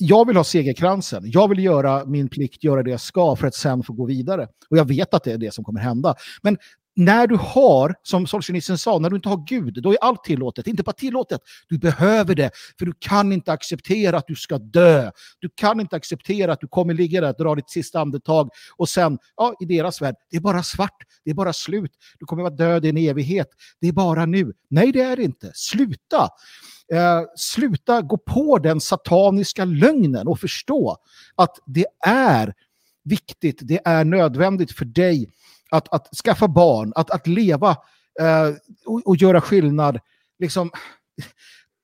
Jag vill ha segerkransen. Jag vill göra min plikt, göra det jag ska för att sen få gå vidare. Och jag vet att det är det som kommer hända. Men när du har, som Solzhenitsyn sa, när du inte har Gud, då är allt tillåtet. Inte bara tillåtet, du behöver det. För du kan inte acceptera att du ska dö. Du kan inte acceptera att du kommer ligga där, dra ditt sista andetag och sen, ja, i deras värld, det är bara svart, det är bara slut. Du kommer vara död i en evighet. Det är bara nu. Nej, det är det inte. Sluta! Eh, sluta gå på den sataniska lögnen och förstå att det är viktigt, det är nödvändigt för dig att, att skaffa barn, att, att leva eh, och, och, göra skillnad. Liksom,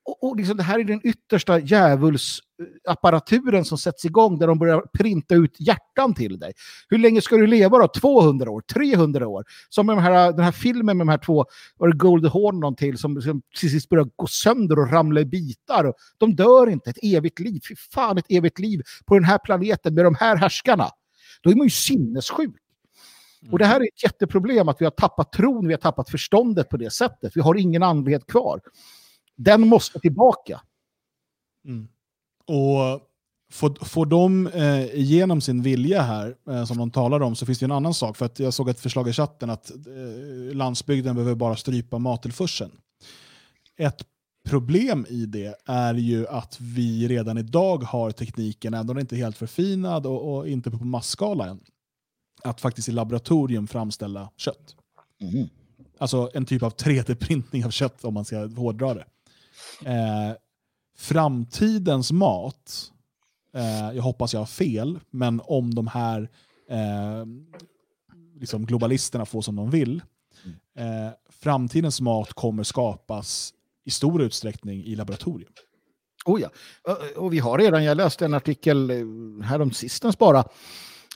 och, och liksom, det här är den yttersta djävulsapparaturen som sätts igång där de börjar printa ut hjärtan till dig. Hur länge ska du leva då? 200 år? 300 år? Som de här, den här filmen med de här två, var det Gold Horn någon till, som, som till sist börjar gå sönder och ramla i bitar. Och de dör inte, ett evigt liv. Fy fan, ett evigt liv på den här planeten med de här härskarna. Då är man ju sinnessjuk. Och det här är ett jätteproblem att vi har tappat tron, vi har tappat förståndet på det sättet. Vi har ingen andlighet kvar. Den måste tillbaka. Mm. Och får, får de eh, igenom sin vilja här, eh, som de talar om, så finns det en annan sak. För att jag såg ett förslag i chatten att eh, landsbygden behöver bara strypa mattillförseln. Ett problem i det är ju att vi redan idag har tekniken, den inte helt förfinad och, och inte på masskala än, att faktiskt i laboratorium framställa kött. Mm. Alltså en typ av 3D-printning av kött om man ska hårdra det. Eh, framtidens mat, eh, jag hoppas jag har fel, men om de här eh, liksom globalisterna får som de vill, eh, framtidens mat kommer skapas i stor utsträckning i laboratorium. Oh ja, och vi har redan, jag läste en artikel härom sistens bara,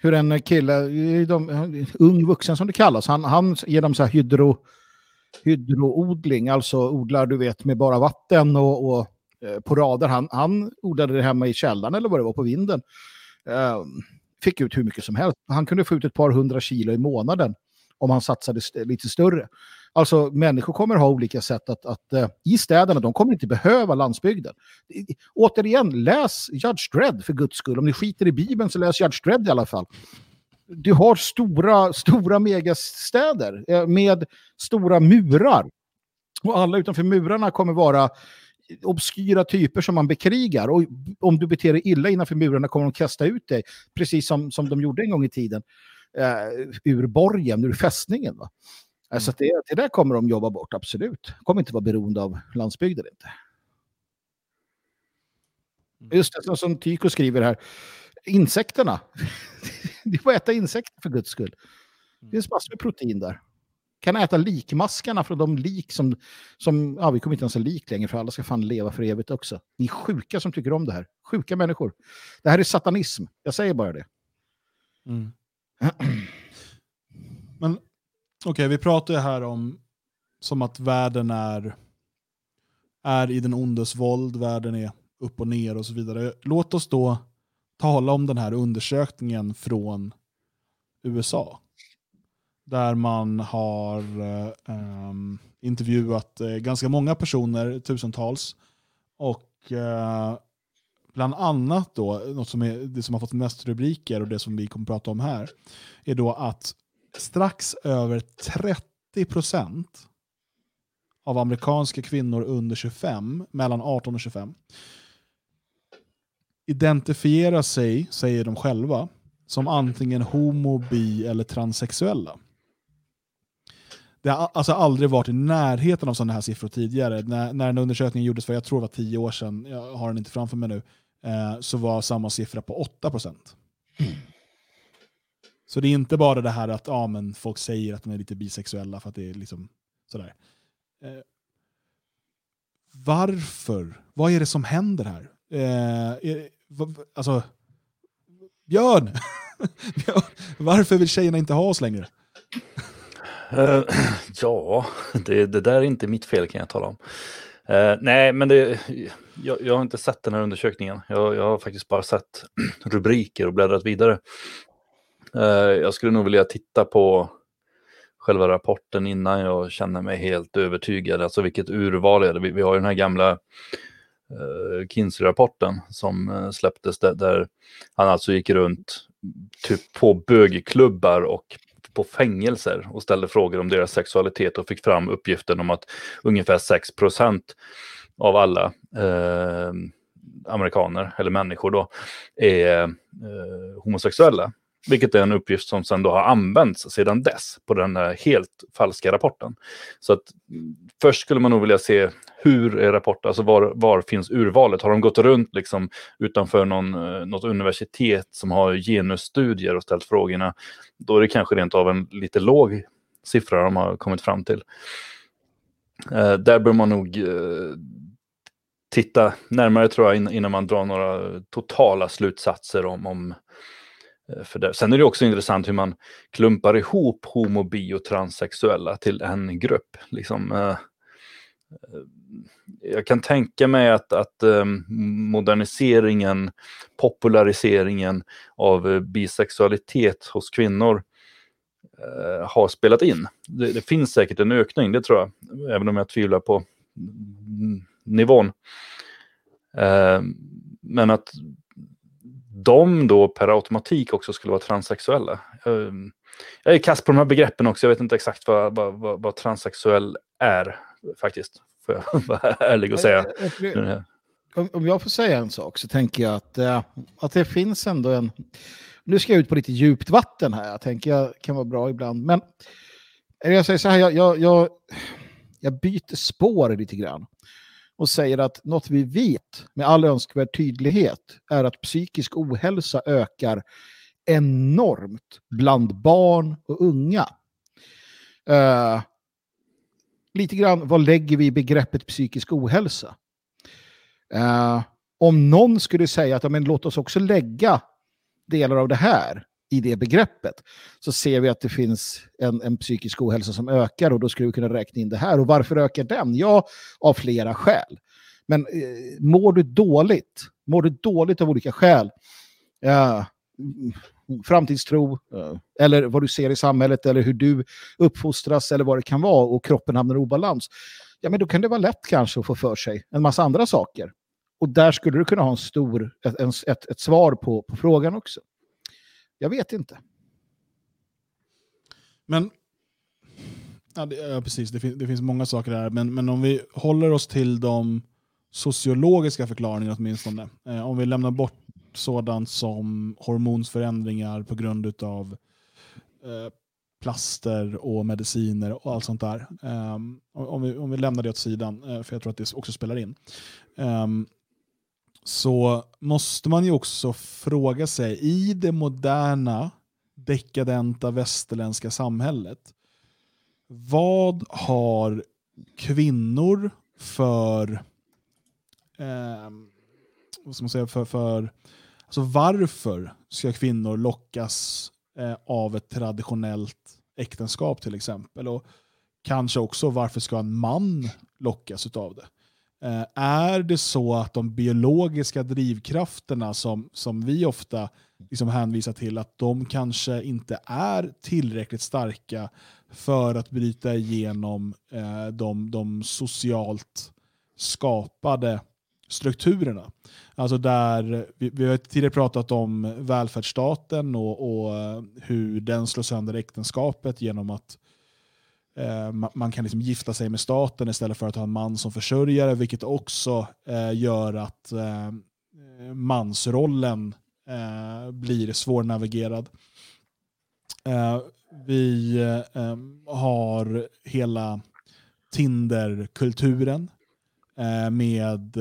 hur en kille, eh, de, ung vuxen som det kallas, han, han genom så här hydro, hydroodling, alltså odlar du vet med bara vatten och, och eh, på rader. Han, han odlade det hemma i källaren eller vad det var på vinden. Eh, fick ut hur mycket som helst. Han kunde få ut ett par hundra kilo i månaden om han satsade st lite större. Alltså människor kommer ha olika sätt att, att uh, i städerna, de kommer inte behöva landsbygden. I, återigen, läs Judge Dredd för guds skull. Om ni skiter i Bibeln så läs Judge Dredd i alla fall. Du har stora, stora megastäder eh, med stora murar. Och alla utanför murarna kommer vara obskyra typer som man bekrigar. Och om du beter dig illa innanför murarna kommer de kasta ut dig, precis som, som de gjorde en gång i tiden, eh, ur borgen, ur fästningen. Va? Alltså det, det där kommer de jobba bort, absolut. Kommer inte vara beroende av landsbygden inte. Mm. Just det, som Tyko skriver här. Insekterna. det får äta insekter för guds skull. Det finns massor med protein där. Kan äta likmaskarna från de lik som, som ja, vi kommer inte ens ha lik längre för alla ska fan leva för evigt också. Ni är sjuka som tycker om det här. Sjuka människor. Det här är satanism. Jag säger bara det. Mm. Men Okej, okay, vi pratar ju här om som att världen är, är i den ondes våld, världen är upp och ner och så vidare. Låt oss då tala om den här undersökningen från USA. Där man har um, intervjuat uh, ganska många personer, tusentals. Och uh, bland annat då, något som är, det som har fått mest rubriker och det som vi kommer att prata om här, är då att strax över 30 procent av amerikanska kvinnor under 25, mellan 18 och 25, identifierar sig, säger de själva, som antingen homo, bi eller transsexuella. Det har alltså aldrig varit i närheten av sådana här siffror tidigare. När, när den undersökningen gjordes för, jag tror det var tio år sedan, jag har den inte framför mig nu, eh, så var samma siffra på 8 procent. Mm. Så det är inte bara det här att ja, men folk säger att de är lite bisexuella för att det är liksom sådär. Eh, varför? Vad är det som händer här? Eh, är, alltså, Björn! Björn! Varför vill tjejerna inte ha oss längre? Uh, ja, det, det, där är inte mitt fel kan jag tala om. Uh, nej, men det, jag, jag, har inte sett den här undersökningen. Jag, jag har faktiskt bara sett rubriker och bläddrat vidare. Eh, jag skulle nog vilja titta på själva rapporten innan jag känner mig helt övertygad. Alltså vilket urval är det? Vi, vi har ju den här gamla eh, uh, Kinsey-rapporten som uh, släpptes där, där, han alltså gick runt typ på bögklubbar och på fängelser och ställde frågor om deras sexualitet och fick fram uppgiften om att ungefär 6% av alla eh, amerikaner, eller människor då, är eh, homosexuella. Vilket är en uppgift som sedan då har använts sedan dess på den här helt falska rapporten. Så att mm, först skulle man nog vilja se hur är rapporten, alltså var, var finns urvalet? Har de gått runt liksom utanför någon, eh, något universitet som har genusstudier och ställt frågorna? Då är det kanske rent av en lite låg siffra de har kommit fram till. Eh, där bör man nog eh, titta närmare tror jag innan man drar några totala slutsatser om, om Eh, för det. Sen är det också intressant hur man klumpar ihop homo, bi och transsexuella till en grupp. Liksom, eh, eh jag kan tänka mig att, att eh, moderniseringen, populariseringen av eh, bisexualitet hos kvinnor eh, har spelat in. Det, det, finns säkert en ökning, det tror jag, även om jag tvivlar på nivån. men att de då per automatik också skulle vara transsexuella. Ehm, jag är kass på de här begreppen också, jag vet inte exakt vad, vad, vad, transsexuell är faktiskt. Får jag vara ärlig och säga. Om jag får säga en sak så tänker jag att, att det finns ändå en... Nu ska jag ut på lite djupt vatten här, jag tänker jag kan vara bra ibland. Men jag säger så här, jag, jag, jag, jag byter spår lite grann och säger att något vi vet med all önskvärd tydlighet är att psykisk ohälsa ökar enormt bland barn och unga. Uh, lite grann, vad lägger vi i begreppet psykisk ohälsa? Uh, om någon skulle säga att men, låt oss också lägga delar av det här i det begreppet så ser vi att det finns en, en psykisk ohälsa som ökar och då skulle vi kunna räkna in det här. Och varför ökar den? Ja, av flera skäl. Men eh, mår du dåligt, mår du dåligt av olika skäl, eh, framtidstro, eh, eller vad du ser i samhället, eller hur du uppfostras, eller vad det kan vara, och kroppen hamnar i obalans, ja, men då kan det vara lätt kanske att få för sig en massa andra saker. Och där skulle du kunna ha en stor, ett, ett, ett svar på, på frågan också. Jag vet inte. Men, ja, det, ja precis, det, fin det, finns många saker där, men, men om vi håller oss till de sociologiska förklaringarna åtminstone, eh, om vi lämnar bort sådant som hormonsförändringar på grund av eh, plaster och mediciner och allt sånt där. Um, om, vi, om vi lämnar det åt sidan, eh, för jag tror att det också spelar in. Um, så måste man ju också fråga sig, i det moderna dekadenta västerländska samhället, vad har kvinnor för, eh, vad ska man säga, för, för alltså varför ska kvinnor lockas eh, av ett traditionellt äktenskap till exempel? Och kanske också varför ska en man lockas av det? Eh, är det så att de biologiska drivkrafterna som, som vi ofta liksom hänvisar till, att de kanske inte är tillräckligt starka för att bryta igenom eh, de, de socialt skapade strukturerna. Alltså där, vi, vi har tidigare pratat om välfärdsstaten och, och eh, hur den slår sönder äktenskapet genom att Eh, Eh, man kan liksom gifta sig med staten istället för att ha en man som försörjare, vilket också eh, gör att eh, mansrollen eh, blir svårnavigerad. Eh, vi ehm, har hela Tinderkulturen med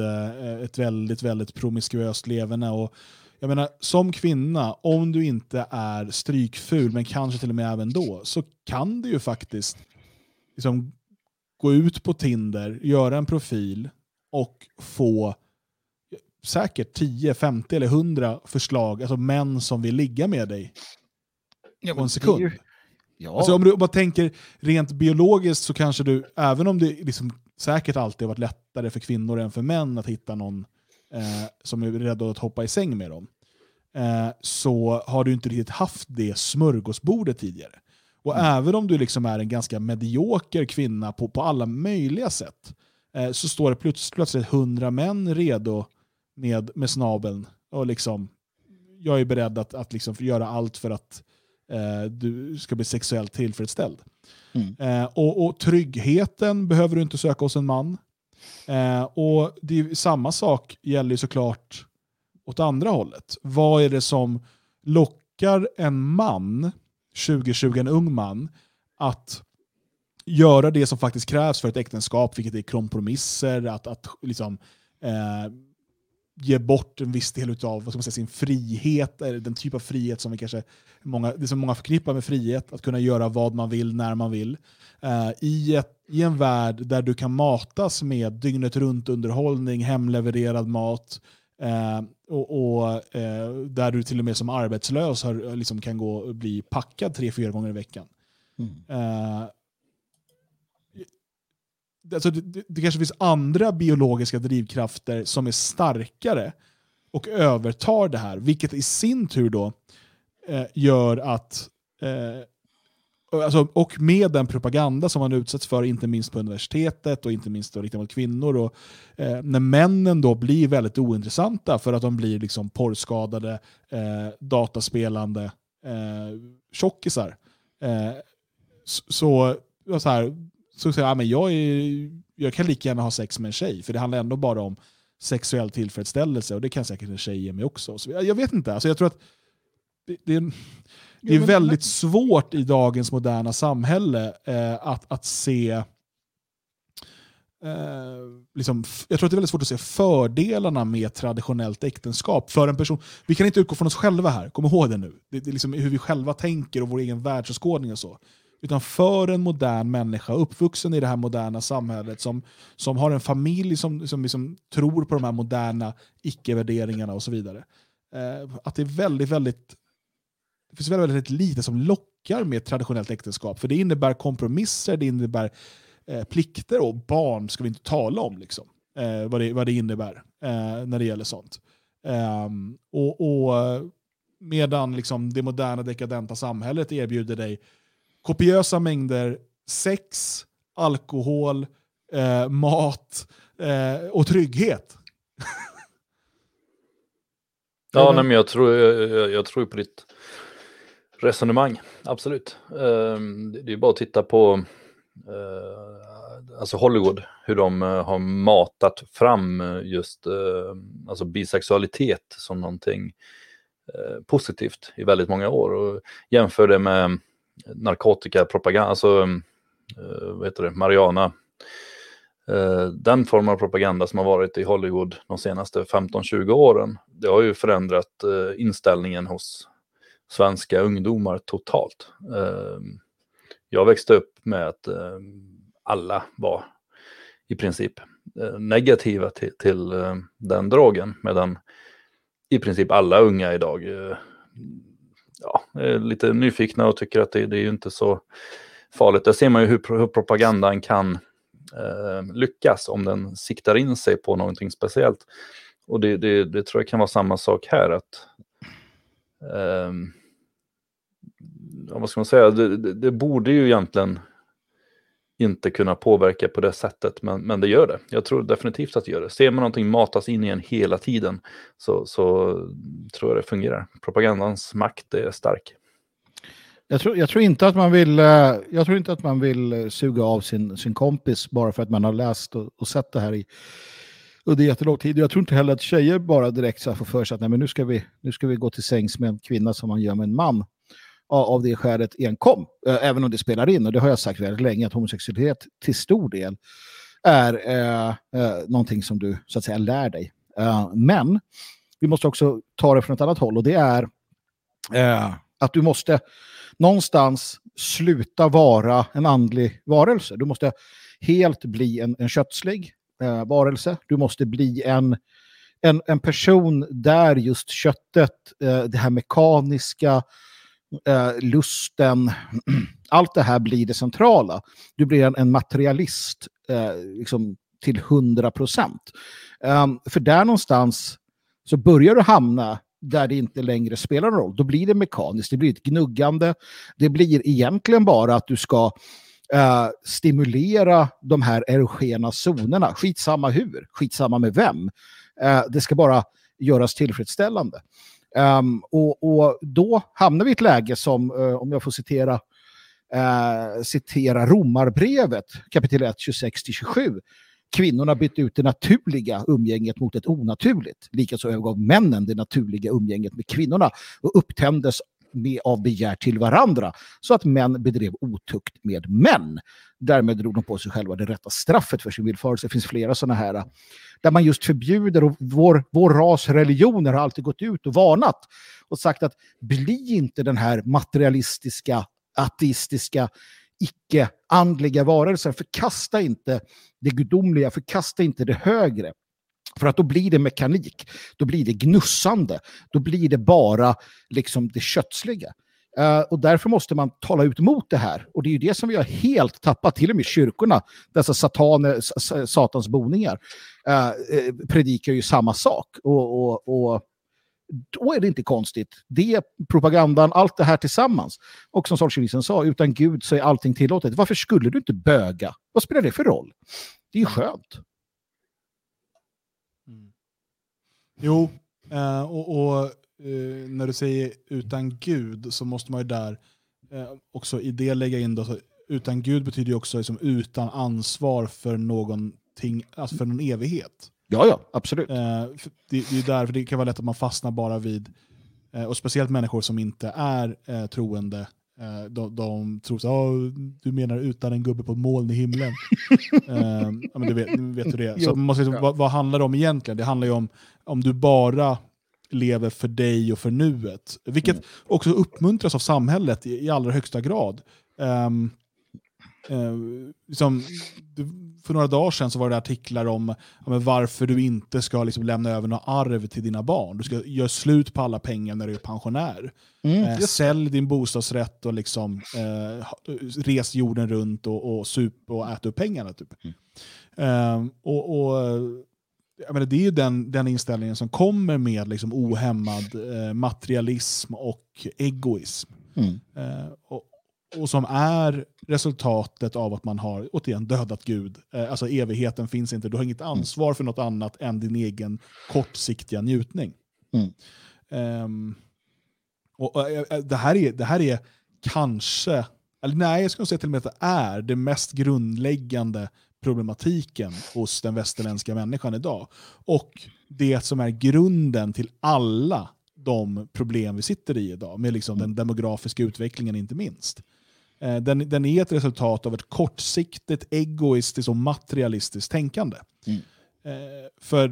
ett väldigt, väldigt promiskuöst levande. Och jag menar, som kvinna, om du inte är strykful, men kanske till och med även då, så kan du ju faktiskt liksom, gå ut på Tinder, göra en profil och få säkert 10, 50 eller 100 förslag, alltså män som vill ligga med dig ja, på en sekund. Ju... Ja. Alltså om du bara tänker rent biologiskt så kanske du, även om det liksom säkert alltid har varit lättare för kvinnor än för män att hitta någon eh, som är rädd att hoppa i säng med dem, eh, så har du inte riktigt haft det smörgåsbordet tidigare. Och mm. även om du liksom är en ganska medioker kvinna på, på alla möjliga sätt, eh, så står det plöts plötsligt hundra män redo med, med snabeln. Och liksom, jag är beredd att, att liksom göra allt för att eh, du ska bli sexuellt tillfredsställd. Mm. Eh, och, och tryggheten behöver du inte söka hos en man. Eh, och det är, samma sak gäller ju såklart åt andra hållet. Vad är det som lockar en man, 2020 en ung man, att göra det som faktiskt krävs för ett äktenskap, vilket är kompromisser, att, att liksom, eh, ge bort en viss del av vad ska man säga, sin frihet, eller den typ av frihet som vi kanske många, det som många förknippar med frihet, att kunna göra vad man vill när man vill. Eh, i, ett, I en värld där du kan matas med dygnet runt underhållning, hemlevererad mat, eh, och, och eh, där du till och med som arbetslös har, liksom kan gå och bli packad tre, fyra gånger i veckan. Mm. Eh, alltså det, det, det kanske finns andra biologiska drivkrafter som är starkare och övertar det här, vilket i sin tur då eh, gör att eh, alltså, och med den propaganda som man utsätts för, inte minst på universitetet och inte minst riktat mot kvinnor, och, eh, när männen då blir väldigt ointressanta för att de blir liksom porrskadade, eh, dataspelande eh, tjockisar, eh, så, så, så, här, så säger jag, men jag, är, jag kan lika gärna ha sex med en tjej, för det handlar ändå bara om sexuell tillfredsställelse och det kan säkert en tjej ge mig också. Så jag, jag vet inte, alltså jag tror att det, det, är, det är väldigt svårt i dagens moderna samhälle eh, att, att se eh, liksom, jag tror att det är väldigt svårt att se fördelarna med traditionellt äktenskap för en person. Vi kan inte utgå från oss själva här, kom ihåg det nu. Det, det är liksom hur vi själva tänker och vår egen världsåskådning och så. Utan för en modern människa, uppvuxen i det här moderna samhället, som, som har en familj som, som liksom tror på de här moderna icke-värderingarna och så vidare. Eh, att det är väldigt, väldigt det finns väldigt, väldigt lite som lockar med traditionellt äktenskap. För det innebär kompromisser, det innebär eh, plikter och barn ska vi inte tala om. Liksom, eh, vad, det, vad det innebär eh, när det gäller sånt. Ehm, och, och Medan liksom, det moderna dekadenta samhället erbjuder dig kopiösa mängder sex, alkohol, eh, mat eh, och trygghet. ja, nej, men jag tror, jag, jag, jag tror på ditt resonemang, absolut. Ehm, det, är bara att titta på eh, alltså Hollywood, hur de eh, har matat fram eh, just alltså bisexualitet som någonting positivt i väldigt många år. Och jämför det med narkotikapropaganda, alltså vad heter det, Mariana. Den form av propaganda som har varit i Hollywood de senaste 15-20 åren, det har ju förändrat inställningen hos svenska ungdomar totalt. Ehm, jag växte upp med att ehm, alla var i princip eh, negativa till, till ehm, den drogen, medan i princip alla unga idag eh, ja, är lite nyfikna och tycker att det, det är ju inte så farligt. Där ser man ju hur, hur propagandan kan eh, lyckas om den siktar in sig på någonting speciellt. Och det, det, det tror jag kan vara samma sak här. att Um, ja, Vad ska man säga? Det, det, det borde ju egentligen inte kunna påverka på det sättet, men, men det gör det. Jag tror definitivt att det gör det. Ser man någonting matas in i en hela tiden så, så tror jag det fungerar. Propagandans makt är stark. Jag tror, jag tror, inte att man vill, eh, jag tror inte att man vill suga av sin, sin kompis bara för att man har läst och, och sett det här i under jättelång tid. Jag tror inte heller att tjejer bara direkt så får för sig att nej, men nu, ska vi, nu ska vi gå till sängs med en kvinna som man gör med en man av det skälet enkom. Eh, även om det spelar in, och det har jag sagt väldigt länge, att homosexualitet till stor del är eh, eh, någonting som du så att säga lär dig. Eh, men vi måste också ta det från ett annat håll och det är eh, att du måste någonstans sluta vara en andlig varelse. Du måste helt bli en, en kötslig eh, varelse. Du måste bli en, en, en person där just köttet, eh, det här mekaniska, eh, lusten, allt det här blir det centrala. Du blir en, en materialist eh, liksom till hundra procent. Ehm, för där någonstans så börjar du hamna där det inte längre spelar någon roll. Då blir det mekaniskt, det blir ett gnuggande. Det blir egentligen bara att du ska Eh, stimulera de här erogena zonerna. Skitsamma hur, skitsamma med vem. Eh, det ska bara göras tillfredsställande. Um, och, och, då hamnar vi i ett läge som, uh, om jag får citera, uh, citera Romarbrevet, kapitel 1, 26-27. Kvinnorna bytte ut det naturliga umgänget mot ett onaturligt. Likaså övergav männen det naturliga umgänget med kvinnorna och upptändes med av begär till varandra så att män bedrev otukt med män. Därmed drog de på sig själva det rätta straffet för sin villfarelse. Det finns flera sådana här äh, där man just förbjuder och vår, vår ras religioner har alltid gått ut och varnat och sagt att bli inte den här materialistiska, ateistiska, icke-andliga varelsen. Förkasta inte det gudomliga, förkasta inte det högre. För att då blir det mekanik, då blir det gnussande, då blir det bara liksom det kötsliga. Uh, och därför måste man tala ut mot det här. Och det är ju det som vi har helt tappat, till och med kyrkorna, dessa satane, satans boningar, uh, predikar ju samma sak. Och, och, och, då är det inte konstigt. Det, propagandan, allt det här tillsammans. Och som Solzjenitsyn sa, utan Gud så är allting tillåtet. Varför skulle du inte böga? Vad spelar det för roll? Det är ju skönt. Jo, eh, och, och eh, när du säger utan Gud så måste man ju där eh, också i det lägga in då, så, utan Gud betyder ju också liksom, utan ansvar för någonting, alltså för någon evighet. Ja, ja, absolut. Eh, det, det är därför det kan vara lätt att man fastnar bara vid, eh, och speciellt människor som inte är eh, troende, de, de tror så oh, du menar utan en gubbe på ett moln i himlen. ja, men du vet, vet du det. Så man måste liksom, vad, vad, handlar det om egentligen? Det handlar ju om om du bara lever för dig och för nuet. Vilket mm. också uppmuntras av samhället i, i allra högsta grad. Um, uh, liksom, för några dagar sedan så var det artiklar om ja, varför du inte ska liksom lämna över något arv till dina barn. Du ska göra slut på alla pengar när du är pensionär. Mm, eh, sälj din bostadsrätt och liksom, eh, res jorden runt och, och sup och ät upp pengarna. Typ. Mm. Eh, och, och jag menar, det är ju den, den inställningen som kommer med liksom ohämmad eh, materialism och egoism. Mm. Eh, och, och som är resultatet av att man har återigen dödat Gud. Eh, alltså evigheten finns inte, du har inget ansvar för något annat än din egen kortsiktiga njutning. Mm. Um, och, och, eh, det, här är, det här är kanske, eller nej jag skulle säga till och med att det är det mest grundläggande problematiken hos den västerländska människan idag. Och det som är grunden till alla de problem vi sitter i idag, med liksom den demografiska utvecklingen inte minst. Eh, den, den är ett resultat av ett kortsiktigt, egoistiskt och materialistiskt tänkande. Mm. Eh, för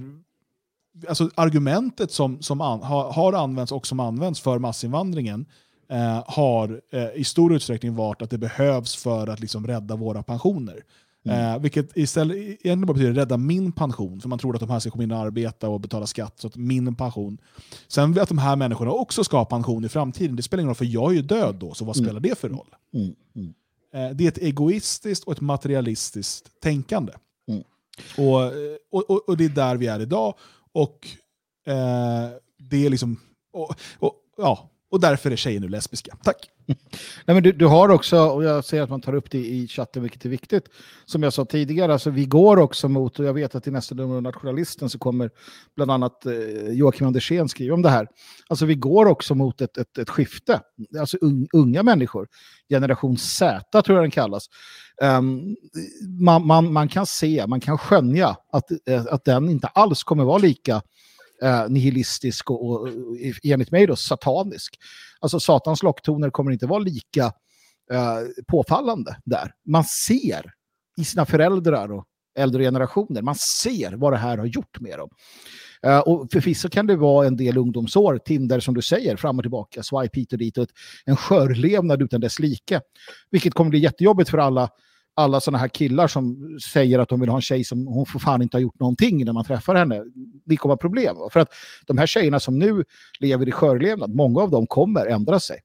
alltså, argumentet som, som an, har, har använts och som används för massinvandringen eh, har eh, i stor utsträckning varit att det behövs för att liksom, rädda våra pensioner. Mm. Eh, vilket istället egentligen bara betyder rädda min pension, för man tror att de här ska komma in och arbeta och betala skatt. Så att min pension. Sen att de här människorna också ska ha pension i framtiden, det spelar ingen roll för jag är ju död då, så vad mm. spelar det för roll? Mm. Mm. Eh, det är ett egoistiskt och ett materialistiskt tänkande. Mm. Och, och, och, och, det är där vi är idag. Och eh, det är liksom... Och, och, ja, och därför är tjejer nu lesbiska. Tack! Nej, men du, du, har också, och jag ser att man tar upp det i chatten, vilket är viktigt, som jag sa tidigare, alltså vi går också mot, och jag vet att i nästa nummer av Nationalisten så kommer bland annat eh, Joakim Andersén skriva om det här, alltså vi går också mot ett, ett, ett skifte, alltså un, unga människor, generation Z tror jag den kallas, um, man, man, man kan se, man kan skönja att, eh, att den inte alls kommer vara lika eh, nihilistisk och, och, enligt mig då satanisk. Alltså satans locktoner kommer inte vara lika eh, påfallande där. Man ser i sina föräldrar och äldre generationer, man ser vad det här har gjort med dem. Uh, och förvisso kan det vara en del ungdomsår, Tinder som du säger, fram och tillbaka, swipe hit och dit, och en skörlevnad utan dess like. Vilket kommer bli jättejobbigt för alla alla sådana här killar som säger att de vill ha en tjej som hon för fan inte har gjort någonting när man träffar henne. Det kommer vara problem. För att de här tjejerna som nu lever i skörlevnad, många av dem kommer ändra sig.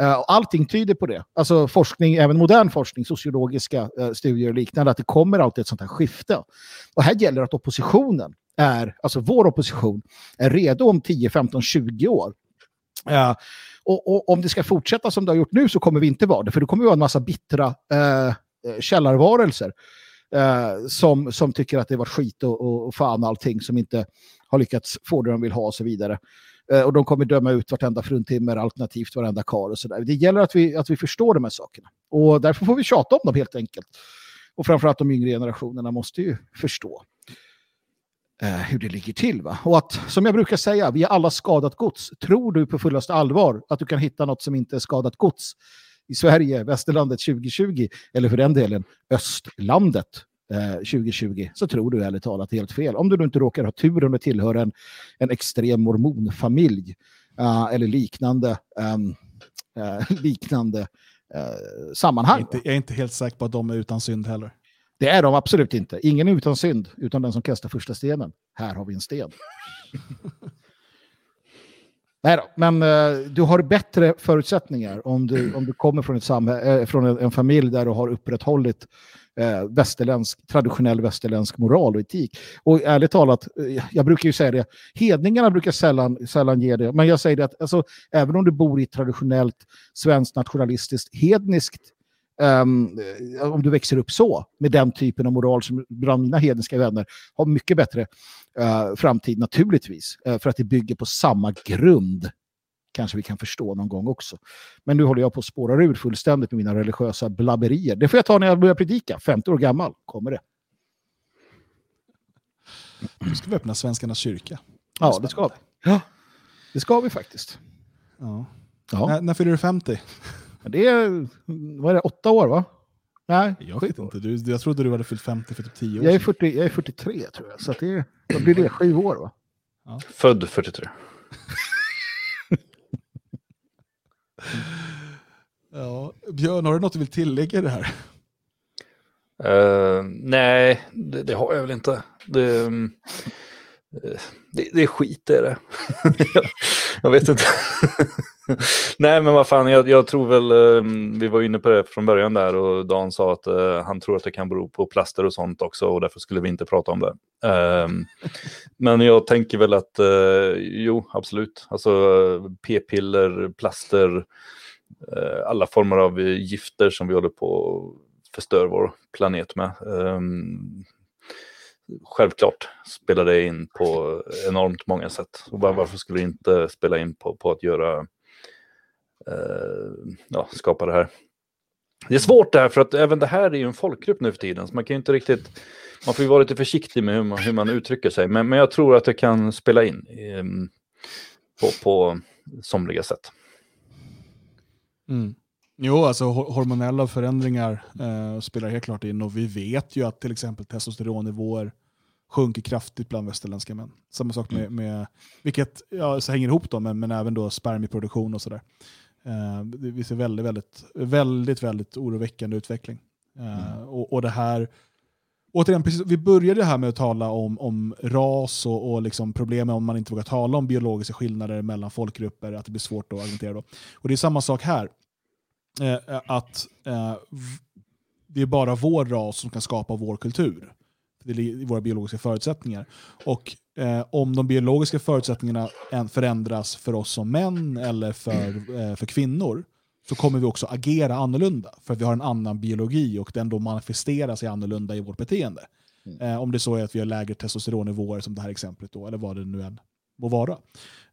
Eh, allting tyder på det. Alltså forskning, även modern forskning, sociologiska eh, studier och liknande, att det kommer alltid ett sånt här skifte. Och här gäller att oppositionen är, alltså vår opposition, är redo om 10, 15, 20 år. Uh, och, och, om det ska fortsätta som det har gjort nu så kommer vi inte vara det, för det kommer vi vara en massa bittra Eh, Eh, källarvarelser eh, som, som tycker att det var skit och, och, fan allting som inte har lyckats få det de vill ha och så vidare. Eh, och de kommer döma ut vartenda fruntimmer, alternativt varenda kar och sådär. Det gäller att vi, att vi förstår de här sakerna. Och därför får vi tjata om dem helt enkelt. Och framförallt de yngre generationerna måste ju förstå eh, hur det ligger till. Va? Och att, som jag brukar säga, vi har alla skadat gods. Tror du på fullaste allvar att du kan hitta något som inte är skadat gods i Sverige, västerlandet 2020, eller för den delen östlandet eh, 2020, så tror du ärligt talat helt fel. Om du inte råkar ha turen att tillhöra en, en extrem mormonfamilj uh, eller liknande, um, uh, liknande uh, sammanhang. Jag är, inte, jag är inte helt säker på att de är utan synd heller. Det är de absolut inte. Ingen är utan synd, utan den som kastar första stenen. Här har vi en sten. Nej då, men uh, du har bättre förutsättningar om du, om du kommer från, ett samhälle, äh, från en, en, familj där du har upprätthållit uh, västerländsk, traditionell västerländsk moral och etik. Och ärligt talat, uh, jag brukar ju säga det, hedningarna brukar sällan, sällan ge det, men jag säger det att alltså, även om du bor i ett traditionellt svenskt nationalistiskt hedniskt Um, om du växer upp så, med den typen av moral som bland mina hedniska vänner har mycket bättre uh, framtid naturligtvis. Uh, för att det bygger på samma grund. Kanske vi kan förstå någon gång också. Men nu håller jag på att spåra ur fullständigt med mina religiösa blabberier. Det får jag ta när jag börjar predika. 50 år gammal kommer det. Nu ska vi öppna Svenskarnas kyrka. Ja, det ska vi. Ja, det ska vi faktiskt. Ja. ja. När, när fyller du 50? Det är, vad är det, åtta år va? Nej, jag vet inte. Du, jag trodde du hade fyllt 50 för typ 10 år jag är, 40, jag är 43 tror jag, så det, då blir det sju år va? Ja. Född 43. ja, Björn, har du något du vill tillägga i det här? Uh, nej, det, det, har jag väl inte. Det, um, det, det är skit är det. jag vet inte. Nej men vad fan, jag, jag, tror väl, eh, vi var inne på det från början där och Dan sa att uh, han tror att det kan bero på plaster och sånt också och därför skulle vi inte prata om det. Um, men jag tänker väl att, uh, jo absolut, alltså p-piller, plaster, uh, alla former av gifter som vi håller på att förstör vår planet med. Um, självklart spelar det in på enormt många sätt. Och varför skulle det inte spela in på, på att göra, ja, skapa det här? Det är svårt det här för att även det här är ju en folkgrupp nu för tiden. Så man kan ju inte riktigt, man får ju vara lite försiktig med hur man, hur man uttrycker sig. Men, men jag tror att det kan spela in eh, på, på somliga sätt. Mm. Jo, alltså hormonella förändringar eh, spelar helt klart in och vi vet ju att till exempel testosteronnivåer sjunker kraftigt bland västerländska män. Samma sak med, mm. med vilket ja, så hänger ihop då, men, men även då spermieproduktion och sådär. Eh, vi ser väldigt, väldigt, väldigt, väldigt oroväckande utveckling. Eh, mm. och, och det här, återigen, precis, vi började här med att tala om, om ras och, och liksom problemen om man inte vågar tala om biologiska skillnader mellan folkgrupper, att det blir svårt att argumentera. Då. Och det är samma sak här. Eh, att eh, det är bara vår ras som kan skapa vår kultur. Det är våra biologiska förutsättningar. Och eh, om de biologiska förutsättningarna förändras för oss som män eller för, eh, för kvinnor så kommer vi också agera annorlunda. För vi har en annan biologi och den då manifesterar sig annorlunda i vårt beteende. Mm. Eh, om det så är att vi har lägre testosteronnivåer som det här exemplet då, eller vad det nu än må vara.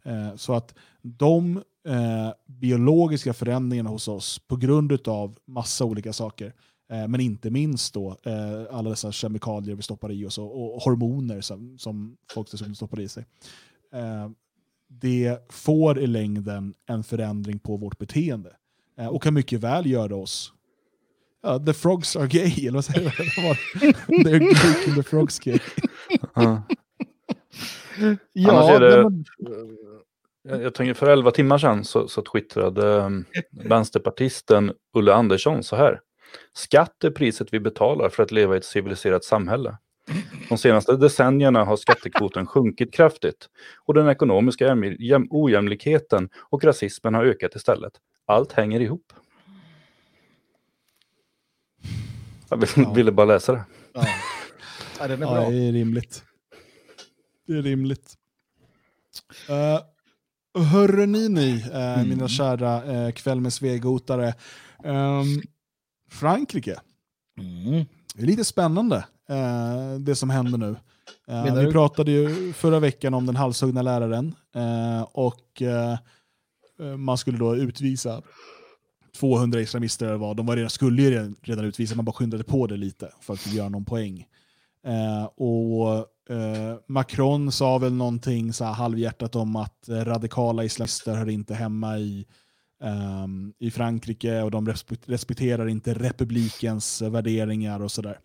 Eh, så att de eh, biologiska förändringarna hos oss på grund av massa olika saker, men inte minst då eh, alla dessa kemikalier vi stoppar i oss och, och hormoner som, som folk dessutom stoppar i sig. Eh, det får i längden en förändring på vårt beteende eh, och kan mycket väl göra oss Ja, the frogs are gay, eller vad säger jag? They're making the frogs gay. ja, det, men... Jag, jag tänker för elva timmar sedan så, så twittrade um, vänsterpartisten Ulle Andersson så här. Skatt är priset vi betalar för att leva i ett civiliserat samhälle. De senaste decennierna har skattekvoten sjunkit kraftigt och den ekonomiska ojämlikheten och rasismen har ökat istället. Allt hänger ihop. Jag ville bara läsa det. Ja. Ja, det är bra. Ja, det är rimligt. Det är rimligt. Uh, hörre ni ni, uh, mm. mina kära uh, kväll med svegotare. Um, Frankrike. Mm. Det är lite spännande uh, det som händer nu. Eh, vi pratade ju förra veckan om den halshuggna läraren eh, och eh, eh, man skulle då utvisa 200 islamister eller vad. De var redan, skulle ju redan, redan utvisa, man bara skyndade på det lite för att göra någon poäng. Eh, och eh, Macron sa väl någonting så halvhjärtat om att eh, radikala islamister hör inte hemma i, ehm, i Frankrike och de respe- respekterar inte republikens eh, värderingar och sådär.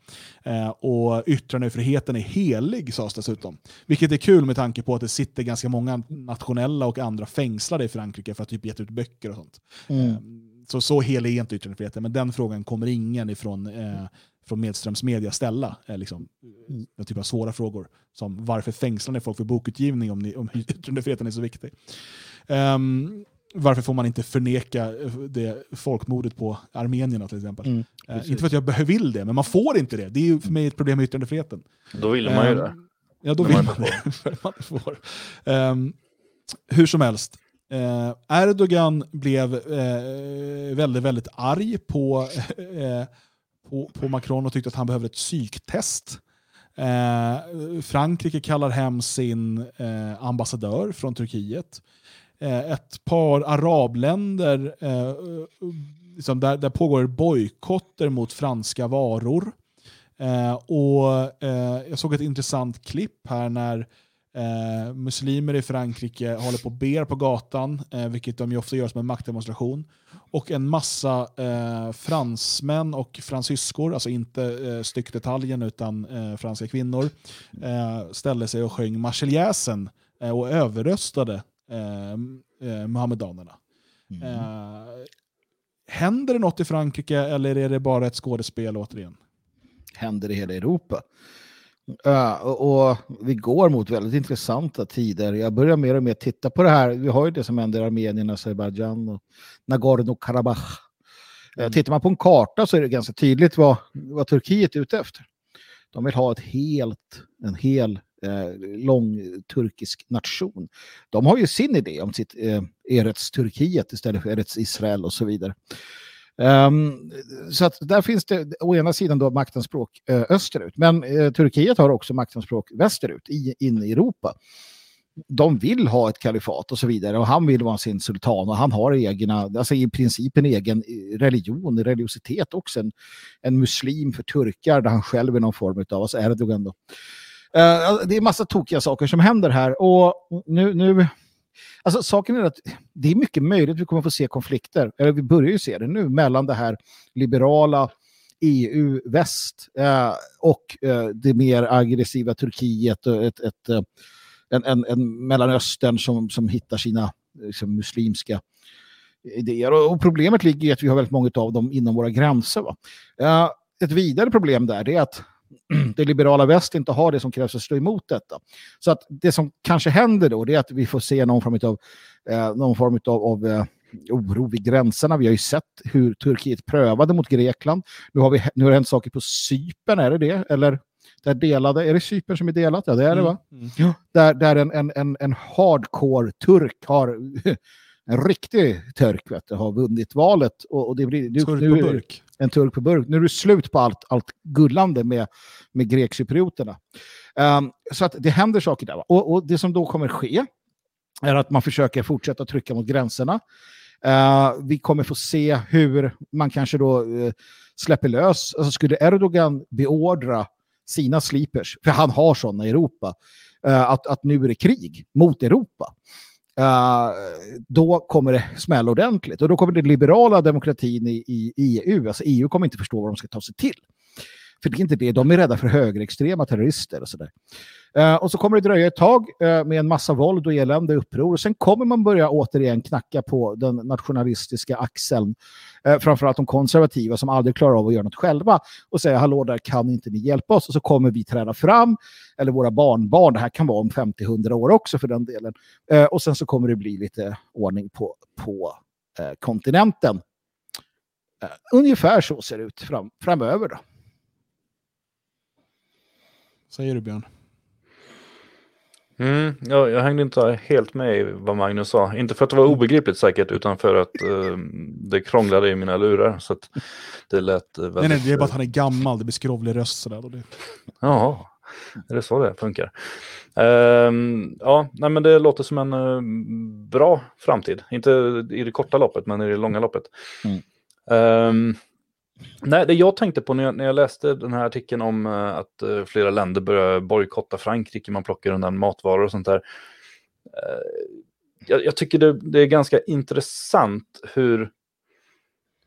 Eh, och yttrandefriheten är helig sades dessutom. Vilket är kul med tanke på att det sitter ganska många nationella och andra fängslade i Frankrike för att typ gett ut böcker och sånt. Mm. Eh, Så, så helig är inte yttrandefriheten, men den frågan kommer ingen ifrån, eh, från Medströms media ställa. Eh, liksom, Mm. den typ av svåra frågor. Som varför fängslar ni folk för bokutgivning om, ni, om yttrandefriheten är så viktig? Ehm, varför får man inte förneka eh, det folkmordet på armenierna till exempel? Mm, Eh, inte för att jag behöver vill det, men man får inte det. Det är ju för mig ett problem med yttrandefriheten. Då ville man ju Ehm, det. Ja, då När vill man man det. för man får. Ehm, hur som helst. Eh, Erdogan blev eh, väldigt, väldigt arg på, eh, på, på Macron och tyckte att han behövde ett psyktest. Eh, Frankrike kallar hem sin eh, ambassadör från Turkiet. Eh, ett par arabländer, eh, liksom där, där pågår bojkotter mot franska varor. Eh, och eh, Jag såg ett intressant klipp här när eh, muslimer i Frankrike håller på och ber på gatan, eh, vilket de ju ofta gör som en maktdemonstration. Och en massa eh, fransmän och fransyskor, alltså inte eh, styckdetaljen utan eh, franska kvinnor, eh, ställde sig och sjöng Marseljäsen eh, och överröstade eh, eh, muhammedanerna. Mm. Eh, händer det något i Frankrike eller är det bara ett skådespel återigen? händer i hela Europa. Uh, och, och vi går mot väldigt intressanta tider. Jag börjar mer och mer titta på det här. Vi har ju det som händer i Armenien, Azerbajdzjan och Nagorno-Karabach. Uh, Mm. tittar man på en karta så är det ganska tydligt vad, vad Turkiet är ute efter. De vill ha ett helt, en hel eh, lång turkisk nation. De har ju sin idé om sitt eh, Eretz Turkiet istället för Eretz Israel och så vidare. Um, så att där finns det å ena sidan då maktanspråk eh, österut, men eh, Turkiet har också maktanspråk västerut, i, in i Europa. De vill ha ett kalifat och så vidare och han vill vara sin sultan och han har egna, alltså i princip en egen eh, religion, religiositet också, en, en muslim för turkar där han själv är någon form av, alltså Erdogan då. Eh, alltså, det är massa tokiga saker som händer här och nu, nu Alltså saken är att det är mycket möjligt att vi kommer få se konflikter, eller vi börjar ju se det nu, mellan det här liberala EU-väst eh, och eh, det mer aggressiva Turkiet och ett, ett, eh, en, en, en Mellanöstern som, som hittar sina liksom, muslimska idéer. Och, och problemet ligger i att vi har väldigt många av dem inom våra gränser. Va? Eh, ett vidare problem där är att det liberala väst inte har det som krävs för att stå emot detta. Så att det som kanske händer då är att vi får se någon form av, eh, någon form av, av eh, oro vid gränserna. Vi har ju sett hur Turkiet prövade mot Grekland. Nu har, vi, nu har det hänt saker på Cypern, är det det? Eller där delade, är det Cypern som är delat? Ja, det är det va? Mm. Ja. Där, där en, en, en, en hardcore turk har, en riktig turk vet du, har vunnit valet. Och, och det blir, nu, Turk är- burk en turk på burk. Nu är det slut på allt, allt gullande med, med grekcyprioterna. Um, så att det händer saker där. Och, och det som då kommer ske är att man försöker fortsätta trycka mot gränserna. Uh, vi kommer få se hur man kanske då uh, släpper lös. Alltså skulle Erdogan beordra sina slipers, för han har sådana i Europa, eh, att, att nu är det krig mot Europa. Eh, då kommer det smälla ordentligt. Och då kommer den liberala demokratin i, i EU, alltså EU kommer inte förstå vad de ska ta sig till. För det är inte det, de är rädda för högerextrema terrorister och sådär. Eh, och så kommer det dröja ett tag eh, med en massa våld och elände uppror. Och sen kommer man börja återigen knacka på den nationalistiska axeln. Eh, framförallt de konservativa som aldrig klarar av att göra något själva. Och säga hallå där kan inte ni hjälpa oss? Och så kommer vi träda fram. Eller våra barnbarn, det här kan vara om 50-100 år också för den delen. Eh, och sen så kommer det bli lite ordning på, på eh, kontinenten. Eh, ungefär så ser det ut fram, framöver. Då. Säger du Björn? Mm, ja, jag hängde inte helt med i vad Magnus sa. Inte för att det var obegripligt säkert, utan för att eh, det krånglade i mina lurar. Så att det lät eh, väldigt... Nej, nej, det är bara att han är gammal, det blir skrovlig röst sådär. Och det... Ja. Är det så det funkar? Um, ja, nej, men det låter som en uh, bra framtid. Inte i det korta loppet, men i det långa loppet. Mm. Um, nej, det jag tänkte på när jag, när jag läste den här artikeln om uh, att uh, flera länder börjar bojkotta Frankrike, man plockar undan matvaror och sånt där. Eh, jag, jag, tycker det, det, är ganska intressant hur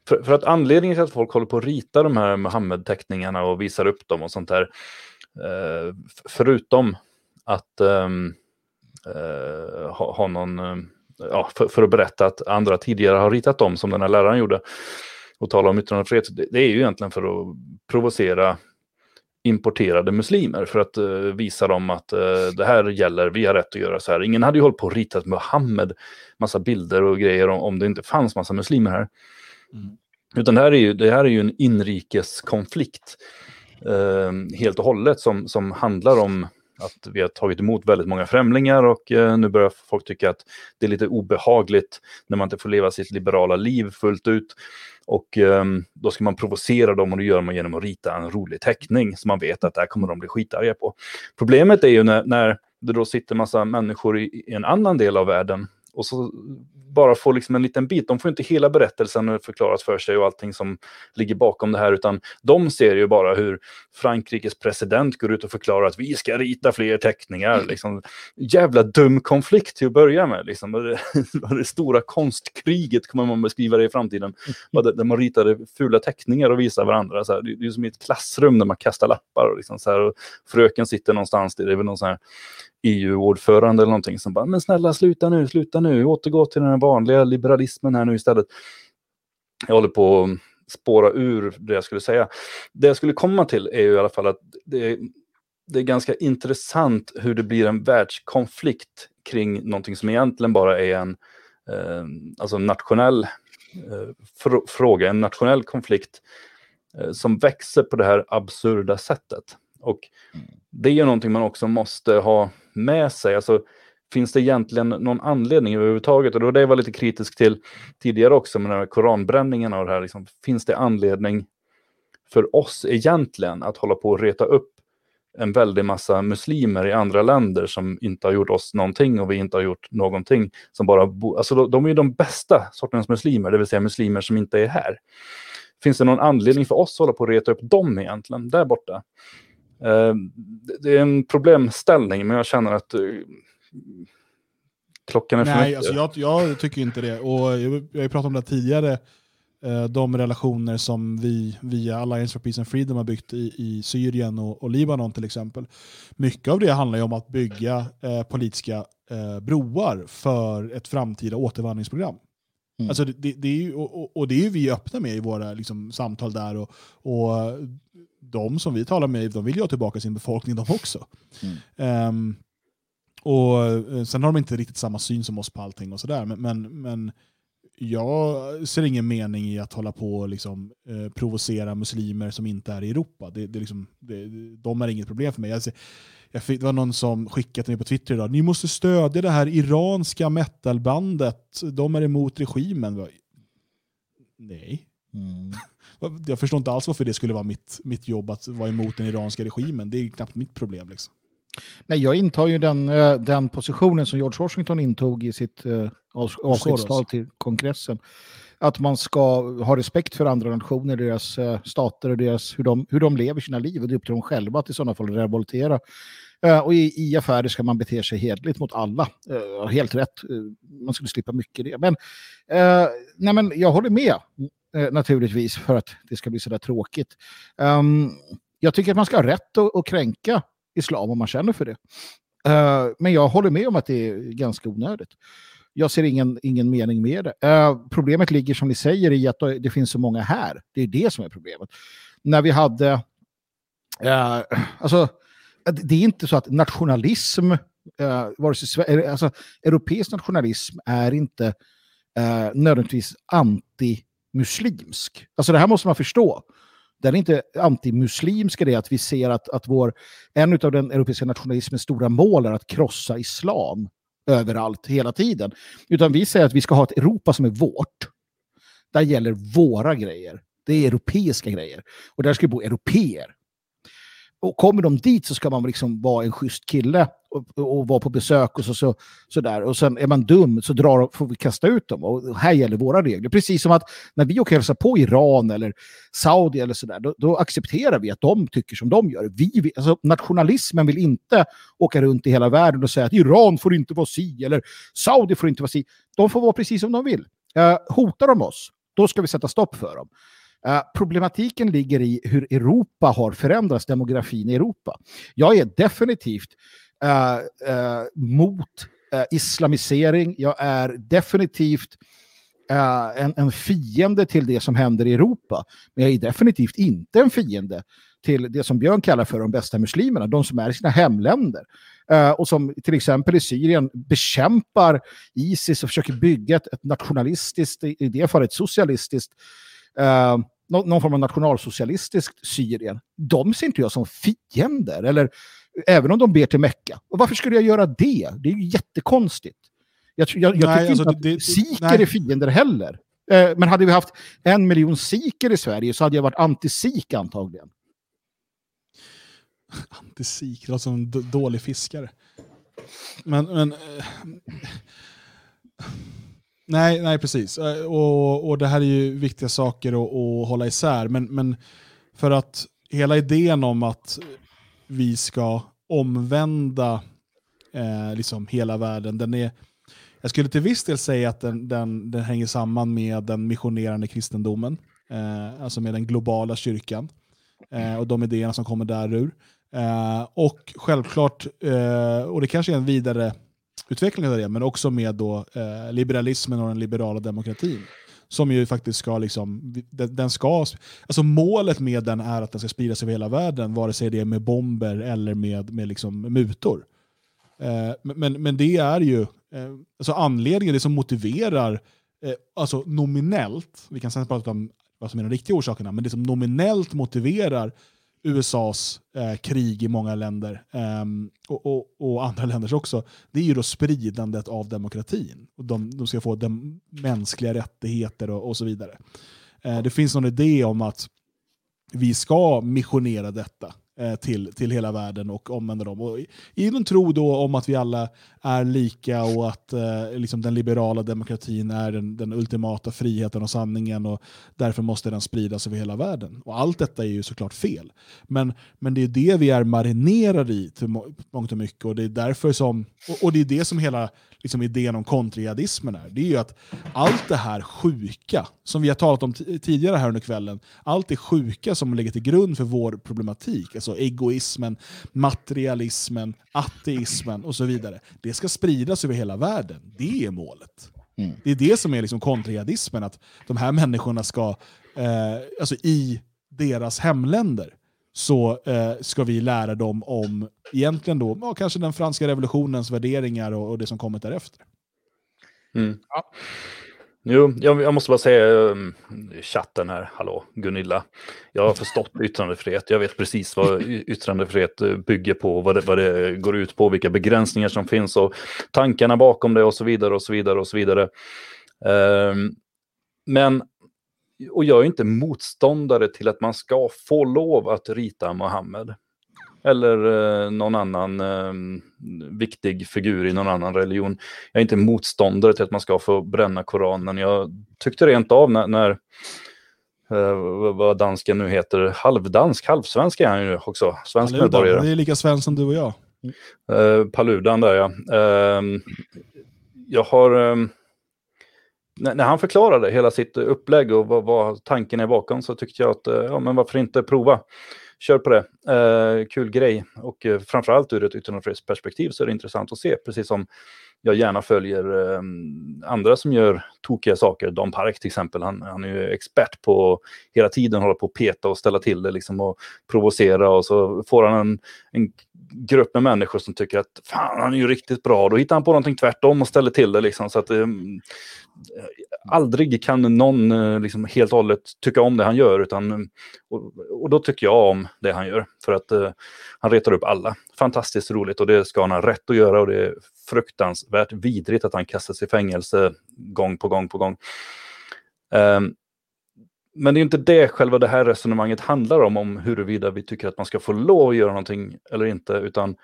för, för, att anledningen till att folk håller på att rita de här Muhammed-teckningarna och visar upp dem och sånt där, förutom att ehm, ha, ha, någon, ja, för, för, att berätta att andra tidigare har ritat dem, som den här läraren gjorde, och tala om yttrandefrihet, det, är ju egentligen för att provocera importerade muslimer för att uh, visa dem att uh, det här gäller, vi har rätt att göra så här. Ingen hade ju hållit på och ritat Muhammed massa bilder och grejer om, om det inte fanns massa muslimer här. Mm. Utan det här är ju, det här är ju en inrikeskonflikt eh, helt och hållet som, som handlar om att vi har tagit emot väldigt många främlingar och eh, nu börjar folk tycka att det är lite obehagligt när man inte får leva sitt liberala liv fullt ut. Och eh, då ska man provocera dem och det gör man genom att rita en rolig teckning som man vet att det här kommer de bli skitarga på. Problemet är ju när, när det då sitter massa människor i, i en annan del av världen och så bara får liksom en liten bit. De får inte hela berättelsen förklarat för sig och allting som ligger bakom det här, utan de ser ju bara hur Frankrikes president går ut och förklarar att vi ska rita fler teckningar. Mm. Liksom, jävla dum konflikt till att börja med. Liksom. Det, det stora konstkriget kommer man beskriva det i framtiden. Mm. Där man ritade fula teckningar och visade varandra. Så här. Det är som i ett klassrum där man kastar lappar. Och liksom, så här, och fröken sitter någonstans, det är väl någon sån här EU-ordförande eller någonting som bara, men snälla sluta nu, sluta nu, återgå till den vanliga liberalismen här nu istället. Jag håller på att spåra ur det jag skulle säga. Det jag skulle komma till är ju i alla fall att det är, det är ganska intressant hur det blir en världskonflikt kring någonting som egentligen bara är en eh, alltså nationell eh, fr fråga, en nationell konflikt eh, som växer på det här absurda sättet. Och det är ju någonting man också måste ha med sig. Alltså, finns det egentligen någon anledning överhuvudtaget? Och det var det jag var lite kritisk till tidigare också med den här koranbränningen och det här. Liksom, finns det anledning för oss egentligen att hålla på och reta upp en väldig massa muslimer i andra länder som inte har gjort oss någonting och vi inte har gjort någonting. Som bara bo, alltså de, de är ju de bästa sortens muslimer, det vill säga muslimer som inte är här. Finns det någon anledning för oss att hålla på och reta upp dem egentligen, där borta? Uh, det är en problemställning, men jag känner att uh, klockan är för Nej, mycket. Alltså jag, jag tycker inte det. Och jag, jag har pratat om det tidigare, uh, de relationer som vi via Alliance for Peace and Freedom har byggt i, i Syrien och, och, Libanon till exempel. Mycket av det handlar ju om att bygga politiska broar för ett framtida återvandringsprogram. Mm. Alltså det, det, är ju, och, och, det är vi öppna med i våra liksom, samtal där. Och, och de som vi talar med de vill ju ha tillbaka sin befolkning de också. Mm. Um, och eh, Sen har de inte riktigt samma syn som oss på allting och sådär. Men, men, men jag ser ingen mening i att hålla på och liksom, eh, provocera muslimer som inte är i Europa. Det, det, liksom, det, de är inget problem för mig. Jag, jag fick, det var någon som skickade till mig på Twitter idag. Ni måste stödja det här iranska metalbandet. De är emot regimen. Nej. Mm. Jag förstår inte alls varför det skulle vara mitt, mitt jobb att vara emot den iranska regimen. Det är knappt mitt problem. Liksom. Nej, jag intar ju den, eh, den positionen som George Washington intog i sitt uh, avskedstal till kongressen. Att man ska ha respekt för andra nationer, deras uh, stater och deras, hur, de, hur de lever sina liv. Och det är upp till dem själva att i sådana fall revoltera. Och i, i affärer ska man bete sig hedligt mot alla. Helt rätt. man skulle slippa mycket det. Men, nej, men jag håller med eh, Eh, naturligtvis för att det ska bli så där tråkigt. Um, jag tycker att man ska ha rätt att, att kränka islam om man känner för det. Uh, men jag håller med om att det är ganska onödigt. Jag ser ingen, ingen mening med det. Uh, problemet ligger som ni säger i att det finns så många här. Det är det som är problemet. När vi hade... Uh, alltså, det är inte så att nationalism, uh, vare sig, alltså, europeisk nationalism är inte uh, nödvändigtvis anti muslimsk. Alltså det här måste man förstå. Den är inte antimuslimsk det att vi ser att, att vår, en av den europeiska nationalismens stora mål är att krossa islam överallt hela tiden. Utan vi säger att vi ska ha ett Europa som är vårt. Där gäller våra grejer. Det är europeiska grejer. Och där ska bo europeer. Och kommer de dit så ska man liksom vara en schysst kille och, och vara på besök och så, så, så där. Och sen är man dum så drar, får vi kasta ut dem. Och här gäller våra regler. Precis som att när vi åker hälsa på Iran eller Saudi eller sådär, då, då, accepterar vi att de tycker som de gör. Vi, alltså, nationalismen vill inte åka runt i hela världen och säga att Iran får inte vara si eller Saudi får inte vara si. De får vara precis som de vill. Eh, hotar de oss, då ska vi sätta stopp för dem. Uh, problematiken ligger i hur Europa har förändrats, demografin i Europa. Jag är definitivt uh, uh, mot islamisering. Jag är definitivt en, en fiende till det som händer i Europa. Men jag är definitivt inte en fiende till det som Björn kallar för de bästa muslimerna, de som är i sina hemländer. Uh, och som till exempel i Syrien bekämpar Isis och försöker bygga ett, ett nationalistiskt, i det fallet socialistiskt, uh, någon, någon form av nationalsocialistiskt Syrien. De ser inte jag som fiender, eller även om de ber till Mecka. Och varför skulle jag göra det? Det är ju jättekonstigt. Jag, jag, jag nej, tycker alltså, inte att siker är fiender heller. Uh, men hade vi haft en miljon siker i Sverige så hade jag varit anti-sik antagligen. Antisik, det låter som en dålig fiskare. Men, men eh, nej, nej, precis. Eh, och, och det här är ju viktiga saker att, att hålla isär. Men, men för att hela idén om att vi ska omvända eh, liksom hela världen, den är, jag skulle till viss del säga att den, den, den hänger samman med den missionerande kristendomen, eh, alltså med den globala kyrkan eh, och de idéerna som kommer därur. Eh, och självklart, eh, och det kanske är en vidare utveckling av det, men också med då, eh, liberalismen och den liberala demokratin. Som ju faktiskt ska, liksom, den, den, ska, alltså målet med den är att den ska spridas över hela världen, vare sig det är med bomber eller med, med liksom mutor. Eh, men, men det är ju eh, alltså anledningen, det som motiverar, eh, alltså nominellt, vi kan sen prata om vad som är de riktiga orsakerna, men det som nominellt motiverar USAs eh, krig i många länder eh, och, och, och, andra länders också, det är ju då spridandet av demokratin. Och de, de ska få dem, mänskliga rättigheter och, och så vidare. Eh, det finns någon idé om att vi ska missionera detta Eh, till, till hela världen och omvända dem. Och I en tro då om att vi alla är lika och att eh, liksom den liberala demokratin är den, den, ultimata friheten och sanningen och därför måste den spridas över hela världen. Och Allt detta är ju såklart fel. Men, men det är det vi är marinerade i till mångt och mycket och det är därför som, och, och det är det som hela liksom idén om kontrajihadismen är. Det är ju att allt det här sjuka, som vi har talat om tidigare här under kvällen, allt det sjuka som ligger till grund för vår problematik, alltså egoismen, materialismen, ateismen och så vidare, det ska spridas över hela världen. Det är målet. Mm. Det är det som är liksom kontrajihadismen, att de här människorna ska, eh, alltså i deras hemländer, så eh, ska vi lära dem om egentligen då, ja, kanske den franska revolutionens värderingar och, och det som kommit därefter. Mm. Ja. Jo, jag, jag, måste bara säga um, chatten här, hallå Gunilla. Jag har förstått yttrandefrihet. Jag vet precis vad yttrandefrihet eh, bygger på, vad det, vad det går ut på, vilka begränsningar som finns och tankarna bakom det och så vidare och så vidare och så vidare. Um, men och jag är inte motståndare till att man ska få lov att rita Mohammed. Eller eh, någon annan eh, viktig figur i någon annan religion. Jag är inte motståndare till att man ska få bränna Koranen. Jag tyckte rent av när, när eh, vad dansken nu heter, halvdansk, halvsvensk är han ju också. Svensk Paludan, medborgare. Det är lika svensk som du och jag. Eh, Paludan där ja. Ehm, jag har ehm, när, han förklarade hela sitt upplägg och vad, vad, tanken är bakom så tyckte jag att, eh, ja men varför inte prova? Kör på det. Eh, kul grej. Och eh, framförallt ur ett yttrandefrihetsperspektiv så är det intressant att se, precis som jag gärna följer eh, andra som gör tokiga saker. Don Park till exempel, han, han är ju expert på hela tiden hålla på och peta och ställa till det liksom och provocera och så får han en, en grupp med människor som tycker att fan, han är ju riktigt bra. Då hittar han på någonting tvärtom och ställer till det. Liksom, så att, eh, aldrig kan någon eh, liksom, helt och hållet tycka om det han gör. Utan, och, och då tycker jag om det han gör. För att eh, han retar upp alla. Fantastiskt roligt och det ska han ha rätt att göra. Och det är fruktansvärt vidrigt att han kastas i fängelse gång på gång på gång. Um, men det är inte det själva det här resonemanget handlar om, om huruvida vi tycker att man ska få lov att göra någonting eller inte, utan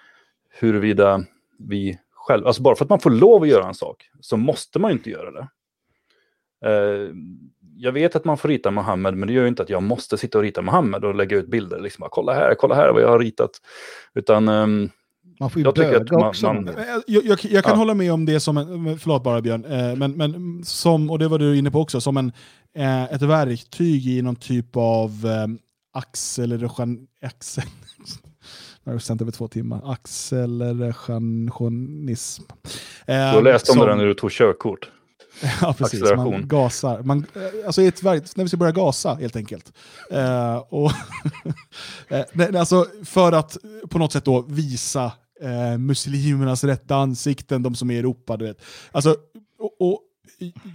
huruvida vi själva, alltså bara för att man får lov att göra en sak så måste man ju inte göra det. Eh, jag vet att man får rita Mohammed, men det gör ju inte att jag måste sitta och rita Mohammed och lägga ut bilder. Liksom, kolla här, kolla här vad jag har ritat. Utan um, man får ju Jag tycker böga att man- också. man- Eh, Jag, jag, jag kan Ja. hålla med om det som en, förlåt bara Björn, eh, men, men som, och det var du inne på också, som en, eh, ett verktyg i någon typ av eh, acceleration... Axel, jag har sänt över två timmar. Accelerationism. Eh, du har läst om som- det när du tog körkort. Ja, precis. Acceleration. Man gasar. Man, alltså ett verk, när vi ska börja gasa, helt enkelt. Eh, och eh, nej, alltså för att på något sätt då visa eh, muslimernas rätta ansikten, de som är i Europa. Du vet. Alltså, och, och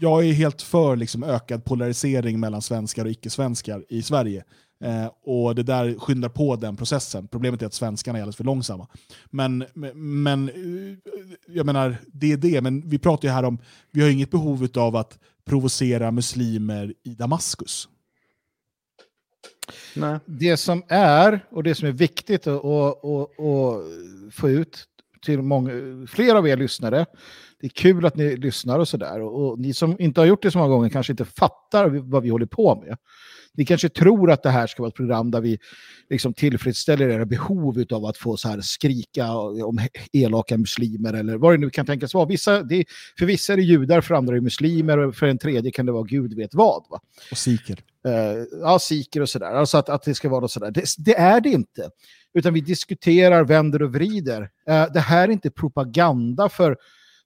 jag är helt för liksom, ökad polarisering mellan svenskar och icke-svenskar i Sverige. Eh, och det där skyndar på den processen. Problemet är att svenskarna är alldeles för långsamma. Men, men eh, jag menar, det är det. Men vi pratar ju här om, vi har inget behov av att provocera muslimer i Damaskus. Nej. det som är, och det som är viktigt att, att, att, att få ut till många, fler av er lyssnare, det är kul att ni lyssnar och sådär. Och, och ni som inte har gjort det så många gånger kanske inte fattar vad vi håller på med. Ni kanske tror att det här ska vara ett program där vi liksom tillfredsställer era behov av att få så här skrika om elaka muslimer eller vad det nu kan tänkas vara. Vissa, det, för vissa är det judar, för andra är det muslimer och för en tredje kan det vara gud vet vad. Va? Och siker eh, ja, siker och sådär. Alltså att, att det ska vara något sådär. Det, det är det inte. Utan vi diskuterar, vänder och vrider. Eh, det här är inte propaganda för,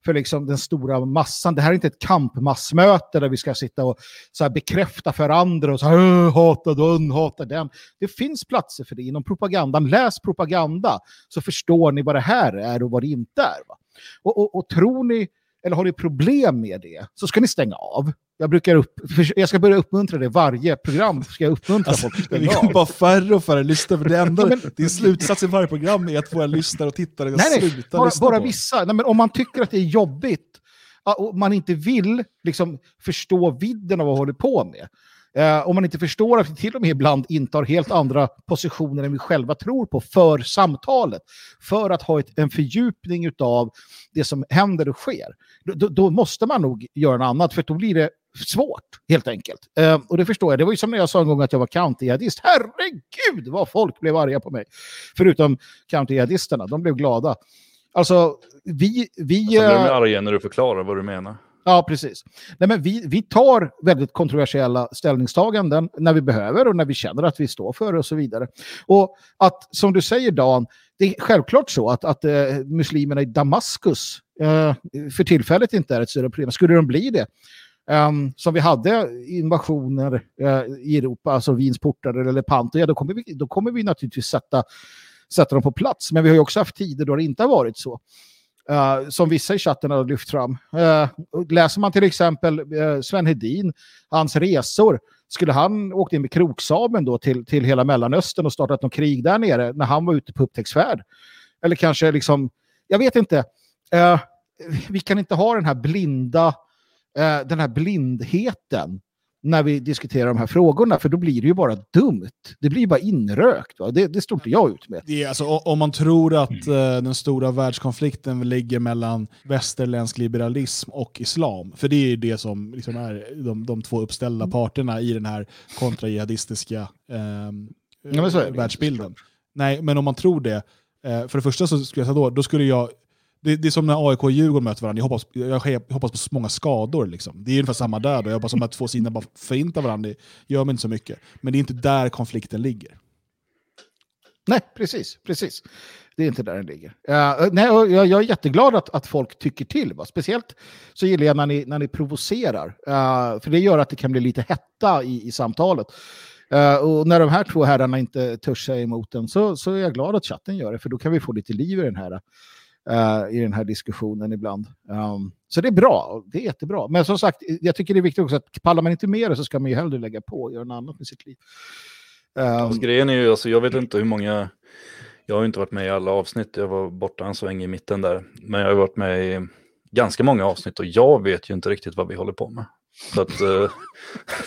för liksom den stora massan. Det här är inte ett kampmassmöte där vi ska sitta och så här bekräfta för andra och så här, hata den, hata den. Det finns platser för det inom propagandan. Läs propaganda så förstår ni vad det här är och vad det inte är. Va? Och, och, och tror ni, eller har ni problem med det, så ska ni stänga av. Jag, brukar upp, jag ska börja uppmuntra det varje program. Ska jag uppmuntra Alltså, folk att vi stänga kommer av. bara färre och färre lyssnare. För det enda, Men- din slutsats i varje program är att våra lyssnare och tittare Nej, nej, slutar bara, lyssna bara på vissa. Nej, men om man tycker att det är jobbigt och man inte vill liksom, förstå vidden av vad vi håller på med. Eh, om man inte förstår att vi till och med ibland intar helt andra positioner än vi själva tror på för samtalet. För att ha ett, en fördjupning av det som händer och sker. Då, då, måste man nog göra något annat för då blir det svårt helt enkelt. Eh, och det förstår jag. Det var ju som när jag sa en gång att jag var county-jihadist. Herregud vad folk blev arga på mig. Förutom county-jihadisterna. De blev glada. Alltså, vi... vi Sen blir de eh, arga när du förklarar vad du menar. Ja, precis. Nej, men vi, vi tar väldigt kontroversiella ställningstaganden när vi behöver och när vi känner att vi står för det och så vidare. Och att, som du säger Dan, det är självklart så att, att eh, muslimerna i Damaskus eh, för tillfället inte är ett större problem. Skulle de bli det, Um, som vi hade invasioner uh, i Europa, alltså Wiens portar eller Lepanto, ja, då, kommer vi, då kommer vi naturligtvis sätta, sätta dem på plats. Men vi har ju också haft tider då det inte har varit så. Uh, som vissa i chatten har lyft fram. Uh, läser man till exempel uh, Sven Hedin, hans resor, skulle han åkt in med Kroksamen då till, till hela Mellanöstern och startat något krig där nere när han var ute på upptäcktsfärd? Eller kanske liksom, jag vet inte. Uh, vi kan inte ha den här blinda, uh, den här blindheten när vi diskuterar de här frågorna, för då blir det ju bara dumt. Det blir bara inrökt. Va? Det, det står inte jag ut med. Det är alltså, om man tror att eh, den stora världskonflikten ligger mellan västerländsk liberalism och islam, för det är det som liksom är de, de två uppställda parterna i den här kontrajihadistiska ehm, Ja, världsbilden. Nej, men om man tror det, eh, för det första så skulle jag säga då, då skulle jag det, det är som när AIK och Djurgården möter varandra, jag hoppas, jag, hoppas på så många skador. Liksom. Det är ungefär samma där, då. jag hoppas att de här två sidorna bara förintar varandra, det gör mig inte så mycket. Men det är inte där konflikten ligger. Nej, precis. precis. Det är inte där den ligger. Uh, nej, jag, jag är jätteglad att, att folk tycker till. Va? Speciellt så gillar jag när ni, när ni provocerar. Uh, för det gör att det kan bli lite hetta i, i samtalet. Uh, och när de här två herrarna inte törs sig emot den så, så är jag glad att chatten gör det. För då kan vi få lite liv i den här, uh, i den här diskussionen ibland. Um, så det är bra. Det är jättebra. Men som sagt, jag tycker det är viktigt också att pallar man inte med det så ska man ju hellre lägga på och göra något annat med sitt liv. Um, Alltså, grejen är ju, alltså, jag vet inte hur många, jag har ju inte varit med i alla avsnitt, jag var borta en sväng i mitten där, men jag har varit med i ganska många avsnitt och jag vet ju inte riktigt vad vi håller på med. Så att eh,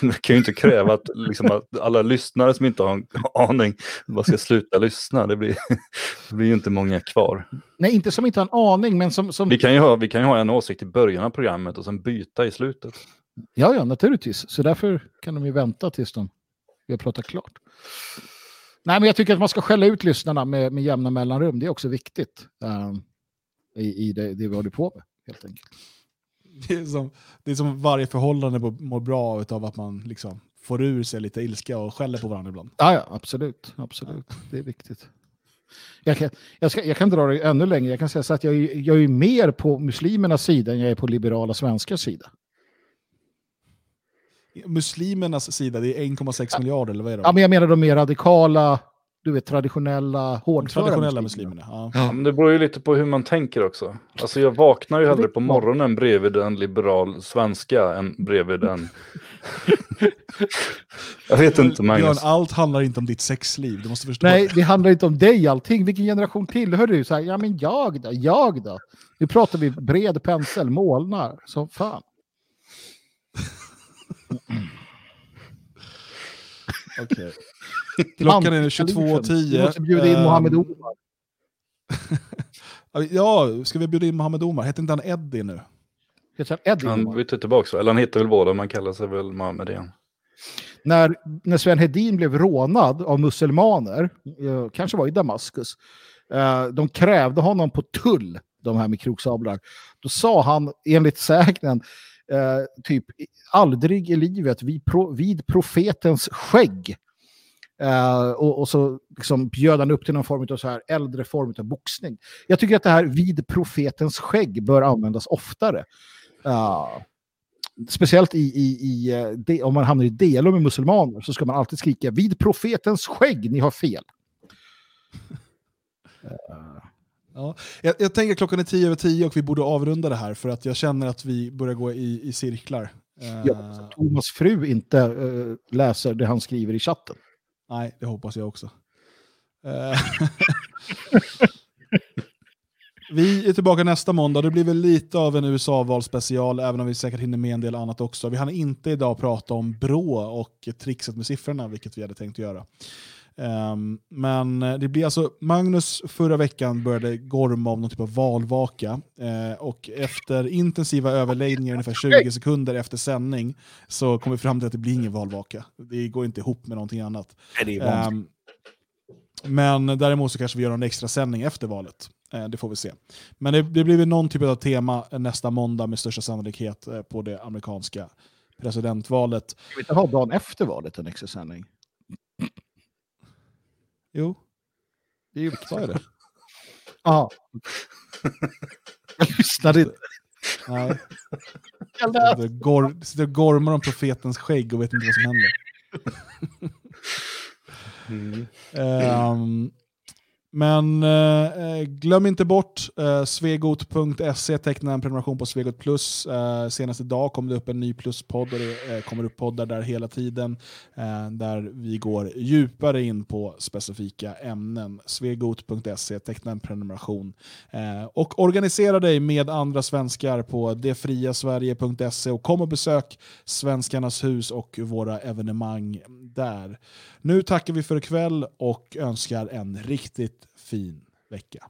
vi kan ju inte kräva att, liksom, att alla lyssnare som inte har en aning bara ska sluta lyssna. Det blir, det blir ju inte många kvar. Nej, inte som inte har en aning, men som... som... Vi kan ju ha, vi kan ju ha en åsikt i början av programmet och sen byta i slutet. Ja, ja, naturligtvis. Så därför kan de ju vänta tills de vi har pratat klart. Nej, men jag tycker att man ska skälla ut lyssnarna med, med jämna mellanrum. Det är också viktigt um, i, i det, det vi håller på med, helt enkelt. Det är som, det är som varje förhållande mår bra av att man liksom får ur sig lite ilska och skäller på varandra ibland. Ja, ja absolut. absolut. Det är viktigt. Jag kan, jag, ska, jag kan dra det ännu längre. Jag kan säga så att jag, jag är mer på muslimernas sida än jag är på liberala svenskars sida. Muslimernas sida, det är 1,6 ja. miljarder eller vad är det? Ja, men jag menar de mer radikala, du vet traditionella, hårdföra Traditionella muslimerna. ja. Ja, men det beror ju lite på hur man tänker också. Alltså jag vaknar ju hellre på morgonen bredvid en liberal svenska än bredvid en... jag vet inte Magnus. Björn, allt handlar inte om ditt sexliv, du måste förstå. Nej, det handlar inte om dig allting. Vilken generation tillhör du? Så här, ja men jag då, jag då? Nu pratar vi bred pensel, målnar som fan. Okej. Klockan är 22.10. Vi måste bjuda in Mohammed Omar. ja, ska vi bjuda in Mohammed Omar? Heter inte han Eddie nu? Heter han Eddie Han bytte tillbaka, eller han heter väl båda, man kallar sig väl Mohammed igen. När, när Sven Hedin blev rånad av muselmaner, eh, kanske var i Damaskus, eh, de krävde honom på tull, de här med kroksablar. Då sa han, enligt sägnen, eh, typ aldrig i livet vid, pro, vid profetens skägg. Uh, och, och, så liksom bjöd han upp till någon form av så här äldre form av boxning. Jag tycker att det här vid profetens skägg bör användas oftare. Uh, speciellt i, i, i uh, de, om man hamnar i delo med muselmaner så ska man alltid skrika vid profetens skägg, ni har fel. Ja, jag, jag, tänker klockan är tio över tio och vi borde avrunda det här för att jag känner att vi börjar gå i, i cirklar. Ja, Thomas fru inte uh, läser det han skriver i chatten. Nej, det hoppas jag också. Eh, vi är tillbaka nästa måndag. Det blir väl lite av en USA-valspecial, även om vi säkert hinner med en del annat också. Vi hann inte idag prata om Brå och trixet med siffrorna, vilket vi hade tänkt göra. Um, men det blir alltså, Magnus förra veckan började gorma om någon typ av valvaka uh, och efter intensiva överläggningar ungefär 20 sekunder efter sändning så kom vi fram till att det blir ingen valvaka. Det går inte ihop med någonting annat. Um, men däremot så kanske vi gör en extra sändning efter valet. Uh, det får vi se. Men det, det blir väl någon typ av tema nästa måndag med största sannolikhet uh, på det amerikanska presidentvalet. Ska vi inte ha dagen efter valet en extra sändning? Jo. Det är ju Sa jag det? Ja. Jag lyssnade inte. Nej. Sitter och gormar om profetens skägg och vet inte vad som händer. Mm. Um, men eh, eh, glöm inte bort eh, svegot.se, teckna en prenumeration på Svegot Plus. Eh, senast idag kom det upp en ny pluspodd och det eh, kommer upp poddar där hela tiden eh, där vi går djupare in på specifika ämnen. Svegot.se, teckna en prenumeration. Eh, och organisera dig med andra svenskar på detfriasverige.se och kom och besök Svenskarnas hus och våra evenemang där. Nu tackar vi för ikväll och önskar en riktigt fin vecka.